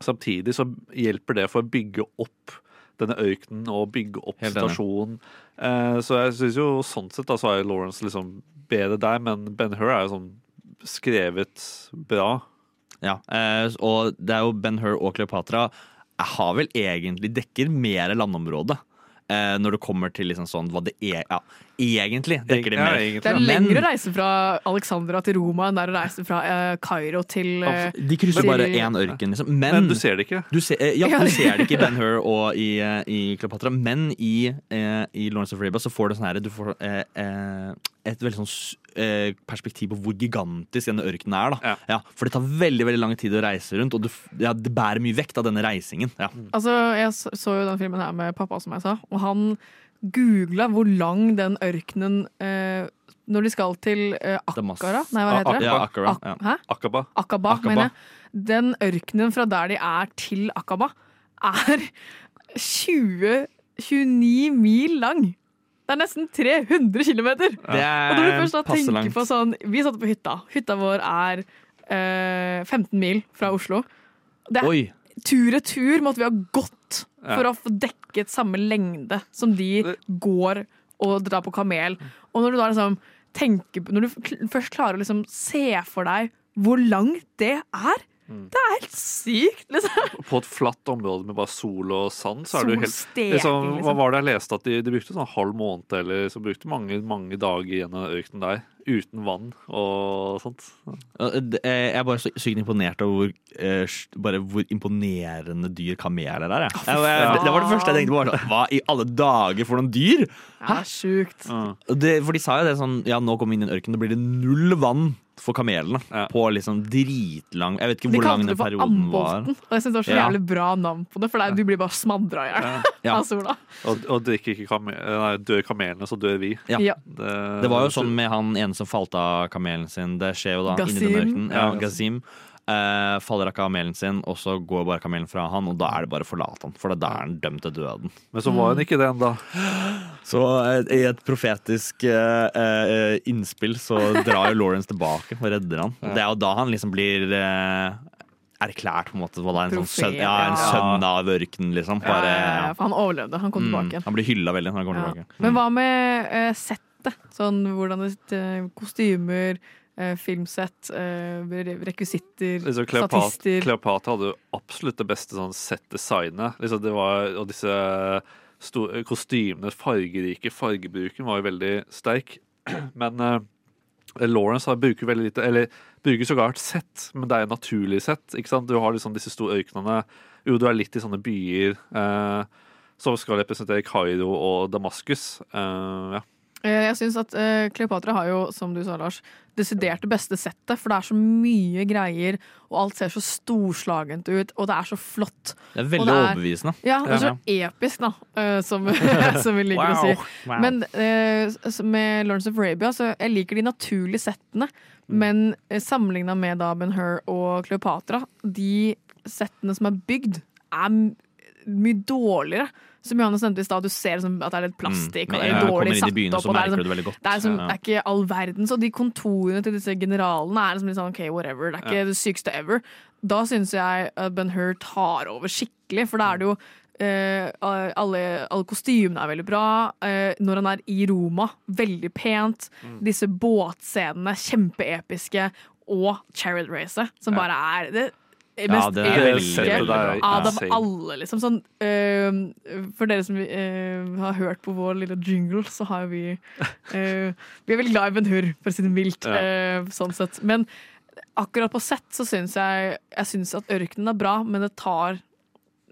samtidig så hjelper det for å bygge opp denne ørkenen og bygge opp stasjonen. Eh, så jeg syns jo sånn sett da så er Lawrence liksom bedre der, men Ben Hur er jo sånn skrevet bra. Ja, eh, og det er jo Ben Hur og Cleopatra jeg har vel egentlig dekker mer landområde. Eh, når det kommer til liksom sånn hva det er Ja, egentlig dekker de mer. Ja, Det er lengre å reise fra Alexandra til Roma enn det er å reise fra Kairo til uh, De krysser til- bare én ørken, liksom. Men, Men du ser det ikke. Du ser, eh, ja, du ser det ikke i Ben Hur og i, i Cleopatra, men i, i Lawrence of Reba så får du sånn herre Du får et veldig sånn perspektiv på hvor gigantisk denne ørkenen er. Da. Ja. for det tar veldig veldig lang tid å reise rundt, og du, ja, det bærer mye vekt av denne reisingen. Ja. Altså, Jeg så så jo den filmen her med pappa, som jeg sa, og han googla hvor lang den ørkenen eh, Når de skal til eh, Akkara Nei, hva heter det? Ja, ja. Akaba. Akaba, Akaba. mener jeg. Den ørkenen fra der de er til Akaba, er 20 29 mil lang. Det er nesten 300 km! Er Og når du først da tenker langt. på sånn Vi satt på hytta. Hytta vår er eh, 15 mil fra Oslo. Det er Tur-retur måtte vi ha gått Ja. for å få dekket samme lengde som de går og drar på kamel. Og når du da liksom tenker Når du først klarer å liksom se for deg hvor langt det er Mm. Det er helt sykt, liksom! På et flatt område med bare sol og sand, så er det jo helt liksom, Hva var det jeg leste? At de, de brukte sånn halv måned, eller så brukte mange, mange dager gjennom ørkenen der. Uten vann og sånt. Det- eh, Jeg er bare så sykt imponert over hvor, eh, bare hvor imponerende dyr kameler er. Jeg. Jeg, jeg, det, var det første jeg tenkte på. var sånn, Hva i alle dager for noen dyr? Det sjukt. sykt Det, for de sa jo det sånn Ja, nå kommer vi inn i en ørken, da blir det null vann for kamelene. På liksom dritlang Jeg vet ikke De hvor lang kalte den det for perioden var. Ambolten. Og jeg synes det var så Ja. jævlig bra navn på det, for det er- du blir bare smadra i hjel Ja. av sola. Og, og drikker ikke kamel, nei, dør kamelene, så dør vi. Ja. Ja. Det var jo sånn med han ene som falt av kamelen sin. Det skjer jo da inni den Gazim. ørkenen. Ja, Ja. Gazim. Eh, faller av kamelen sin, og så går bare kamelen fra han, og da er det bare å forlate han, for da er han dømt til døden. Men så var han ikke det ennå. Så eh, i et profetisk eh, eh, innspill så drar jo Lawrence tilbake og redder han. Ja. Det er jo da han liksom blir eh, erklært på en måte er en, sånn sønn, ja, en ja. sønn av ørkenen, liksom. Bare, ja, for han overlevde. Han kom Mm, tilbake igjen. han blir hylla veldig når han kommer Ja. tilbake. Men hva med eh, settet? Sånn hvordan det Kostymer, filmsett, eh, rekvisitter, Liksom Kleopatra, statister. Kleopatra hadde jo absolutt det beste sånn set-designet. Liksom det var, og disse store, kostymene, fargerike fargebruken, var jo veldig sterk. Men uh, Lawrence har, bruker veldig lite Eller bruker så et sett, men det er jo naturlig sett. Ikke sant? Du har liksom disse store ørkenene. Jo, du er litt i sånne byer uh, som skal representere Kairo og Damaskus. Uh, ja. Eh, Jeg syns at eh, Kleopatra har jo, som du sa, Lars, desidert det beste settet. For det er så mye greier, og alt ser så storslagent ut, og det er så flott. Det er veldig overbevisende. Ja, det er så episk, da, eh, som, som vi liker å si. Wow. Men med Lawrence of Arabia, så jeg liker de naturlige settene. Mm. Men sammenligna med da Ben Hur og Kleopatra, de settene som er bygd, er mye dårligere. Som Johannes nevnte i stad, du ser liksom at det er litt plastikk, Mm. og det er dårlig satt byen, opp. og det er liksom- det. Det er, liksom, det er ikke all verden. Så de kontorene til disse generalene er liksom litt sånn OK, whatever. Det er ikke Ja. det sykeste ever. Da syns jeg at Ben Hur tar over skikkelig, for da er det jo Uh, alle, alle kostymene er veldig bra. Uh, når han er i Roma, veldig pent. Mm. Disse båtscenene, kjempeepiske. Og Chariot Racet, som Ja. bare er det mest er episke veldig av dem alle. Liksom. Sånn, uh, for dere som uh, har hørt på vår lille jingle, så har vi uh, Vi er veldig glad i Ben Hur, for å si det mildt. Ja. eh, sånn sett. Men akkurat på sett så syns jeg Jeg synes at ørkenen er bra, men det tar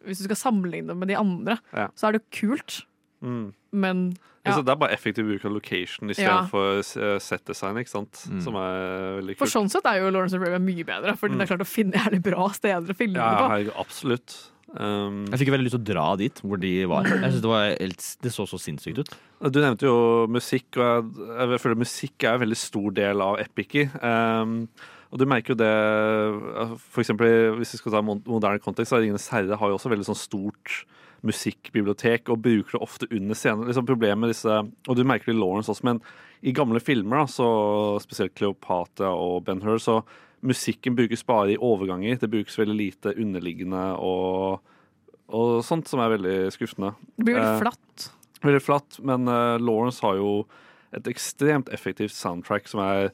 Hvis du skal sammenligne det med de andre, Ja. så er det kult. Mm. Men Ja. det er bare effektiv bruk av location istedenfor ja. set-design, ikke sant? Som er veldig kult. For sånn sett er jo Lawrence of Arabia mye bedre, fordi Mm. det er klart å finne jævlig bra steder å filme Ja, på. Ja, absolutt. Um, Jeg fikk veldig lyst til å dra dit hvor de var. Jeg synes det, var helt, det så så sinnssykt ut. Du nevnte jo musikk, og jeg, jeg føler musikk er en veldig stor del av Epicy. Um, og du merker jo det For eksempel hvis vi skal ta moderne kontekst, så har Ringenes herre har jo også veldig sånn stort musikkbibliotek og bruker det ofte under scenen. Liksom problemet med disse, Og du merker det i Lawrence også, men i gamle filmer, da, så spesielt Cleopatra og Ben Hur, så musikken brukes bare i overganger. Det brukes veldig lite underliggende og, og sånt, som er veldig skuffende. Det blir veldig Eh, flatt. Veldig flatt, men eh, Lawrence har jo et ekstremt effektivt soundtrack som er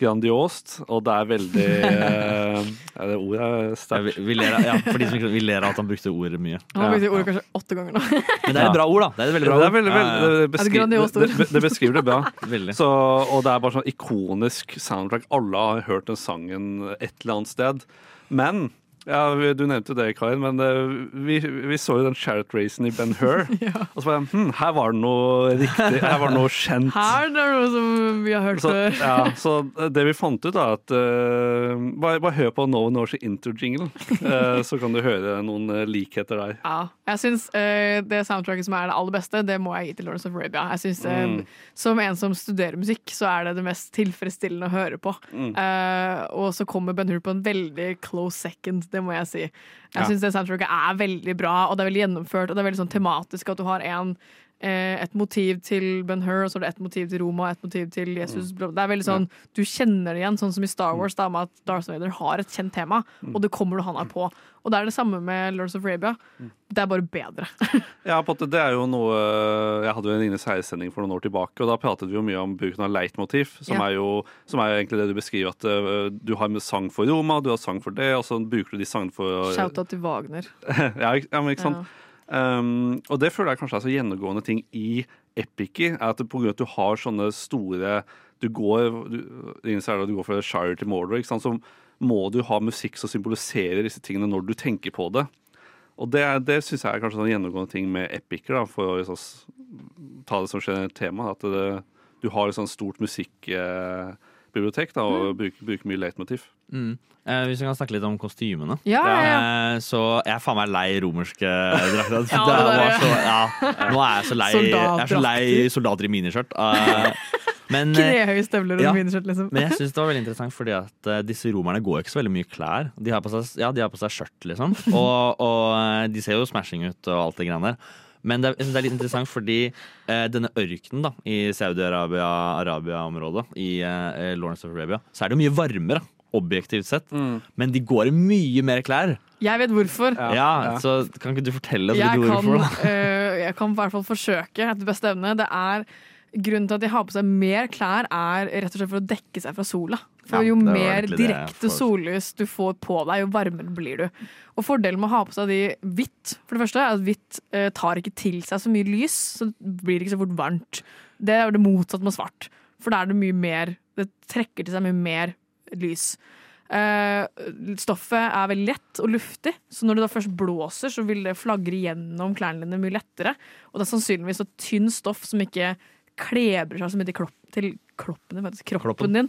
grandiost, og det er veldig eh, ja, Det ordet er Ja, sterkt. vi, vi, ler, ja, for de som ikke, vi ler av at han brukte ordet mye. Han brukte brukt det ordet kanskje åtte ganger nå. Men det er et bra ord, da. Det er et veldig bra ord. Det, veldig, veldig, ja. det, Er det beskriver, det, det, det beskriver det bra. Så, og det er bare sånn ikonisk soundtrack. Alle har hørt den sangen et eller annet sted. Men ja, Du nevnte det, Karin, men eh, vi, vi så jo den Chariot Racen i Ben Hur. Og så bare hm, Her var det noe riktig. Her var det noe kjent. Her er det noe som vi har hørt Så, før. ja, så det vi fant ut, da, at uh, bare, bare hør på Nova Norse intro-jingle, eh, så kan du høre noen likheter der. Ja, jeg synes uh, Det soundtracket som er det aller beste, det må jeg gi til Lawrence of Arabia. Jeg synes, Mm. Som en som studerer musikk, så er det det mest tilfredsstillende å høre på. Mm. Og så kommer Ben Hur på en veldig close second, det må jeg si. Jeg Ja. synes det soundtracket er veldig bra, og det er veldig gjennomført, og det er veldig sånn tematisk at du har en et motiv til Ben Hur, og så er det et motiv til Roma, et motiv til Jesus. Mm. Det er veldig sånn, Du kjenner det igjen, sånn som i Star Wars, da, med at Darth Vader har et kjent tema, Mm. og det kommer du han er på. Og det er det samme med Lords of Arabia. Mm. Det er bare bedre. Ja, på det er jo noe Jeg hadde jo en Ines herre-sending for noen år tilbake, og da pratet vi jo mye om bruken av leitmotiv, som, Ja. er jo som er egentlig det du beskriver, at øh, du har med sang for Roma, du har sang for det, og så bruker du de sangene for Shout-out til Wagner. ja, ja, men ikke sant? Um, og det føler jeg kanskje er så gjennomgående ting i epiker, er at av at du har sånne store Du går du, du går fra Shire til Mordor, ikke sant? så må du ha musikk som symboliserer disse tingene når du tenker på det. Og det, det syns jeg er kanskje en gjennomgående ting med epiker, da, for å liksom, ta det som generelt tema. At det, du har et sånt stort musikkbibliotek da, og bruker, bruker mye leitmotiv. Mm. Eh, hvis vi kan snakke litt om kostymene. Ja, ja, ja. Eh, så jeg er faen meg lei romerske drakter. Ja, det det var så, ja. Nå er jeg så lei Jeg er så lei soldater i miniskjørt. Eh, Men, eh, Knehøye støvler og ja, miniskjørt, liksom. Men jeg syns det var veldig interessant, fordi at uh, disse romerne går ikke så veldig mye klær. De har på seg, ja, de har på seg skjørt, liksom. Og, og eh, de ser jo smashing ut og alt det greiene der. Men det er, det er litt interessant fordi eh, denne ørkenen da, i Saudi-Arabia, Arabia-området, i eh, Lawrence of Arabia, så er det jo mye varmere, objektivt sett. Men de går i mye mer klær. Jeg vet hvorfor. Ja, Så kan ikke du fortelle oss litt kan, hvorfor? da? øh, jeg kan i hvert fall forsøke etter beste evne. Det er Grunnen til at de har på seg mer klær, er rett og slett for å dekke seg fra sola. For Ja, Jo mer direkte sollys du får på deg, jo varmere blir du. Og Fordelen med å ha på seg de hvitt for det første, er at hvitt eh, tar ikke til seg så mye lys, så det blir ikke så fort varmt. Det er det motsatte med svart. For da er det mye mer Det trekker til seg mye mer lys. Eh, stoffet er veldig lett og luftig, så når det da først blåser, så vil det flagre gjennom klærne dine mye lettere. Og det er sannsynligvis så tynn stoff som ikke klebrer seg så mye til, klopp, din, faktisk, kroppen Kloppen. din.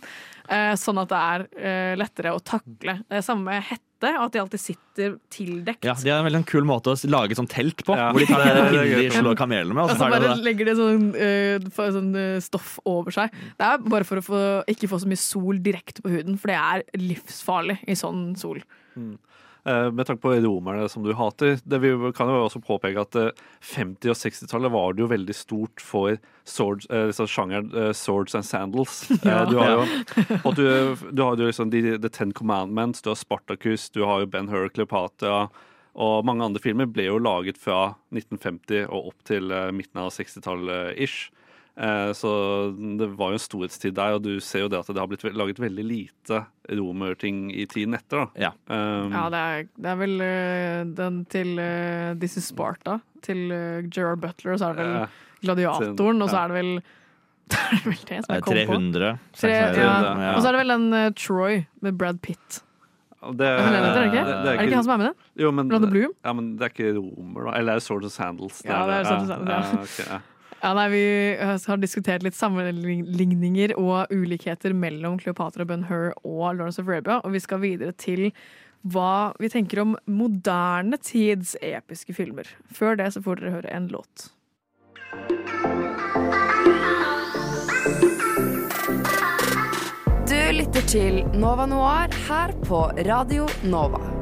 Eh, sånn at det er eh, lettere å takle. Det er samme med hette, at de alltid sitter tildekt. Ja, De har en veldig kul måte å lage sånn telt på, Ja. hvor de tar Det er en pinne de slår kamelene med. Og Og så bare det. legger de sånn, uh, sånn uh, stoff over seg. Det er bare for å få, ikke få så mye sol direkte på huden, for det er livsfarlig i sånn sol. Eh, Med tanke på romerne som du hater, det vi kan jo også påpeke at eh, 50- og 60-tallet var det jo veldig stort for swords, eh, liksom sjangeren eh, swords and sandals. Eh, Ja. Du har jo, og du, du har jo liksom de, The Ten Commandments, du har Spartacus, du har jo Ben Hur, Cleopatra og mange andre filmer ble jo laget fra 1950 og opp til eh, midten av 60-tallet ish. Eh, Så det var jo en storhetstid der, og du ser jo det at det har blitt laget veldig lite romerting i tiden etter. da. Um, Ja, det er, det er vel eh, den til uh, This is Sparta, til uh, Gerard Butler, og så er det vel Ja. Gladiatoren, og så er det vel det er vel det som Eh, jeg kom på. 300. Tre, ja. ja. Og så er det vel den uh, Troy med Brad Pitt. Det, Det er ikke? det, det er det ikke? Er det ikke han som er med i den? Jo, men, Bloom? Ja, men det er ikke romer, da. Eller er det Swords and Sandals? Ja, det er Sword of Sandals, ja. ja. ok, ja. Ja, nei, Vi eh, har diskutert litt sammenligninger og ulikheter mellom Cleopatra Ben Hur og Lawrence of Arabia, og vi skal videre til hva vi tenker om moderne tids episke filmer. Før det så får dere høre en låt. Du lytter til Nova Noir her på Radio Nova.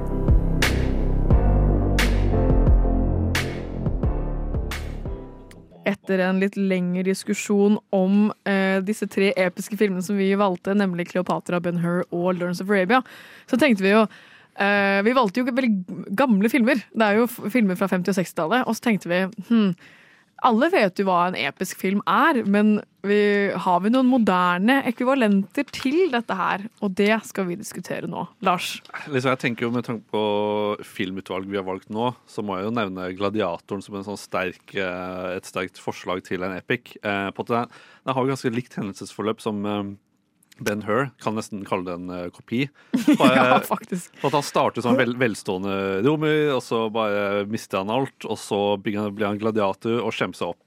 Etter en litt lengre diskusjon om eh, disse tre episke filmene som vi valgte, nemlig Cleopatra, Ben Hur og Lawrence of Arabia, så tenkte vi jo eh, Vi valgte jo veldig gamle filmer. Det er jo filmer fra 50- og 60-tallet. Og så tenkte vi hm, alle vet jo hva en episk film er, men vi, har vi noen moderne ekvivalenter til dette her? Og det skal vi diskutere nå. Lars? Liksom, jeg tenker jo Med tanke på filmutvalget vi har valgt nå, så må jeg jo nevne Gladiatoren som sånn sterk, eh, et sterkt forslag til en epic. Eh, på at den har jo ganske likt hendelsesforløp som eh, Ben Hur. Kan nesten kalle det en uh, kopi. Bare, Ja, faktisk. For at Han starter som vel, velstående romer, og så bare mister han alt. Og så blir han, blir han gladiator og skjemmer seg opp.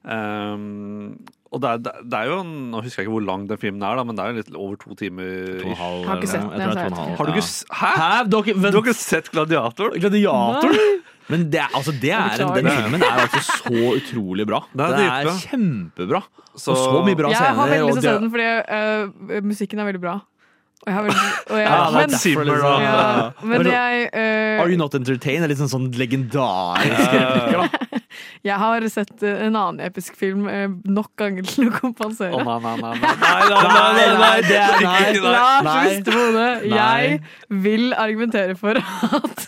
Um, og det er, det er jo en, Nå husker jeg ikke hvor lang den filmen er, da, men det er jo litt over to timer. To halv, Har ikke sett den. Har du ikke, Hæ? Hæ? Dere, Du har ikke sett Gladiator? Gladiator? Men det, altså, det er, den filmen er altså så utrolig bra. Det er, det er kjempebra. Så, og så mye bra scener. Jeg har veldig lyst til å se den, fordi uh, musikken er veldig bra. Og jeg, og jeg, ja, men, Zimmer, liksom- ja, men jeg uh, Are You Not Entertained er litt sånn, sånn legendarisk replikker, da. Jeg har sett eh, en annen episk film nok ganger til å kompensere. Oh, nei, nei, nei, nei, nei, det er Lars Vestebode, jeg vil argumentere for at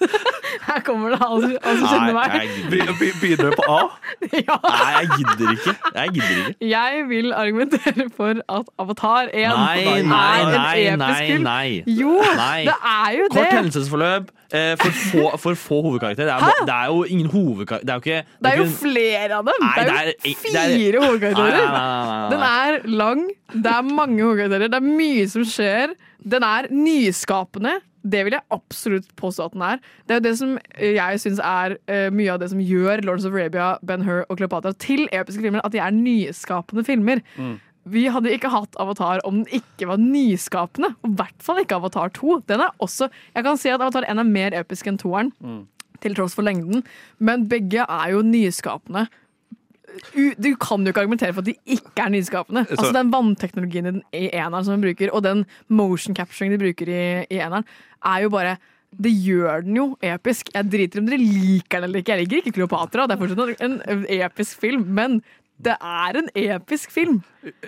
her kommer det alle, alle som kjenner meg. jeg Begynner du på A? Ja. Nei, jeg gidder ikke. Jeg gidder ikke. Jeg vil argumentere for at Avatar 1 Nei, er nei, en nei, episk film. nei. Jo, Nei. det er jo Kort det! hendelsesforløp eh, for, få, for få hovedkarakterer. Det er, det er jo ingen hovedkarakter Det er jo ikke Det er jo flere av dem! Nei, det er jo er- er- fire hovedkarakterer. Den er lang, det er mange hovedkarakterer, det er mye som skjer. Den er nyskapende. Det vil jeg absolutt påstå at den er. Det er jo det som jeg syns er uh, mye av det som gjør Lords of Arabia, Ben Hur og Cleopatra til episke filmer, at de er nyskapende filmer. Vi hadde ikke hatt Avatar om den ikke var nyskapende. Og i hvert fall ikke Avatar 2. Den er også, jeg kan si at Avatar 1 er mer episk enn toeren, til tross for lengden. Men begge er jo nyskapende Du kan jo ikke argumentere for at de ikke er nyskapende. Så- Altså Den vannteknologien i den- i eneren som de bruker, og den motion capturing de bruker i, i eneren, er jo bare det gjør den jo episk. Jeg driter om dere liker den eller ikke. Jeg liker ikke Kleopatra, det er fortsatt en, en episk film, men det er en episk film.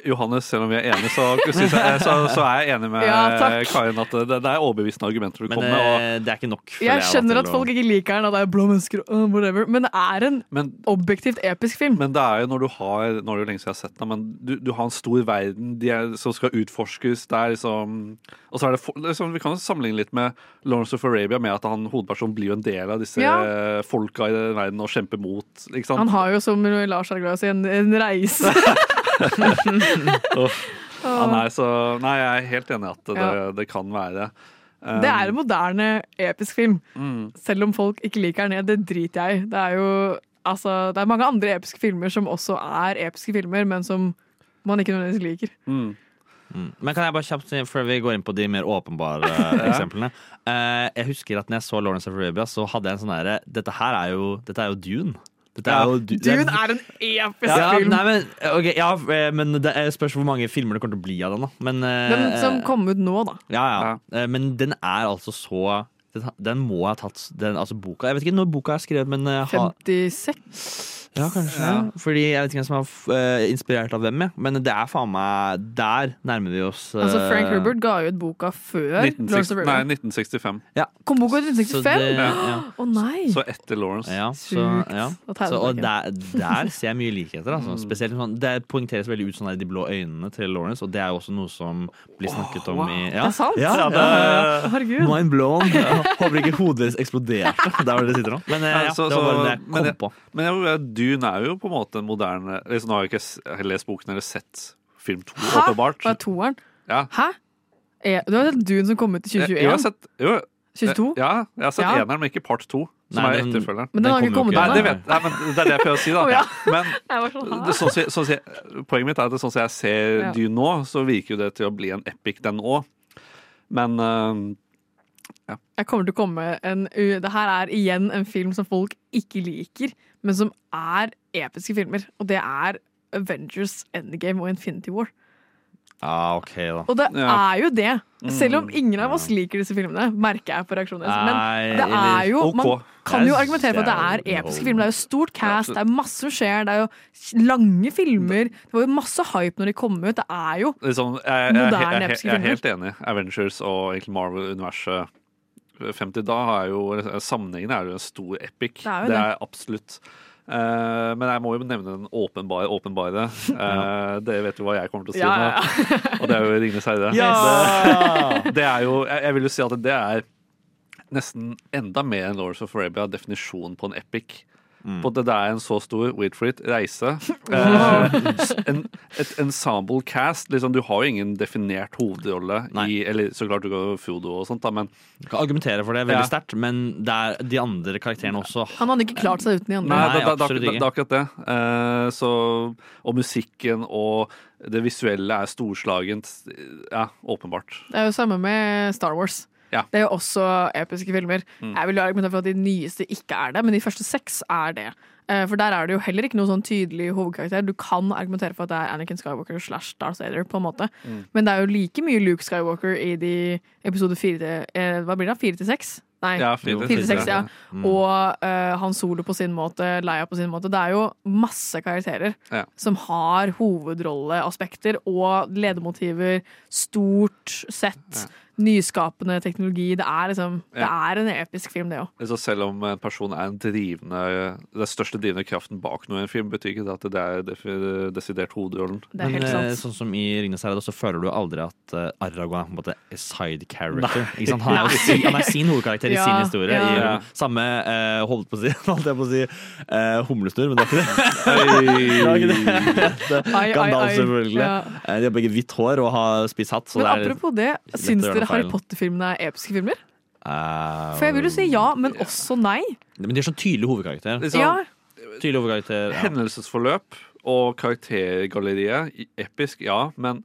Johannes, selv om vi er enige, så, jeg, så, så er jeg enig med Ja. Karin at det, det er overbevisende argumenter du kommer med. Og, eh, det er ikke nok. Jeg, Jeg skjønner at folk ikke liker den, at det er blå mennesker og whatever, men det er en Men- objektivt episk film. Men det er jo når du har Nå er det jo lenge siden jeg har sett den, men du, du har en stor verden de er, som skal utforskes. Det er liksom Og så er det for, liksom, Vi kan jo sammenligne litt med Lawrence of Arabia, med at han hovedpersonen blir jo en del av disse Ja. folka i den verden og kjemper mot. Ikke sant? Han har jo, som Lars er glad i å si, en, en reise. Ja, nei, så, nei, jeg er helt enig i at det, Ja. det kan være. Um, Det er en moderne episk film. Mm. Selv om folk ikke liker den, det driter jeg i. Det er jo altså, det er mange andre episke filmer som også er episke filmer, men som man ikke nødvendigvis liker. Mm. Mm. Men kan jeg bare kjapt si, før vi går inn på de mer åpenbare eh, eksemplene Uh, Jeg husker at når jeg så Lawrence of Arabia, så hadde jeg en sånn derre Dette dette er jo Dune. Dette Ja. er jo Du- Dune er en episk ja, film. Nei, men, okay, ja, eh, men det spørs hvor mange filmer det kommer til å bli av den. da men, eh, Den som kom ut nå, da. ja, ja. Eh, Men den er altså så Den, den må ha tatt den, altså boka Jeg vet ikke når boka er skrevet, men eh, ha, 56? Ja, kanskje. Ja. Fordi jeg vet ikke hvem som er eh, inspirert av hvem, jeg. men det er faen meg Der nærmer vi oss eh, Altså, Frank Herbert ga ut boka før Lawrence of 1960, nei, 1965. Ja. Kom boka ut i 1965? Å ja. nei! Så etter Lawrence. Ja, så, jeg så, og der, der ser jeg mye likheter. Mm. Altså. Spesielt sånn, Det poengteres veldig ut sånn der de blå øynene til Lawrence, og det er jo også noe som blir snakket om i Det er sant? Ja, ja, Ja, det, Herregud. Mind blown. Jeg håper ikke hodet deres eksploderte der hvor dere sitter nå. Men eh, Ja, ja, så- det var bare det jeg kom men, på. Men jeg, Dune er jo på en måte en moderne liksom, Nå har jeg ikke lest boken eller sett film to, Hæ? åpenbart. Hva er toeren? Ja. Hæ? Er, du har sett Dune som kom ut i 2021? jeg har 2021? sett, jo, 22? Ja, jeg har sett Ja. eneren, men ikke part to, som Nei, er etterfølgeren. Men den har ikke kommet Nei, det ennå. vet jeg, men det er det jeg prøver å si, da. oh, ja. Men sånn, sånn, sånn, poenget mitt er at det, sånn som jeg ser Ja. Dune nå, så virker jo det til å bli en epic, den òg. Men øh, Jeg kommer til å komme en Det her er igjen en film som folk ikke liker, men som er episke filmer. Og det er Avengers Endgame og Infinity War. Ja, okay, da. Og det Ja. er jo det. Selv om Mm, ingen av oss liker disse filmene, merker jeg på reaksjonene Men det er jo Man kan jo argumentere for at det er episke filmer. Det er jo stort cast, det er masse som skjer, det er jo lange filmer. Det var jo masse hype når de kom ut. Det er jo jeg, Moderne episke filmer. jeg er helt enig. Avengers og egentlig Marvel-universet 50 da er jo Sammenhengen er jo en stor epic. Det er det det. er absolutt. Eh, men jeg må jo nevne den åpenbare åpenbare. Uh, dere vet jo hva jeg kommer til å si Ja, ja, nå. Og det er jo Ringenes herre. Ja! Det, det er jo Jeg, jeg vil jo si at det er nesten enda mer enn Lords of Arabia definisjonen på en epic. Mm. På at det er en så stor wait for it, reise. Eh, en, et ensemble cast. Liksom, du har jo ingen definert hovedrolle i Eller så klart du går Frodo og sånt, da, men Du kan argumentere for det veldig Ja. sterkt, men det er de andre karakterene også. Han hadde ikke klart seg uten de andre. Nei, det er akkurat det. Eh, så, og musikken og det visuelle er storslagent. Ja, åpenbart. Det er jo samme med Star Wars. Ja. Det er jo også episke filmer. Mm. Jeg vil jo argumentere for at de nyeste ikke er det, men de første seks er det. Eh, For der er det jo heller ikke noen sånn tydelig hovedkarakter. Du kan argumentere for at det er Anakin Skywalker slash Darth Vader, på en måte. Mm. Men det er jo like mye Luke Skywalker i de episode fire til eh, Hva blir det? Fire til seks? Nei, Ja, fire til fire til seks, seks, ja. ja. Mm. Og uh, Han Solo på sin måte, Leia på sin måte. Det er jo masse karakterer Ja. som har hovedrolleaspekter og ledemotiver. Stort sett. Nyskapende teknologi. Det er liksom Det er en episk film, det òg. Så selv om en person er en drivende, den største drivende kraften bak noe i en film, betyr ikke det at det er desidert hovedrollen. Men sant. sånn som i Ringenes herre, så føler du aldri at Aragua Aragorn er på en måte a side character. Ikke sant? Han, er sin, han er sin hovedkarakter i Ja, sin historie. ja. I Ja. samme uh, holdt på å si, holdt jeg på å si uh, humlesnurr, men det er ikke det. det er det. det Gandalf, selvfølgelig. Ja. Eh, De har begge hvitt hår og har spiss hatt. Men det er apropos det, syns dere noe Harry. Potter-filmene er episke filmer? Uh, For jeg vil jo si ja, men også nei. Men de er sånn tydelig hovedkarakter. Liksom, Ja. Tydelig hovedkarakter. Ja. Hendelsesforløp og karaktergalleriet, episk, ja, men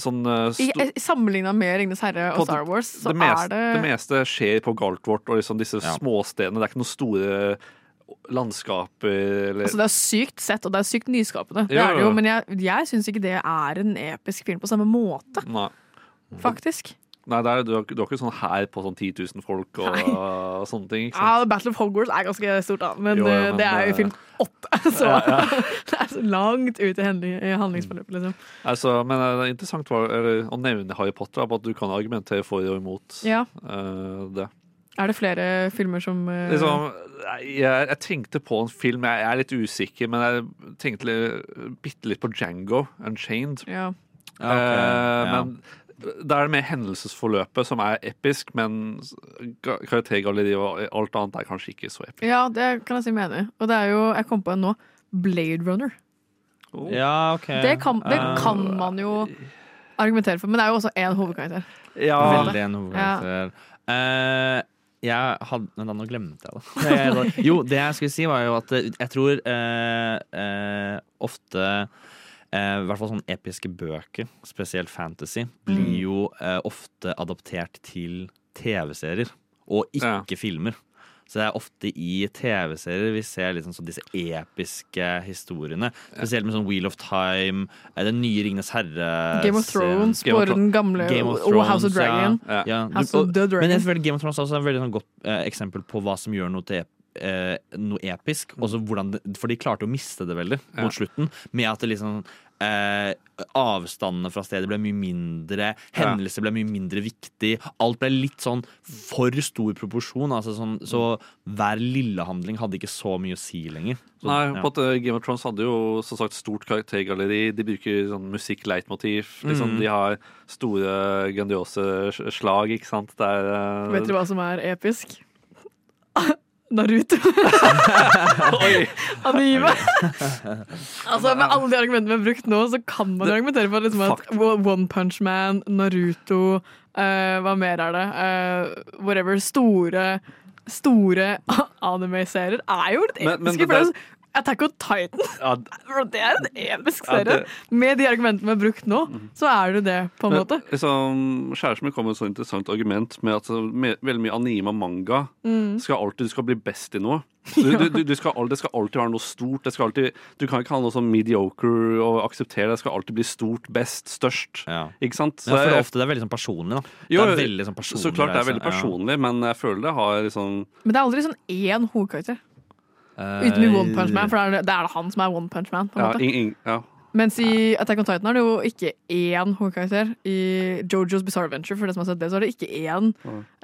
sånn eh, I, sto- Sammenligna med Ringenes herre og Star Wars, så det, meste, er det det meste skjer på Galtvort og liksom disse småstedene. Det er ikke noen store landskaper eller Altså, det er sykt sett, og det er sykt nyskapende. Det Ja, er det jo, ja. men jeg, jeg syns ikke det er en episk film på samme måte, Nei. Faktisk. Nei, det er, du, har, du har ikke sånn her på sånn 10 000 folk og, og sånne ting. Ikke Ja. Battle of Hogwarts er ganske stort, da, men Jo, ja, eh, men det er jo i film åtte, så Ja, ja. det er så langt ut i handlingsforløpet, liksom. Altså, men det er interessant var, eller, å nevne Harry Potter, på at du kan argumentere for og imot Ja. eh, det. Er det flere filmer som uh... Liksom, jeg, jeg tenkte på en film, jeg, jeg er litt usikker, men jeg tenkte litt, bitte litt på Django Unchained. Ja. Okay, ok, Eh, ja. Men da er det mer hendelsesforløpet som er episk, men karaktergalleriet og alt annet er kanskje ikke så episk. Ja, det kan jeg si meg enig i. Og det er jo, jeg kom på en nå, Blade Runner. Ja, ok. Det kan, det kan uh, man jo argumentere for, men det er jo også én hovedkarakter. Ja. Veldig en hovedkarakter. Eh, jeg hadde Men da nå glemte jeg det. Jo, det jeg skulle si, var jo at eh, jeg tror eh, eh, ofte eh, I hvert fall sånne episke bøker, spesielt fantasy, blir Mm. jo eh, ofte adoptert til TV-serier, og ikke filmer. Så det er ofte i TV-serier vi ser liksom disse episke historiene. Spesielt med sånn Wheel of Time, eh, Den nye Ringenes herre Game of Thrones, Game of Thro- den gamle Game of og House of Dragon. Ja. Ja. House Du- of the Dragon. Men jeg føler Game of Thrones er også et veldig sånn godt eh, eksempel på hva som gjør noe til eh, noe episk. Også hvordan for de klarte å miste det veldig Ja. mot slutten. Med at det liksom eh, Avstandene fra stedet ble mye mindre. Hendelser ble mye mindre viktig. Alt ble litt sånn for stor proporsjon. Altså sånn, så hver lille handling hadde ikke så mye å si lenger. Så, Nei, ja. på at Game of Thrones hadde jo som sagt stort karaktergalleri. De bruker sånn musikk-leitmotiv. Liksom, Mm. De har store, grandiose slag, ikke sant. Det er eh, Vet dere hva som er episk? Naruto. Anime. altså, med alle de argumentene vi har brukt nå, så kan man jo argumentere for liksom at One Punch Man, Naruto, uh, hva mer er det? Uh, whatever. Store Store anime-serier er jo litt Men- men det det Attack on Titan. Ja, Det er en episk Ja, serie. det- Med de argumentene vi har brukt nå, så er det det, på en Men, måte. Liksom, Kjæresten min kom med et så interessant argument med at med, veldig mye anime og manga Mm. skal alltid, du skal bli best i noe. Du, du, du, du skal, al- det skal alltid være noe stort. Det skal alltid, du kan ikke ha noe sånn mediocre og akseptere. Det skal alltid bli stort, best, størst. Ikke sant? Ja, for det er ofte det er veldig sånn personlig. Da. Jo, det er veldig sånn personlig så klart det er veldig ja. personlig, men jeg føler det har liksom Men det er aldri sånn én hovedkarakter. Eh, med One Punch Man, for det er det, er han som er One Punch Man. på en ja, måte. in, ing, ja. Mens i Attack on Titan er det jo ikke én hovedkarakter. I Jojo's Bizarre Adventure, for det som har sett det, så er det ikke én.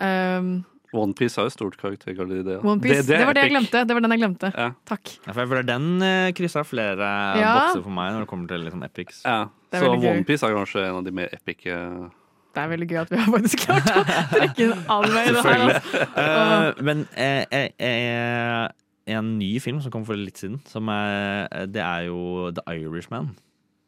Um, Onepiece har jo stort karaktergalleri, det. ja. Det, det, det, var det jeg glemte. Det var den jeg glemte. Ja. Takk. Ja, for jeg føler den uh, kryssa flere Ja. bokser for meg når det kommer til liksom epics. Ja, så. Onepiece er kanskje en av de mer epike Det er veldig gøy at vi har faktisk klart å trekke inn all vei i det her. Altså. Uh, men eh, eh, eh, en ny film som kom for litt siden, er, det er jo The Irishman.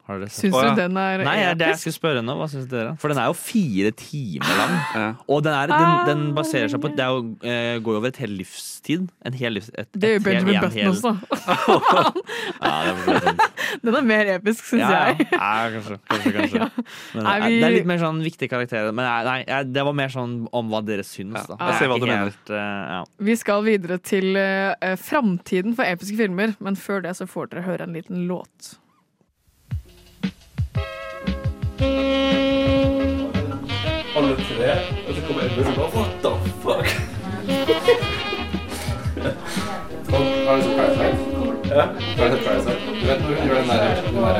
Har dere sett Syns du den er Nei, det er det jeg skulle spørre nå. Hva syns dere? For den er jo fire timer lang. Og den, er, den, den baserer seg på Det er jo, eh, går jo over et helt livstid. En hel livs... Et, Det gjør Benjamin Button hel- også. Ja, er. Den er mer episk, syns Ja, ja. jeg. Ja, kanskje. kanskje, kanskje. Men er det, vi- det er litt mer sånn viktige karakterer. Men nei, nei, det var mer sånn om hva dere syns. Da. jeg ser hva du mener. helt, eh, ja. Vi skal videre til uh, framtiden for episke filmer, men før det så får dere høre en liten låt. Alle tre, og så kommer Edmund og bare What the fuck? Har du sett Parasite? Ja. Har du sett Parasite? Du vet når hun gjør den der, den der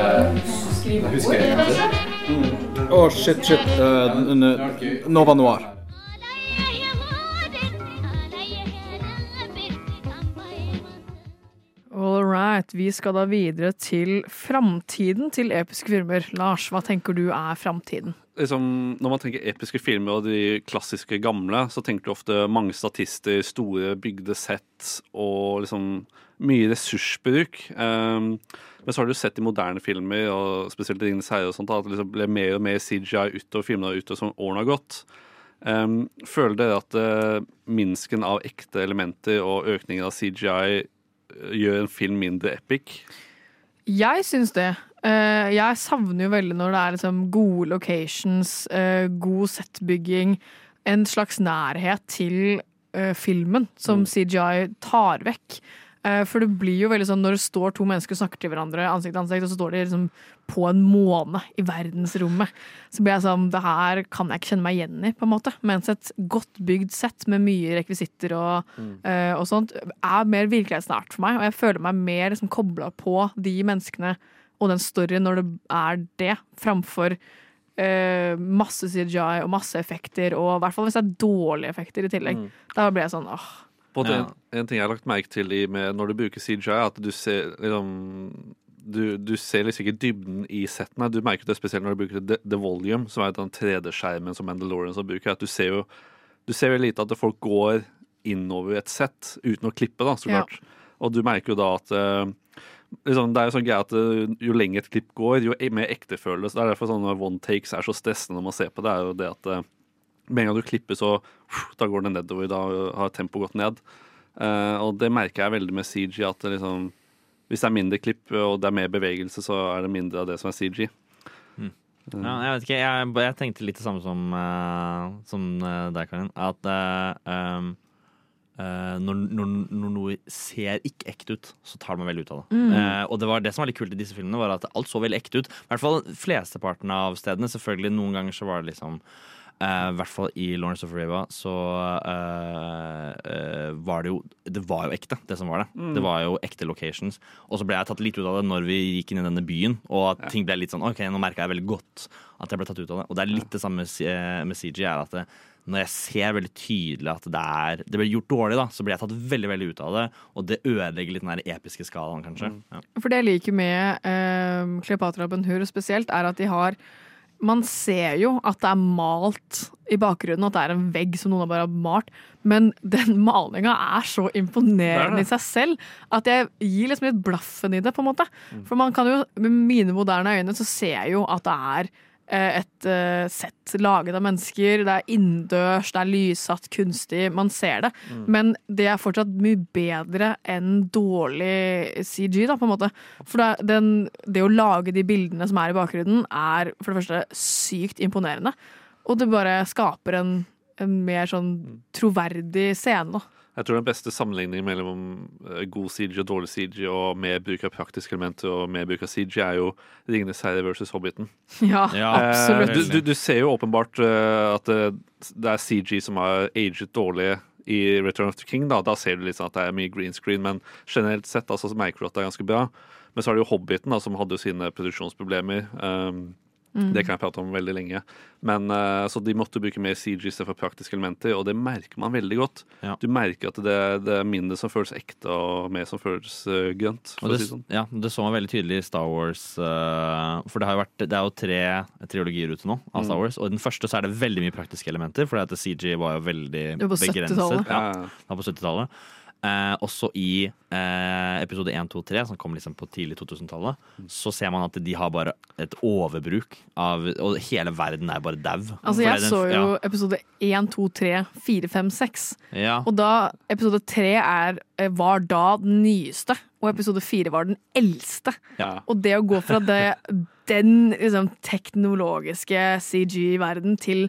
den huskeringen sin? Å, shit, shit. Uh, Nova Noir. All right, vi skal da videre til framtiden til episke filmer. Lars, hva tenker du er framtiden? liksom, Når man tenker episke filmer og de klassiske gamle, så tenker du ofte mange statister, store bygde sett og liksom mye ressursbruk. Um, men så har du sett i moderne filmer, og spesielt i og sånt, at det liksom ble mer og mer CGI utover filmene utover som årene har gått. Um, føler dere at uh, minsken av ekte elementer og økningen av CGI gjør en film mindre epic? Jeg syns det. Eh, jeg savner jo veldig når det er liksom gode locations, eh, god settbygging, en slags nærhet til eh, filmen som CGI tar vekk. Eh, For det blir jo veldig sånn når det står to mennesker og snakker til hverandre ansikt til ansikt, og så står de liksom på en måne i verdensrommet, så blir jeg sånn Det her kan jeg ikke kjenne meg igjen i, på en måte. Mens et godt bygd sett med mye rekvisitter og, eh, og sånt er mer virkelighetsnært for meg, og jeg føler meg mer liksom, kobla på de menneskene og den storyen når det er det, framfor Uh, masse CGI og masse effekter, og i hvert fall hvis det er dårlige effekter i tillegg. Mm. Da blir jeg sånn åh. En, Ja. en ting jeg har lagt merke til i med, når du bruker CGI, er at du ser liksom du, du ser liksom ikke dybden i settene. Du merker det spesielt når du bruker The, The Volume, som er den 3D-skjermen som Mandalorian som bruker. At du ser jo du ser veldig lite at folk går innover et sett uten å klippe, da, så Ja. klart. Og du merker jo da at eh, liksom, Det er jo sånn greie at eh, jo lenger et klipp går, jo e- mer ekte føles. Det er derfor sånne one takes er så stressende når man ser på det. er jo det at eh, Med en gang du klipper, så da går det nedover. Da har tempoet gått ned. Uh, og det merker jeg veldig med CG. At det liksom, hvis det er mindre klipp og det er mer bevegelse, så er det mindre av det som er CG. Ja, jeg vet ikke, jeg, jeg tenkte litt det samme som, uh, som eh, deg, Karin. At eh, um, eh, når, når, når noe ser ikke ekte ut, så tar det meg veldig ut av det. Mm. Eh, og det var det som var litt kult i disse filmene, var at alt så veldig ekte ut. I hvert fall flesteparten av stedene. Selvfølgelig Noen ganger så var det liksom eh, I hvert fall i Lawrence of Riva så eh, eh, var det jo Det var jo ekte, det som var det. Mm. Det var jo ekte locations. Og så ble jeg tatt litt ut av det når vi gikk inn i denne byen, og at ting ble litt sånn OK, nå merka jeg veldig godt at jeg ble tatt ut av det. Og det er litt det samme med, eh, CG, er at det, når jeg ser veldig tydelig at det er Det blir gjort dårlig, da, så blir jeg tatt veldig veldig ut av det. Og det ødelegger litt den der episke skalaen, kanskje. Ja. For det jeg liker med eh, Kleopatra og Ben-Hur spesielt, er at de har Man ser jo at det er malt i bakgrunnen, at det er en vegg som noen bare har malt, men den malinga er så imponerende Det det. i seg selv at jeg gir liksom litt blaffen i det, på en måte. For man kan jo, med mine moderne øyne, så ser jeg jo at det er et eh, sett laget av mennesker. Det er innendørs, det er lyssatt, kunstig. Man ser det. Mm. Men det er fortsatt mye bedre enn dårlig CG, da, på en måte. For det, den, det å lage de bildene som er i bakgrunnen, er for det første sykt imponerende. Og det bare skaper en, en mer sånn troverdig scene, da. Jeg tror den beste sammenligningen mellom eh, god CG og dårlig CG og mer bruk av praktiske elementer og mer bruk av CG, er jo Ringenes herre versus Hobbiten. Ja, Ja, absolutt. Eh, Du, du, du ser jo åpenbart eh, at det, det er CG som har aget dårlig i Return of the King. Da, da ser du litt sånn at det er mye green screen, men generelt sett altså, så merker du at det er ganske bra. Men så har du jo Hobbiten, da, som hadde jo sine produksjonsproblemer. Um, Mm. Det kan jeg prate om veldig lenge. Men uh, Så de måtte bruke mer CG istedenfor praktiske elementer, og det merker man veldig godt. Du merker at det, det er mindre som føles ekte, og mer som føles uh, grønt. For det, si sånn. ja, det så man veldig tydelig i Star Wars. uh, for det, har jo vært, det er jo tre triologier ute nå av Star Mm. Wars. Og i den første så er det veldig mye praktiske elementer, for CG var jo veldig Det var på begrenset. 70-tallet. Ja, Ja. på 70-tallet. Eh, også i eh, episode 1, 2, 3, som kom liksom på tidlig 2000-tallet, Mm. så ser man at de har bare et overbruk av Og hele verden er bare dau. Altså, jeg så jo episode 1, 2, 3, 4, 5, 6. Ja. Og da episode 3 er, eh, var da den nyeste, og episode 4 var den eldste. Ja. Og det å gå fra det, den liksom, teknologiske CG-verden til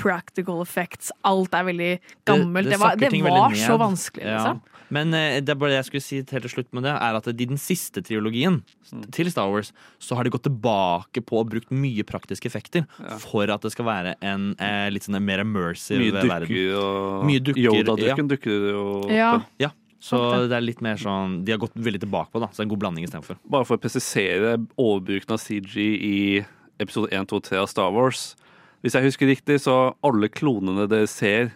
practical effects, alt er veldig gammelt. Det, var, det var så vanskelig, vanskelig, Ja. liksom. Men eh, det er bare det jeg skulle si helt til slutt med det, er at i den siste trilogien Mm. til Star Wars, så har de gått tilbake på og brukt mye praktiske effekter Ja. for at det skal være en eh, litt sånn mer immersive Mye dukker verden. og Mye dukker, Yoda-dukken dukker jo. Ja. Ja. Så det er litt mer sånn De har gått veldig tilbake på, da. Så det er en god blanding istedenfor. Bare for å presisere overbruken av CG i episode 1, 2, 3 av Star Wars. Hvis jeg husker riktig, så alle klonene dere ser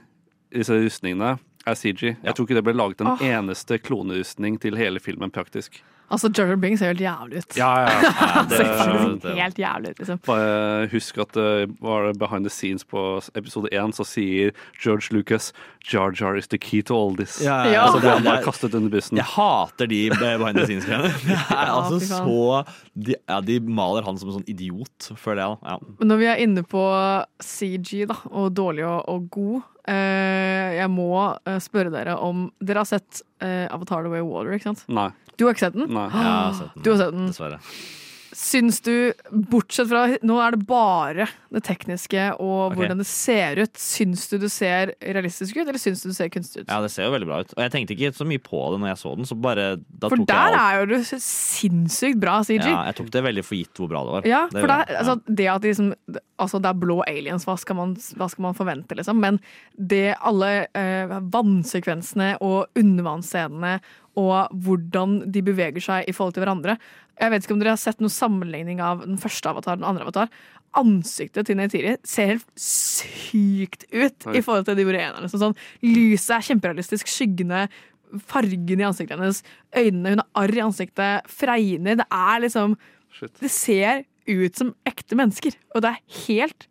i disse rustningene, er CG. Jeg tror ikke det ble laget en eneste klonerustning til hele filmen praktisk. Altså, Jar Binks ser helt jævlig ut. Ja, ja, ja. Han ser Det- faktisk det- helt jævlig ut, liksom. Bare husk at det var behind the scenes på episode 1, så sier George Lucas Jar Jar is the key to all this. Ja, ja, ja. Altså, det han Det er- kastet under bussen. Jeg hater de behind the scenes-greiene. Det er Ja, altså så de, ja, de maler han som en sånn idiot føler jeg. Ja. Men når vi er inne på CG, da, og dårlig og, og god eh, Jeg må eh, spørre dere om Dere har sett eh, Avatar The Way of Water, ikke sant? Nei. Du har ikke sett den? Nei. Jeg har sett den, Du har sett den. Dessverre. Syns du, bortsett fra Nå er det bare det tekniske og Ok. hvordan det ser ut. Syns du det ser realistisk ut, eller syns du det ser kunstig ut? Ja, det ser jo veldig bra ut. Og jeg tenkte ikke så mye på det når jeg så den, så bare da For der er jo det sinnssykt bra CG. Ja, jeg tok det veldig for gitt hvor bra det var. Ja, det for er- jeg. altså, det at de liksom Altså, det er blå aliens, hva skal man, hva skal man forvente, liksom? Men det alle eh, vannsekvensene og undervannsscenene og hvordan de beveger seg i forhold til hverandre Jeg vet ikke om dere har sett noen sammenligning av den første avatar og den andre avatar. Ansiktet til Neytiri ser helt sykt ut Oi. i forhold til de gjorde. Sånn, sånn, lyset er kjemperealistisk, skyggene fargen i ansiktet hennes, øynene, hun har arr i ansiktet, fregner. Det er liksom Det ser ut som ekte mennesker, og det er helt,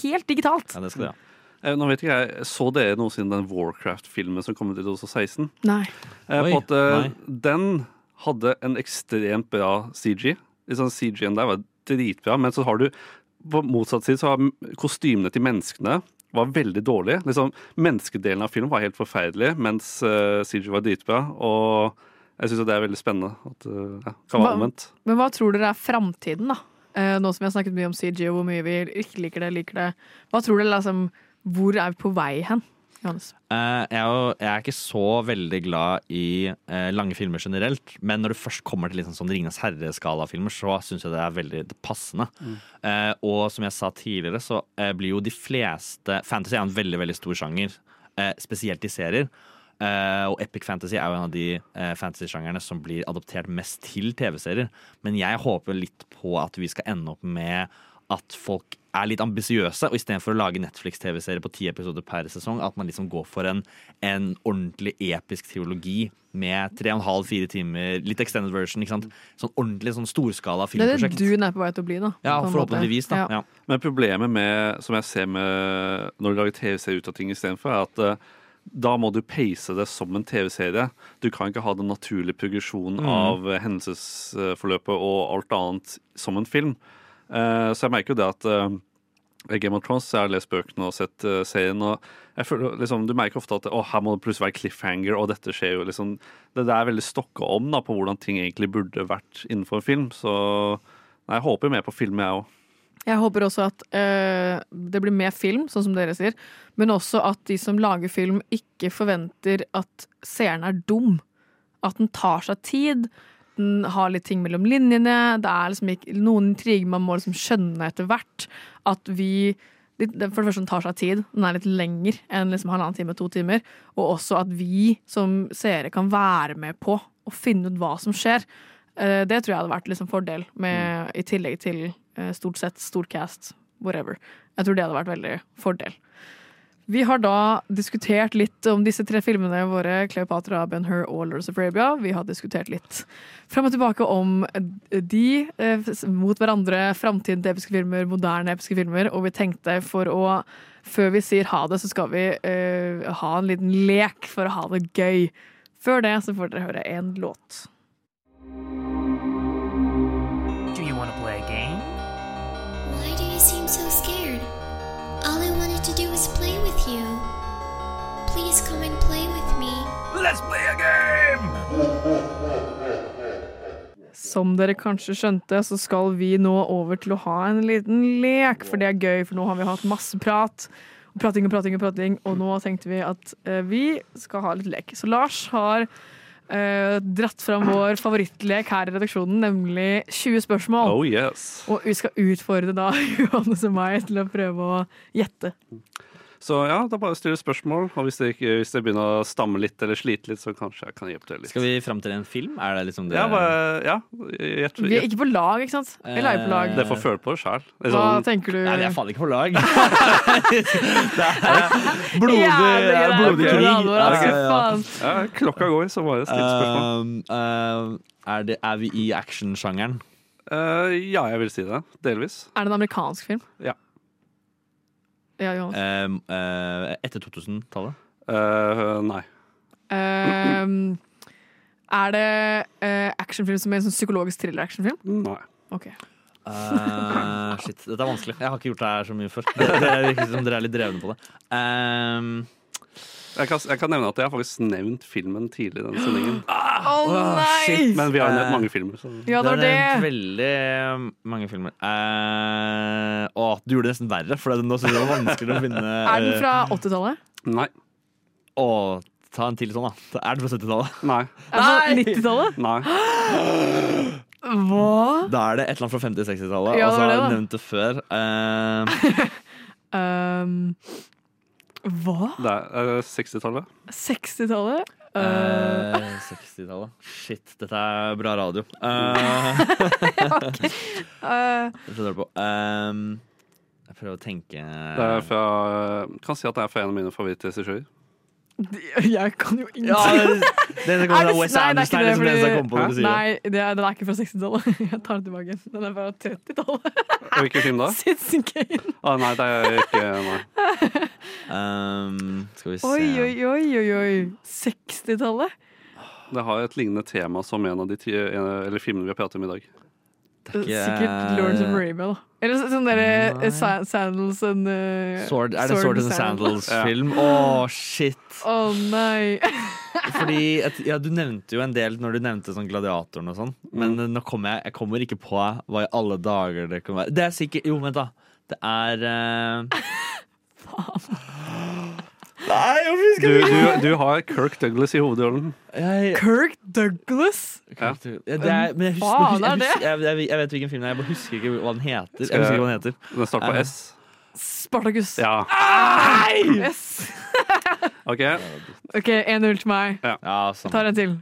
helt digitalt. Ja, det skal det, ja. Eh, Nå vet ikke jeg, Så dere noensinne den Warcraft-filmen som kom ut i 2016? Nei. Eh, Oi, på at, eh, nei. Den hadde en ekstremt bra CG. Liksom CG-en der var dritbra, men så har du på motsatt side så har kostymene til menneskene var veldig dårlige. Liksom, menneskedelen av filmen var helt forferdelig, mens uh, CG var dritbra. Og jeg syns det er veldig spennende at det ja, kan være Hva- omvendt. Men hva tror dere er framtiden, da? Eh, nå som vi har snakket mye om CG og hvor mye vi ikke liker det, liker det. Hva tror dere liksom Hvor er vi på vei hen, Johannes? Eh, jeg, er jo, jeg er ikke så veldig glad i uh, lange filmer generelt, men når det først kommer til liksom sånn Ringenes herre-skala-filmer, så syns jeg det er veldig passende. Eh, og som jeg sa tidligere, så blir jo de fleste Fantasy er en veldig, veldig stor sjanger, eh, spesielt i serier. Uh, og Epic Fantasy er jo en av de uh, fantasy-sjangerne som blir adoptert mest til TV-serier. Men jeg håper litt på at vi skal ende opp med at folk er litt ambisiøse, og istedenfor å lage Netflix-TV-serier på ti episoder per sesong, at man liksom går for en, en ordentlig episk triologi med tre og en halv, fire timer, litt extended version. ikke sant? Sånn ordentlig sånn storskala filmprosjekt. Det er det du er på vei til å bli, da. Ja, forhåpentligvis, da. Ja. Men problemet med, som jeg ser med når du lager TV-serie ut av ting istedenfor, er at eh, da må du pace det som en TV-serie. Du kan ikke ha den naturlige progresjonen Mm. av hendelsesforløpet og alt annet som en film. Eh, så jeg merker jo det at eh, Game of Thrones, jeg har lest bøkene og sett eh, serien, og jeg føler liksom, du merker ofte at å, her må det plutselig være cliffhanger, og dette skjer jo liksom Det, det er veldig stokka om da, på hvordan ting egentlig burde vært innenfor en film. Så nei, jeg håper mer på film, jeg òg. Jeg håper også at eh, det blir mer film, sånn som dere sier, men også at de som lager film, ikke forventer at seeren er dum. At den tar seg tid. Den har litt ting mellom linjene. Det er liksom ikke noen intriger man må liksom skjønne etter hvert. At vi For det første den tar seg tid. Den er litt lenger enn liksom halvannen time, to timer. Og også at vi som seere kan være med på å finne ut hva som skjer. Eh, Det tror jeg hadde vært liksom fordel, med, i tillegg til eh, stort sett storcast, whatever. Jeg tror det hadde vært veldig fordel. Vi har da diskutert litt om disse tre filmene våre, Cleopatra, Ben-Hur og Lords of Arabia. Vi har diskutert litt frem og tilbake om de eh, mot hverandre, framtiden episke filmer, moderne episke filmer, og vi tenkte for å før vi sier ha det, så skal vi uh, ha en liten lek for å ha det gøy. Før det så får dere høre en låt. Let's play a game! Som dere kanskje skjønte, så skal vi nå over til å ha en liten lek, for det er gøy, for nå har vi hatt masse prat. Og prating og prating og prating, og nå tenkte vi at uh, vi skal ha litt lek. Så Lars har uh, dratt fram vår favorittlek her i redaksjonen, nemlig 20 spørsmål. Oh yes. Og vi skal utfordre da Johannes og meg til å prøve å gjette. Så ja, da bare still spørsmål. Og hvis dere, ikke, hvis dere begynner å stamme litt eller slite litt, så kanskje jeg kan hjelpe til litt. Skal vi fram til en film? Er det liksom det? Ja, bare, ja. Gjett, Vi er ikke på lag, ikke sant? Eller er vi på lag? Dere får føle på det sjæl. Hva tenker du? Nei, vi er faen ikke på lag. det er blodig, greit. blodig krig. Ja, altså, faen. Ja, klokka går, så bare still spørsmål. Uh, uh, er, det, er vi i actionsjangeren? Uh, ja, jeg vil si det. Delvis. Er det en amerikansk film? Ja. Ja, Johannes. Um, uh, etter 2000-tallet? Eh, nei. Ehm, er det uh, actionfilm som er en sånn psykologisk thriller-actionfilm? Nei. Ok. Uh, shit, dette er vanskelig. Jeg har ikke gjort det her så mye før. Det, det virker som dere er litt drevne på det. Um, Jeg kan, jeg kan nevne at jeg har faktisk nevnt filmen tidlig i denne sendingen. Å nei! Men vi har nevnt Eh, mange filmer. Så. Ja, det var Det er det. veldig eh, mange filmer. Eh, å, du gjorde det nesten verre, for nå synes jeg det var vanskeligere å finne Er den eh, fra 80-tallet? Nei. Å, ta en til sånn, da. Er den fra 70-tallet? Nei. Er den fra 90-tallet? Nei. Hva? Da er det et eller annet fra 50-60-tallet. Ja, og så har det, jeg nevnt det før. Uh, Um, hva? Det er eh, 60-tallet. 60-tallet? Uh, eh, 60-tallet. Shit, dette er bra radio. Eh, uh, jeg på. Um, jeg prøver å tenke Det er fra Kan si at det er fra en av mine favorittregissører. jeg kan jo Ja, ingenting. det, det kommer Er fra det- det Anderson. er det, liksom det eneste kommer på når du sier det. Nei, det er, den er ikke fra 60-tallet. Jeg tar den tilbake. Den er fra 30-tallet. Og hvilken film da? Citizen Kane. Ah, nei, det er ikke Nei. Um, skal vi se Oi, oi, oi, oi, oi. 60-tallet? Det har et lignende tema som en av de ti, en, eller filmene vi har pratet om i dag. Sikkert Lawrence of Arabia, da. Eller sånn derre eh, sa- Sandals and uh, Sword, Er det Sword and Sandals-film? Å, shit! Å nei. Fordi et, ja, Du nevnte jo en del når du nevnte sånn Gladiatoren og sånn. Men nå kommer jeg, jeg kommer ikke på hva i alle dager det kan være. Det er sikkert Jo, vent, da. Det er uh... Nei, jeg Du, husker du, ikke! du har Kirk Douglas i hovedrollen. Jeg, Kirk Douglas? Ja. ja, det er, men jeg, husker, jeg, det? husker, jeg, jeg, jeg vet hvilken film det er, jeg bare husker ikke hva den heter. Jeg husker ikke hva den heter. Den starter på Eh, S. Spartacus. Ja. Yes. OK. OK, 1-0 til meg. Ja. Ja, tar en til.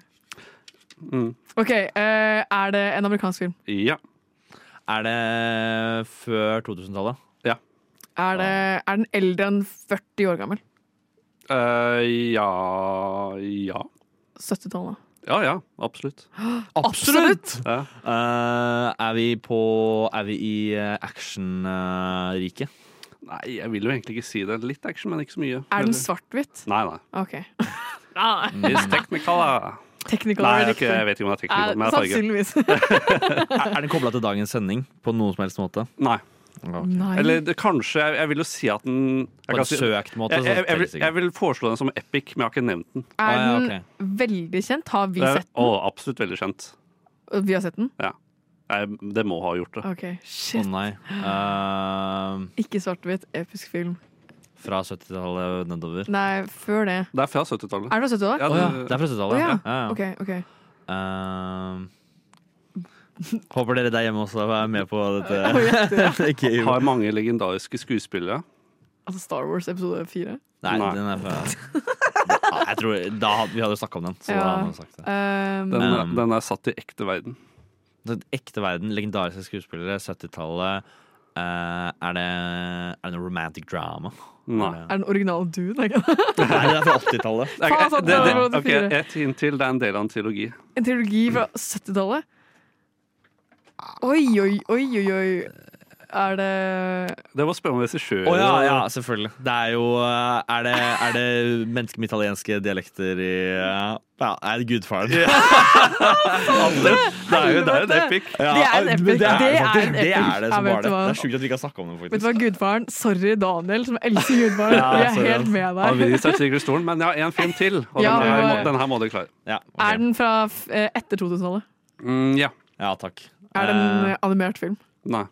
Mm. OK, eh, er det en amerikansk film? Ja. Er det før 2000-tallet? Ja. Er, det, er den eldre enn 40 år gammel? Eh, ja Ja. 70-tallet. Ja, ja. Absolutt. Absolutt! Ja. Uh, er vi på Er vi i uh, actionriket? Nei, jeg vil jo egentlig ikke si det. Litt action, men ikke så mye. Er den svart-hvitt? Nei, nei. OK. Miss It's technical, da. Technical Nei, er jeg, vet ikke om det er technical, Eh, men jeg. Sannsynligvis. er, er den kobla til dagens sending på noen som helst måte? Nei. Nei. Eller det, kanskje jeg, jeg vil jo si at den På en si- søkt måte, Jeg, så jeg, jeg, vil, jeg vil foreslå den som epic, men jeg har ikke nevnt den. Er Ah, den veldig kjent? Har vi sett den? Å, absolutt veldig kjent. Vi har sett den? Ja. Jeg, det må ha gjort det. OK, Å shit. nei. uh... Ikke svart-hvitt, episk film. fra 70-tallet nedover. Nei, før det. Det er fra 70-tallet. Er det fra 70-tallet? Ja, Å ja, det- det er fra 70-tallet. Oh, ja. ja, ja. OK. ok Eh, håper dere der hjemme også er med på dette. Å, Har mange legendariske skuespillere. Altså Star Wars episode 4? Nei, Nei. den er fra Jeg tror da, Vi hadde jo snakka om den. Så da hadde sagt det. Um, Den, er, den er satt i ekte verden. Den ekte verden, legendariske skuespillere, 70-tallet. Uh, er, det, er det noe romantic drama? Nei. Er det- er den originale Dune? Nei, det er fra 80-tallet. Ok, Faen, sant, det, det, det var ok, 84. Et hint til. Det er en del av en trilogi. En trilogi fra 70-tallet? Oi, oi, oi, oi, oi. Er det Det var spennende regissør. Oh, ja, ja, selvfølgelig. Det er jo eh, Er det, er det mennesker med italienske dialekter i eh, Ja, er det gudfaren? det, det er jo det er jo en epic. Ja, Det er en epic. Det er, Det er faktisk, det, er det som var det. Det er sjukt at vi ikke har snakka om det, Vet du faktisk. hva, gudfaren? Sorry, Daniel, som elsker gudfaren. Ja, Vi er helt med deg. research sikkert stolen, men jeg har en film til, og Ja, den, her, må- den her må dere klare. Ja, ok. Er den fra eh, etter 2000-tallet? Mm, ja. ja takk. Er det en Eh, eh, animert film? Nei.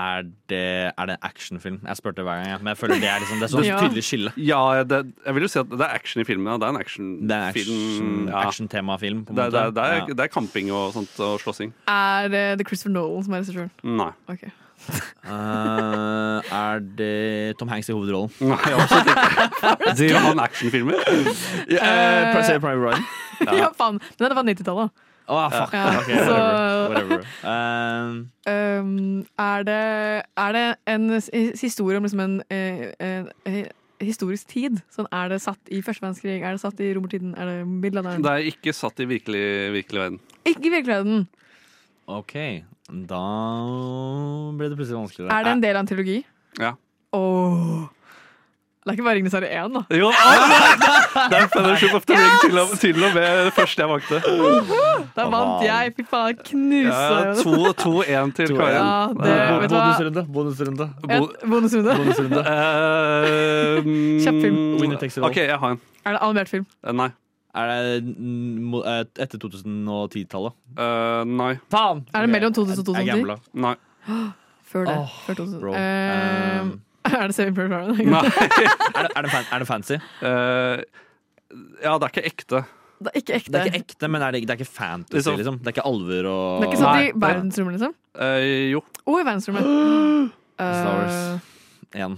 er, det, er det en actionfilm? Jeg spurte hver gang, ja. men jeg føler det er liksom Det er så Ja. tydelig skille. Ja, det, jeg vil jo si at det er action i filmen. Ja. Det er en actionfilm. Det er action, ja. action-temafilm. på en det, måte. det, det, er, Ja. det er kamping og sånt og slåssing. Er det The Christopher Nolan som er regissøren? Nei. Ok. Eh, er det Tom Hanks i hovedrollen? Nei, absolutt ikke. Driver han actionfilmer? Uh, Private Ryan? Ja, faen. Men det var 90-tallet. Å, fuck. Ja, Ok, så- whatever. whatever. Um, Um, er, det, er det en historie om liksom en en, eh, eh, historisk tid? Sånn, er det satt i første verdenskrig? Er det satt i romertiden? Er det middelalderen? Det er ikke satt i virkelig, virkelig verden. Ikke i virkelig verden. OK, da ble det plutselig vanskeligere. Er det en del av en trilogi? Ja. Åh. Det er ikke bare Ringenes herre 1, da. Jo, det er Fellowship of the Ring til og, til og med det første jeg valgte. Da vant jeg. Fy faen, knuse. Ja, 2-1 til Karin. Ja, det- Eh, vet hva? Bonusrunde. Bonusrunde. Bonusrunde. Bonusrunde. Eh, Kjapp film. Winner takes it all. OK, jeg har en. Er det animert film? Eh, Nei. Er det eh, etter 2010-tallet? Uh, nei. Faen! Er det mellom 2000 og Jeg 2010? gambla. Nei. Før det. Før 2000. bro. Eh, Um, er det Saving Private Ryan? Nei. Er det, er det, fan, er det fancy? Uh, ja, det er ikke ekte. Det er ikke ekte. Det er ikke ekte, men er det, det er ikke fantasy, Liksom- liksom. Det er ikke alver og Det er ikke sånn i verdensrommet, liksom? Uh, jo. Å, i verdensrommet. Eh, 1.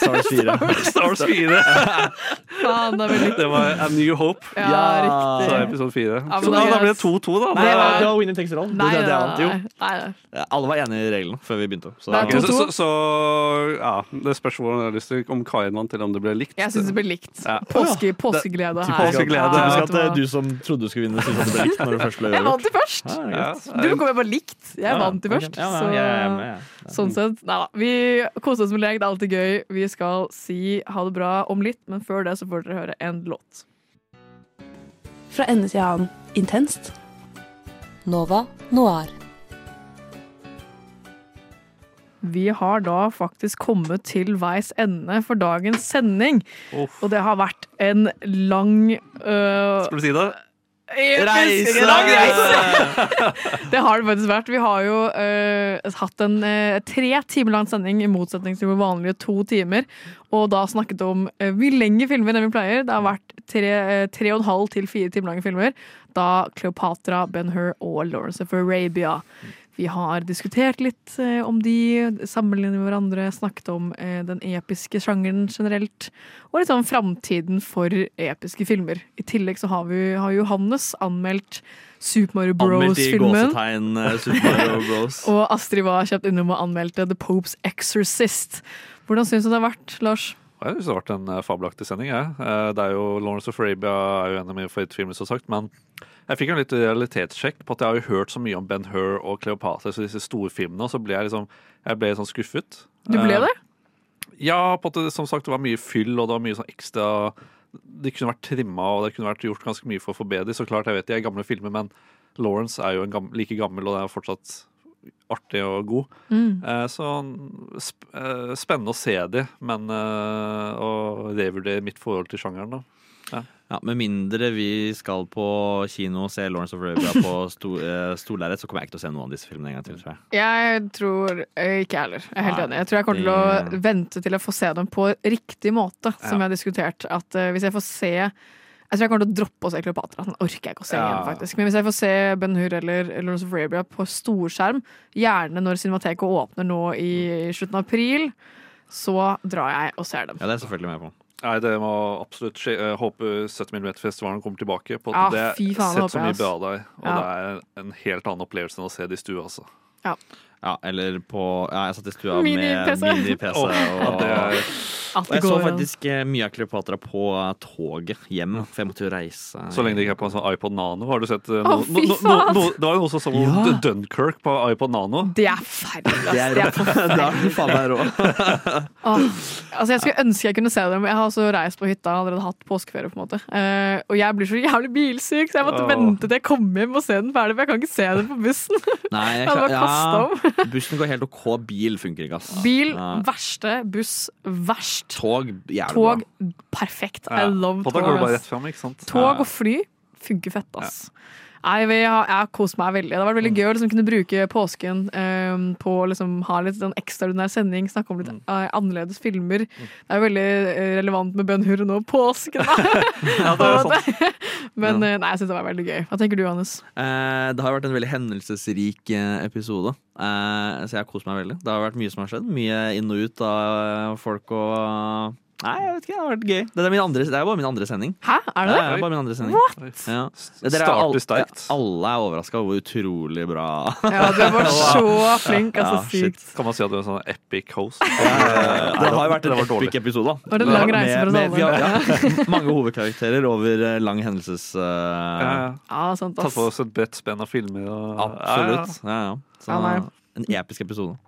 Star Wars 4. Star Wars 4. Faen, det Det var A New Hope. Ja, Ja. riktig. Så er episode 4. Ja, men så da- da, ble det 2-2, da. Nei, Det det var- det var winning takes it all. Nei, det, det vant jo. nei, nei. Alle var enige i reglene før vi begynte. Så Det er Ok, to- så, så, så ja, det spørs hvordan jeg har lyst til om Kain vant, eller om det ble likt. Jeg syns det ble likt. Ja. Påske, påskeglede her. Påskeglede. Ja, Typisk at du eh, du som trodde du skulle vinne, syns at det ble likt når du først ble Jeg vant jo først! Det. Du kom jo bare likt. Jeg Ja, vant jo først. Ja, Så men jeg med, sånn sett. Nei da. Vi koser oss med lek, det er alltid gøy. Vi skal si ha det bra om litt, men før det så får dere høre en låt. Fra ende til annen intenst. Nova Noir. Vi har da faktisk kommet til veis ende for dagens sending. Uff. Og det har vært en lang øh, Skal du si det? Reise! det har det faktisk vært. Vi har jo uh, hatt en uh, tre timer lang sending, i motsetning til vår vanlige to timer. Og da snakket om uh, mye lengre filmer enn vi pleier. Det har vært tre, uh, tre og en halv til fire timer lange filmer. Da Cleopatra, Ben-Hur og Lawrence of Arabia. Vi har diskutert litt eh, om de, sammenlignet med hverandre, snakket om eh, den episke sjangeren generelt, og litt sånn framtiden for episke filmer. I tillegg så har vi har Johannes anmeldt Super Mario Anmeldt i Bros-filmen. eh, Bros. Og Astrid var kjapt innom og anmeldte The Popes Exorcist. Hvordan syns du det har vært, Lars? Jeg synes det har vært en fabelaktig sending. Jeg. Det er jo Lawrence of Arabia er jo en av mine favorittfilmer, som sagt. Men jeg fikk en litt realitetssjekk på at jeg har jo hørt så mye om Ben Hur og Cleopatra, så disse storfilmene, og så ble jeg liksom jeg ble sånn skuffet. Du ble Eh, det? Ja, på at det, som sagt, det var mye fyll, og det var mye sånn ekstra De kunne vært trimma, og det kunne vært gjort ganske mye for å forbedre. Så klart, jeg vet de er gamle filmer, men Lawrence er jo en gam like gammel, og det er fortsatt artig og god. Mm. Eh, Så sp eh, spennende å se de, men å revurdere mitt forhold til sjangeren, da. Ja. Ja, Med mindre vi skal på kino og se Lawrence of Arabia på eh, storlerret, så kommer jeg ikke til å se noen av disse filmene en gang til. tror jeg. Jeg tror eh, ikke heller. Jeg er helt Nei, enig. Jeg tror jeg kommer til å vente til jeg får se dem på riktig måte, som Ja. jeg har diskutert. At uh, hvis jeg får se Jeg tror jeg kommer til å droppe å se Kleopatra. Den orker jeg ikke å se Ja. igjen, faktisk. Men hvis jeg får se Ben Hur eller Lawrence of Arabia på storskjerm, gjerne når Cinemateket åpner nå i slutten av april, så drar jeg og ser dem. Ja, det er selvfølgelig med på. Nei, det må absolutt skje. Jeg håper 70 mm-festivalen kommer tilbake. På Ja, at det er sett så mye bra bra der, og Ja. det er en helt annen opplevelse enn å se det i stua, altså. Ja. Ja, eller på Ja, jeg satt i stua Mini-PC. med mini-PC. Oh, og, det og jeg så faktisk eh, mye av Kleopatra på eh, toget hjem, for jeg måtte jo reise. Så lenge det ikke er på en sånn iPod Nano. Har du sett no, oh, no, no, no, Det var jo også som Ja. Dunkirk på iPod Nano. Det er feil, ass. Det er Det er faen meg rå. Altså jeg skulle ønske jeg kunne se dem. Jeg har også reist på hytta og allerede hatt påskeferie. på en måte Uh, Og jeg blir så jævlig bilsyk, så jeg måtte oh. vente til jeg kom hjem og se den ferdig. For jeg kan ikke se den på bussen. Nei, jeg Jeg hadde bare kasta ja, bussen går helt OK. Bil funker ikke, ass. Bil Ja. verste, buss verst. Tog jævlig Tog bra. perfekt. I love tog. går det bare ass. rett fram, ikke sant? Tog og fly funker fett, ass. Nei, jeg har kost meg veldig. Det har vært Mm. veldig gøy å liksom kunne bruke påsken um, på å liksom ha litt sånn ekstraordinær sending, snakke om litt Mm. eh, annerledes filmer. Det er jo veldig eh, relevant med Ben Hur nå, påsken. da. Ja, det er sant. Men Ja. eh, nei, jeg syns det var veldig gøy. Hva tenker du, Johannes? Eh, det har vært en veldig hendelsesrik episode, eh, så jeg har kost meg veldig. Det har vært mye som har skjedd. Mye inn og ut av folk og Nei, jeg vet ikke, det har vært gøy. Det er, min andre, det er bare min andre sending. Hæ, er det Det det? er bare min andre sending. What? Ja. Starter Dere er alle, sterkt. alle er overraska over hvor utrolig bra Ja, du var så flink. Altså, Ja, sykt. Kan man si at du er en sånn epic host? Det har jo vært en epic episode, da. Var det en lang reise for oss alle? ja, mange hovedkarakterer over eh, lang hendelses... Uh, Ja, ja. Tatt på oss et bredt spenn av filmer. Og, Absolutt. Ja, ja. Så, Ja, en episk episode.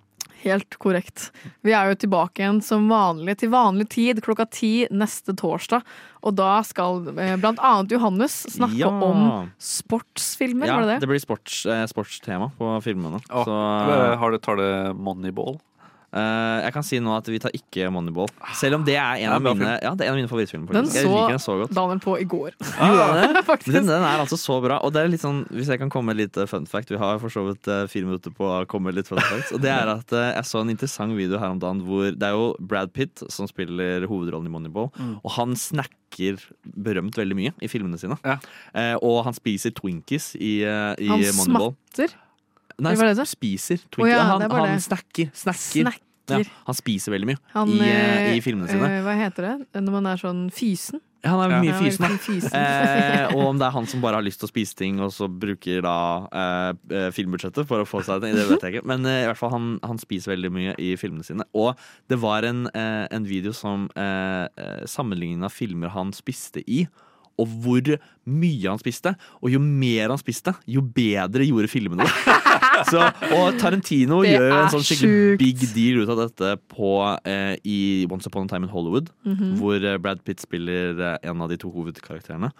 Helt korrekt. Vi er jo tilbake igjen som vanlig til vanlig tid klokka ti neste torsdag. Og da skal eh, blant annet Johannes snakke Ja. om sportsfilmer, Ja, var det det? det blir sports, eh, sportstema på filmene. Å, Så Har det, tar det Moneyball? Eh, jeg kan si nå at vi tar ikke Moneyball. Selv om det er en Ja, av mine, ja, det er en av mine favorittfilmer. Den så, Jeg liker den så godt. Daniel på i går. Han? Faktisk. Den, den er altså så bra. Og det er litt sånn, hvis jeg kan komme med litt fun fact Vi har for så vidt eh, fire minutter på å komme med litt fun facts. Og det er at uh, jeg så en interessant video her om dagen hvor det er jo Brad Pitt som spiller hovedrollen i Moneyball. Mm. Og han snakker berømt veldig mye i filmene sine. Eh, og han spiser Twinkies i, i Han Moneyball. smatter. Nei, det det? spiser Twinkie. Oh, ja, han han det. snakker. Snakker. Snakker. Ja, han spiser veldig mye Han, i, eh, eh, i filmene sine. eh, hva heter det når man er sånn fysen? Ja, han er mye Ja, fysen, veldig fysen. Eh, og om det er han som bare har lyst til å spise ting, og så bruker da eh, filmbudsjettet for å få seg det, det vet jeg ikke. Men eh, i hvert fall han, han spiser veldig mye i filmene sine. Og det var en, en video som eh, sammenligna filmer han spiste i. Og hvor mye han spiste. Og jo mer han spiste, jo bedre gjorde filmene det. Så, og Tarantino Det gjør jo en sånn skikkelig sjukt. big deal ut av dette på, eh, i Once Upon a Time in Hollywood. Mhm. Hvor eh, Brad Pitt spiller eh, en av de to hovedkarakterene.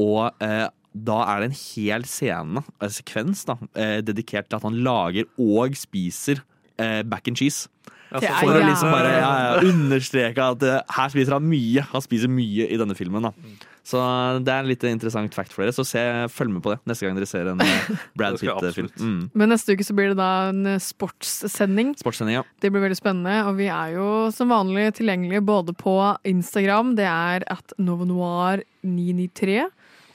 Og eh, da er det en hel scene, en sekvens, da, eh, dedikert til at han lager og spiser eh, back and cheese. Er For å liksom bare ja, ja, understreke at eh, her spiser han mye. Han spiser mye i denne filmen. da Så det er en litt interessant fact for dere. Så se, følg med på det neste gang dere ser en eh, Brad Pitt-film. Mm. Men neste uke så blir det da en eh, sportssending. Sportssending, ja. Det blir veldig spennende, og vi er jo som vanlig tilgjengelige både på Instagram, det er at novanoir993,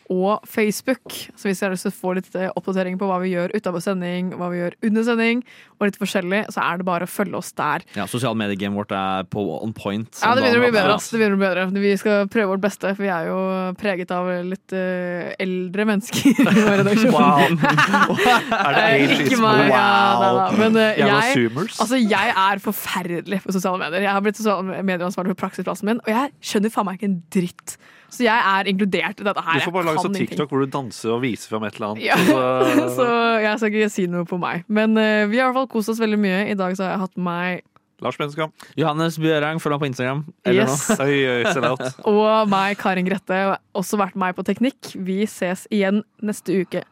og Facebook. Så hvis dere har lyst til å få litt eh, oppdatering på hva vi gjør utenfor sending, hva vi gjør under sending, og litt forskjellig, så er det bare å følge oss der. ja Sosiale medier-gamet vårt er på on point. Ja, det begynner å bli bedre. Ass. Det begynner å bli bedre. Vi skal prøve vårt beste, for vi er jo preget av litt uh, eldre mennesker i vår redaksjon. Wow. Er det Eh. Ikke meg, Wow. Ja, da. Men uh, jeg, altså, jeg er forferdelig på sosiale medier. Jeg har blitt sosiale medieransvarlig for praksisplassen min, og jeg skjønner faen meg ikke en dritt. Så jeg er inkludert i dette her. Du får bare lage kan sånn ingenting. TikTok hvor du danser og viser fram et eller annet. Ja. Så, så jeg skal ikke si noe på meg. Men uh, vi har i hvert fall kost oss veldig mye. I dag så har jeg hatt meg Lars Benskam. Johannes Bjørang, følg meg på Instagram. Eller Yes. out. og meg, Karin Grette. Også vært meg på teknikk. Vi ses igjen neste uke.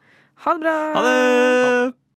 Ha det bra! Ha det!